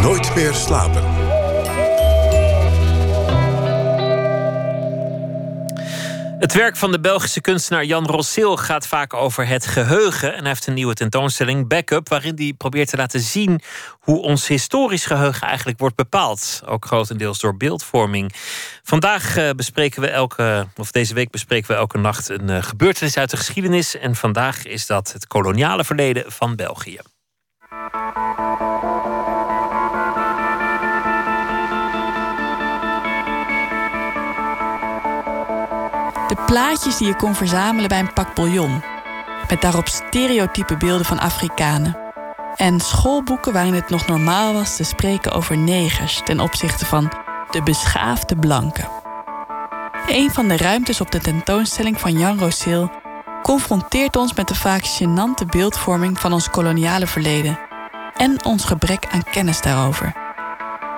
Nooit meer slapen. Het werk van de Belgische kunstenaar Jan Rosseel gaat vaak over het geheugen. En hij heeft een nieuwe tentoonstelling, Backup, waarin hij probeert te laten zien hoe ons historisch geheugen eigenlijk wordt bepaald. Ook grotendeels door beeldvorming. Vandaag eh, bespreken we elke, of deze week bespreken we elke nacht een eh, gebeurtenis uit de geschiedenis. En vandaag is dat het koloniale verleden van België. De plaatjes die je kon verzamelen bij een pak bouillon. Met daarop stereotype beelden van Afrikanen. En schoolboeken waarin het nog normaal was te spreken over negers ten opzichte van de beschaafde blanken. Een van de ruimtes op de tentoonstelling van Jan Rosil confronteert ons met de vaak gênante beeldvorming van ons koloniale verleden en ons gebrek aan kennis daarover.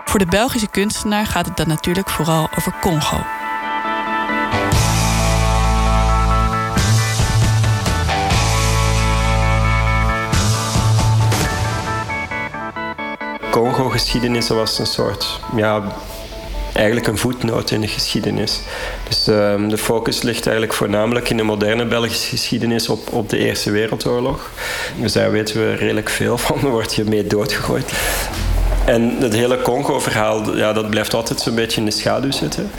Voor de Belgische kunstenaar gaat het dan natuurlijk vooral over Congo. Congo-geschiedenis was een soort, ja, eigenlijk een voetnoot in de geschiedenis. Dus ehm, de focus ligt eigenlijk voornamelijk in de moderne Belgische geschiedenis op, op de Eerste Wereldoorlog. Dus daar weten we redelijk veel van, daar word je mee doodgegooid. En het hele Congo-verhaal, ja, dat blijft altijd zo'n beetje in de schaduw zitten.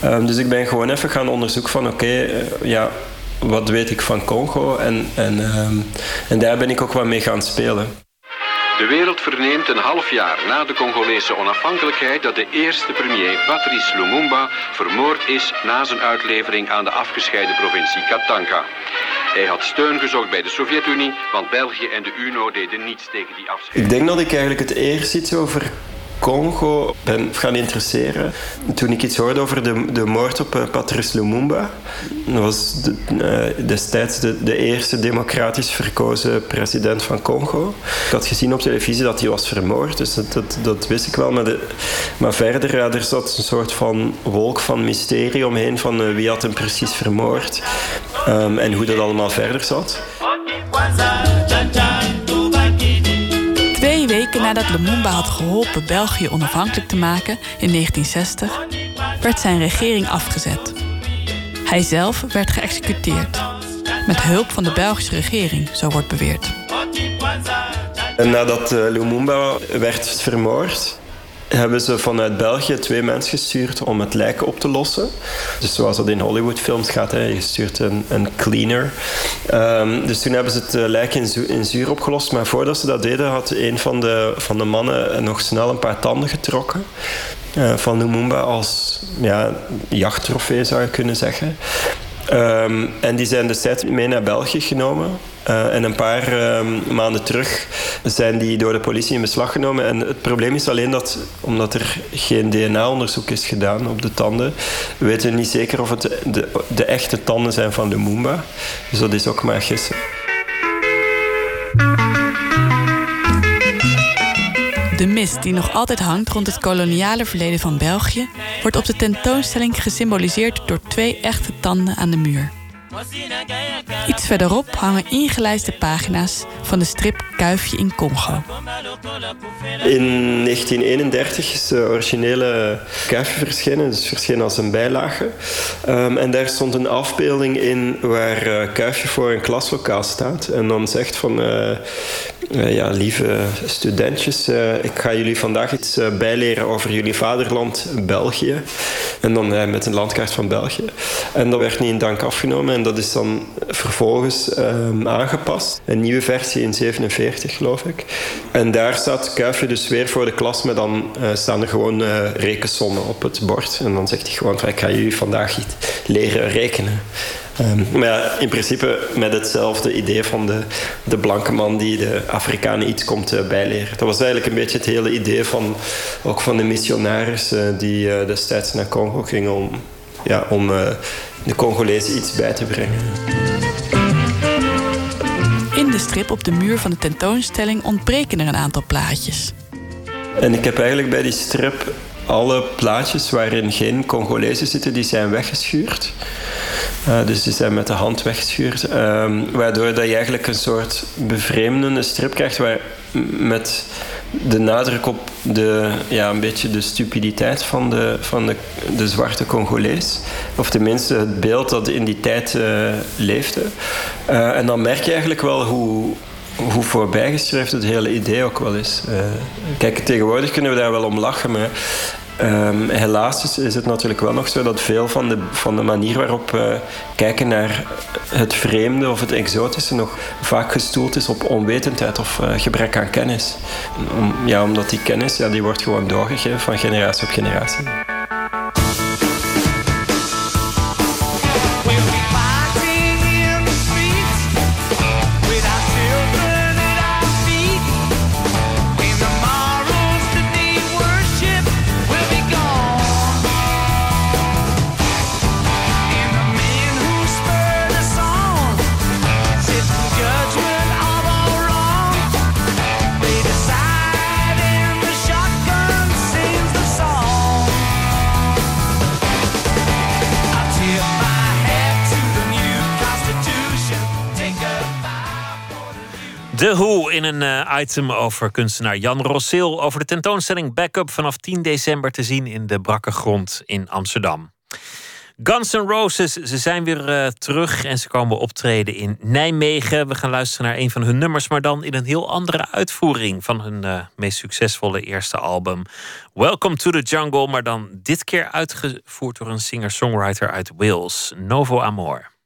Ehm, dus ik ben gewoon even gaan onderzoeken van oké, eh, ja, wat weet ik van Congo? En, en, ehm, en daar ben ik ook wat mee gaan spelen. De wereld verneemt een half jaar na de Congolese onafhankelijkheid dat de eerste premier Patrice Lumumba vermoord is na zijn uitlevering aan de afgescheiden provincie Katanga. Hij had steun gezocht bij de Sovjet-Unie, want België en de UNO deden niets tegen die afscheiding. Ik denk dat ik eigenlijk het eerst iets over Congo ben gaan interesseren. Toen ik iets hoorde over de, de moord op uh, Patrice Lumumba. Dat was de, uh, destijds de, de, eerste democratisch verkozen president van Congo. Ik had gezien op televisie dat hij was vermoord, dus dat, dat, dat wist ik wel. Maar, de, maar verder, ja, er zat een soort van wolk van mysterie omheen van uh, wie had hem precies vermoord um, en hoe dat allemaal verder zat. Nadat Lumumba had geholpen België onafhankelijk te maken in 1960, werd zijn regering afgezet. Hij zelf werd geëxecuteerd. Met hulp van de Belgische regering, zo wordt beweerd. Nadat Lumumba werd vermoord, hebben ze vanuit België twee mensen gestuurd om het lijk op te lossen. Dus zoals dat in Hollywoodfilms gaat, je stuurt een, een cleaner. Um, dus toen hebben ze het lijk in, in, zuur opgelost. Maar voordat ze dat deden, had een van de, van de mannen nog snel een paar tanden getrokken. Uh, van Lumumba als ja, jachttrofee zou je kunnen zeggen. Um, en die zijn destijds mee naar België genomen. Uh, en een paar uh, maanden terug zijn die door de politie in beslag genomen. En het probleem is alleen dat, omdat er geen DNA-onderzoek is gedaan op de tanden, weten we niet zeker of het de, de echte tanden zijn van de Moomba. Dus dat is ook maar gissen. De mist die nog altijd hangt rond het koloniale verleden van België, wordt op de tentoonstelling gesymboliseerd door twee echte tanden aan de muur. Iets verderop hangen ingelijste pagina's van de strip Kuifje in Congo. In 1931 is de originele Kuifje verschenen, dus verschenen als een bijlage. Um, en daar stond een afbeelding in waar uh, Kuifje voor een klaslokaal staat. En dan zegt van, uh, ja, lieve studentjes, ik ga jullie vandaag iets bijleren over jullie vaderland België. En dan met een landkaart van België. En dat werd niet in dank afgenomen. En dat is dan vervolgens um, aangepast. Een nieuwe versie in 47, geloof ik. En daar staat Kuifje dus weer voor de klas, maar dan staan er gewoon rekensommen op het bord. En dan zegt hij gewoon: Ik ga jullie vandaag iets leren rekenen. Um, maar ja, in principe met hetzelfde idee van de, de blanke man die de Afrikanen iets komt uh, bijleren. Dat was eigenlijk een beetje het hele idee van, ook van de missionarissen die destijds naar Congo gingen om, ja, om de Congolezen iets bij te brengen. In de strip op de muur van de tentoonstelling ontbreken er een aantal plaatjes. En ik heb eigenlijk bij die strip alle plaatjes waarin geen Congolezen zitten, die zijn weggeschuurd. Uh, dus die zijn met de hand weggeschuurd. Um, waardoor dat je eigenlijk een soort bevreemdende strip krijgt waar met de nadruk op de, ja, een beetje de stupiditeit van de, van de, de zwarte Congolees. Of tenminste het beeld dat in die tijd uh, leefde. Uh, en dan merk je eigenlijk wel hoe, hoe voorbijgeschreven het hele idee ook wel is. Uh, kijk, tegenwoordig kunnen we daar wel om lachen, maar Um, helaas is, het natuurlijk wel nog zo dat veel van de, van de manier waarop we kijken naar het vreemde of het exotische nog vaak gestoeld is op onwetendheid of uh, gebrek aan kennis. Om, ja, omdat die kennis ja, die wordt gewoon doorgegeven van generatie op generatie. De Hoe in een eh, item over kunstenaar Jan Rosseel... over de tentoonstelling Backup vanaf 10 december te zien... in de Brakke Grond in Amsterdam. Guns N' Roses, ze zijn weer eh, terug en ze komen optreden in Nijmegen. We gaan luisteren naar een van hun nummers, maar dan in een heel andere uitvoering van hun eh, meest succesvolle eerste album. Welcome to the Jungle, maar dan dit keer uitgevoerd door een singer-songwriter uit Wales, Novo Amor.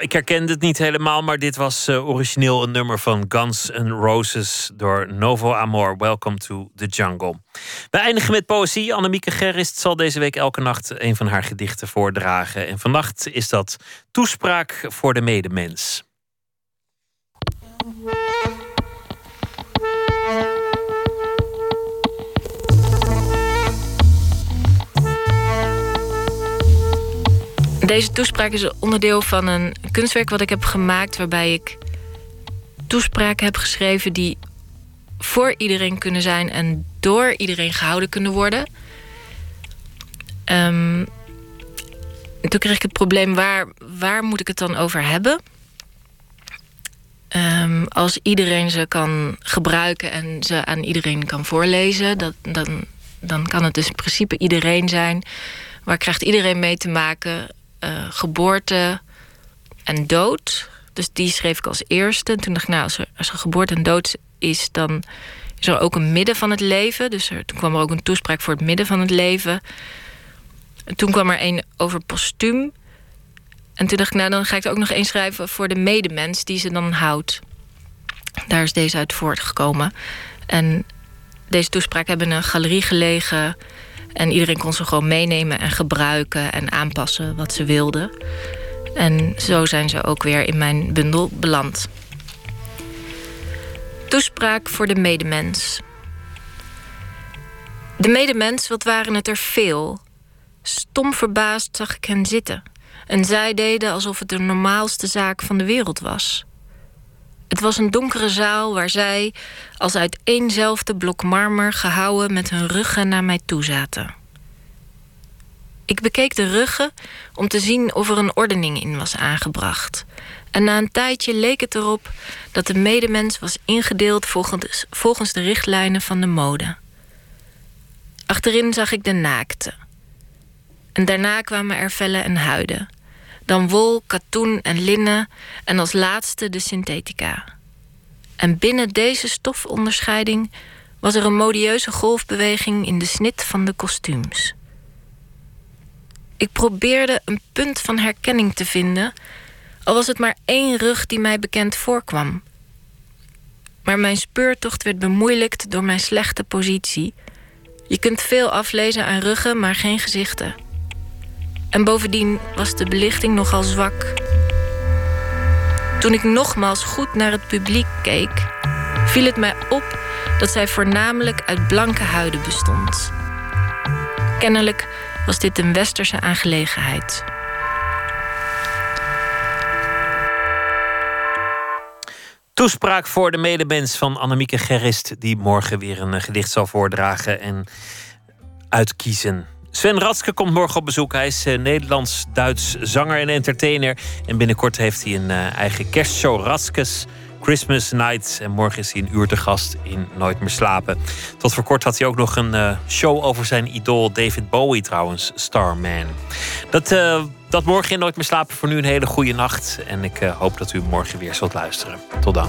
Nou, ik herkende het niet helemaal, maar dit was eh, origineel een nummer van Guns N' Roses door Novo Amor. Welcome to the Jungle. We eindigen met poëzie. Annemieke Gerrist zal deze week elke nacht een van haar gedichten voordragen. En vannacht is dat Toespraak voor de medemens. Deze toespraak is onderdeel van een kunstwerk wat ik heb gemaakt, waarbij ik toespraken heb geschreven die voor iedereen kunnen zijn en door iedereen gehouden kunnen worden. Ehm, en toen kreeg ik het probleem, waar, waar moet ik het dan over hebben? Ehm, als iedereen ze kan gebruiken en ze aan iedereen kan voorlezen, dat, dan, dan kan het dus in principe iedereen zijn. Waar krijgt iedereen mee te maken? Eh, geboorte en dood. Dus die schreef ik als eerste. En toen dacht ik, nou, als er, geboorte en dood is, dan is er ook een midden van het leven. Dus er, toen kwam er ook een toespraak voor het midden van het leven. En toen kwam er een over postuum. En toen dacht ik, nou, dan ga ik er ook nog één schrijven voor de medemens die ze dan houdt. Daar is deze uit voortgekomen. En deze toespraak hebben een galerie gelegen. En iedereen kon ze gewoon meenemen en gebruiken en aanpassen wat ze wilden. En zo zijn ze ook weer in mijn bundel beland. Toespraak voor de medemens. De medemens, wat waren het er veel. Stom verbaasd zag ik hen zitten. En zij deden alsof het de normaalste zaak van de wereld was. Het was een donkere zaal waar zij, als uit éénzelfde blok marmer gehouwen, met hun ruggen naar mij toe zaten. Ik bekeek de ruggen om te zien of er een ordening in was aangebracht. En na een tijdje leek het erop dat de medemens was ingedeeld volgens, volgens de richtlijnen van de mode. Achterin zag ik de naakte. En daarna kwamen er vellen en huiden. Dan wol, katoen en linnen en als laatste de synthetica. En binnen deze stofonderscheiding was er een modieuze golfbeweging in de snit van de kostuums. Ik probeerde een punt van herkenning te vinden, al was het maar één rug die mij bekend voorkwam. Maar mijn speurtocht werd bemoeilijkt door mijn slechte positie. Je kunt veel aflezen aan ruggen, maar geen gezichten. En bovendien was de belichting nogal zwak. Toen ik nogmaals goed naar het publiek keek, viel het mij op dat zij voornamelijk uit blanke huiden bestond. Kennelijk was dit een westerse aangelegenheid. Toespraak voor de medemens van Annemieke Gerrist, die morgen weer een gedicht zal voordragen en uitkiezen. Sven Ratske komt morgen op bezoek. Hij is eh, Nederlands-Duits zanger en entertainer. En binnenkort heeft hij een eh, eigen kerstshow, Ratskes Christmas Night. En morgen is hij een uur te gast in Nooit meer slapen. Tot voor kort had hij ook nog een eh, show over zijn idool David Bowie trouwens, Starman. Dat, dat morgen in Nooit meer slapen. Voor nu een hele goede nacht. En ik hoop dat u morgen weer zult luisteren. Tot dan.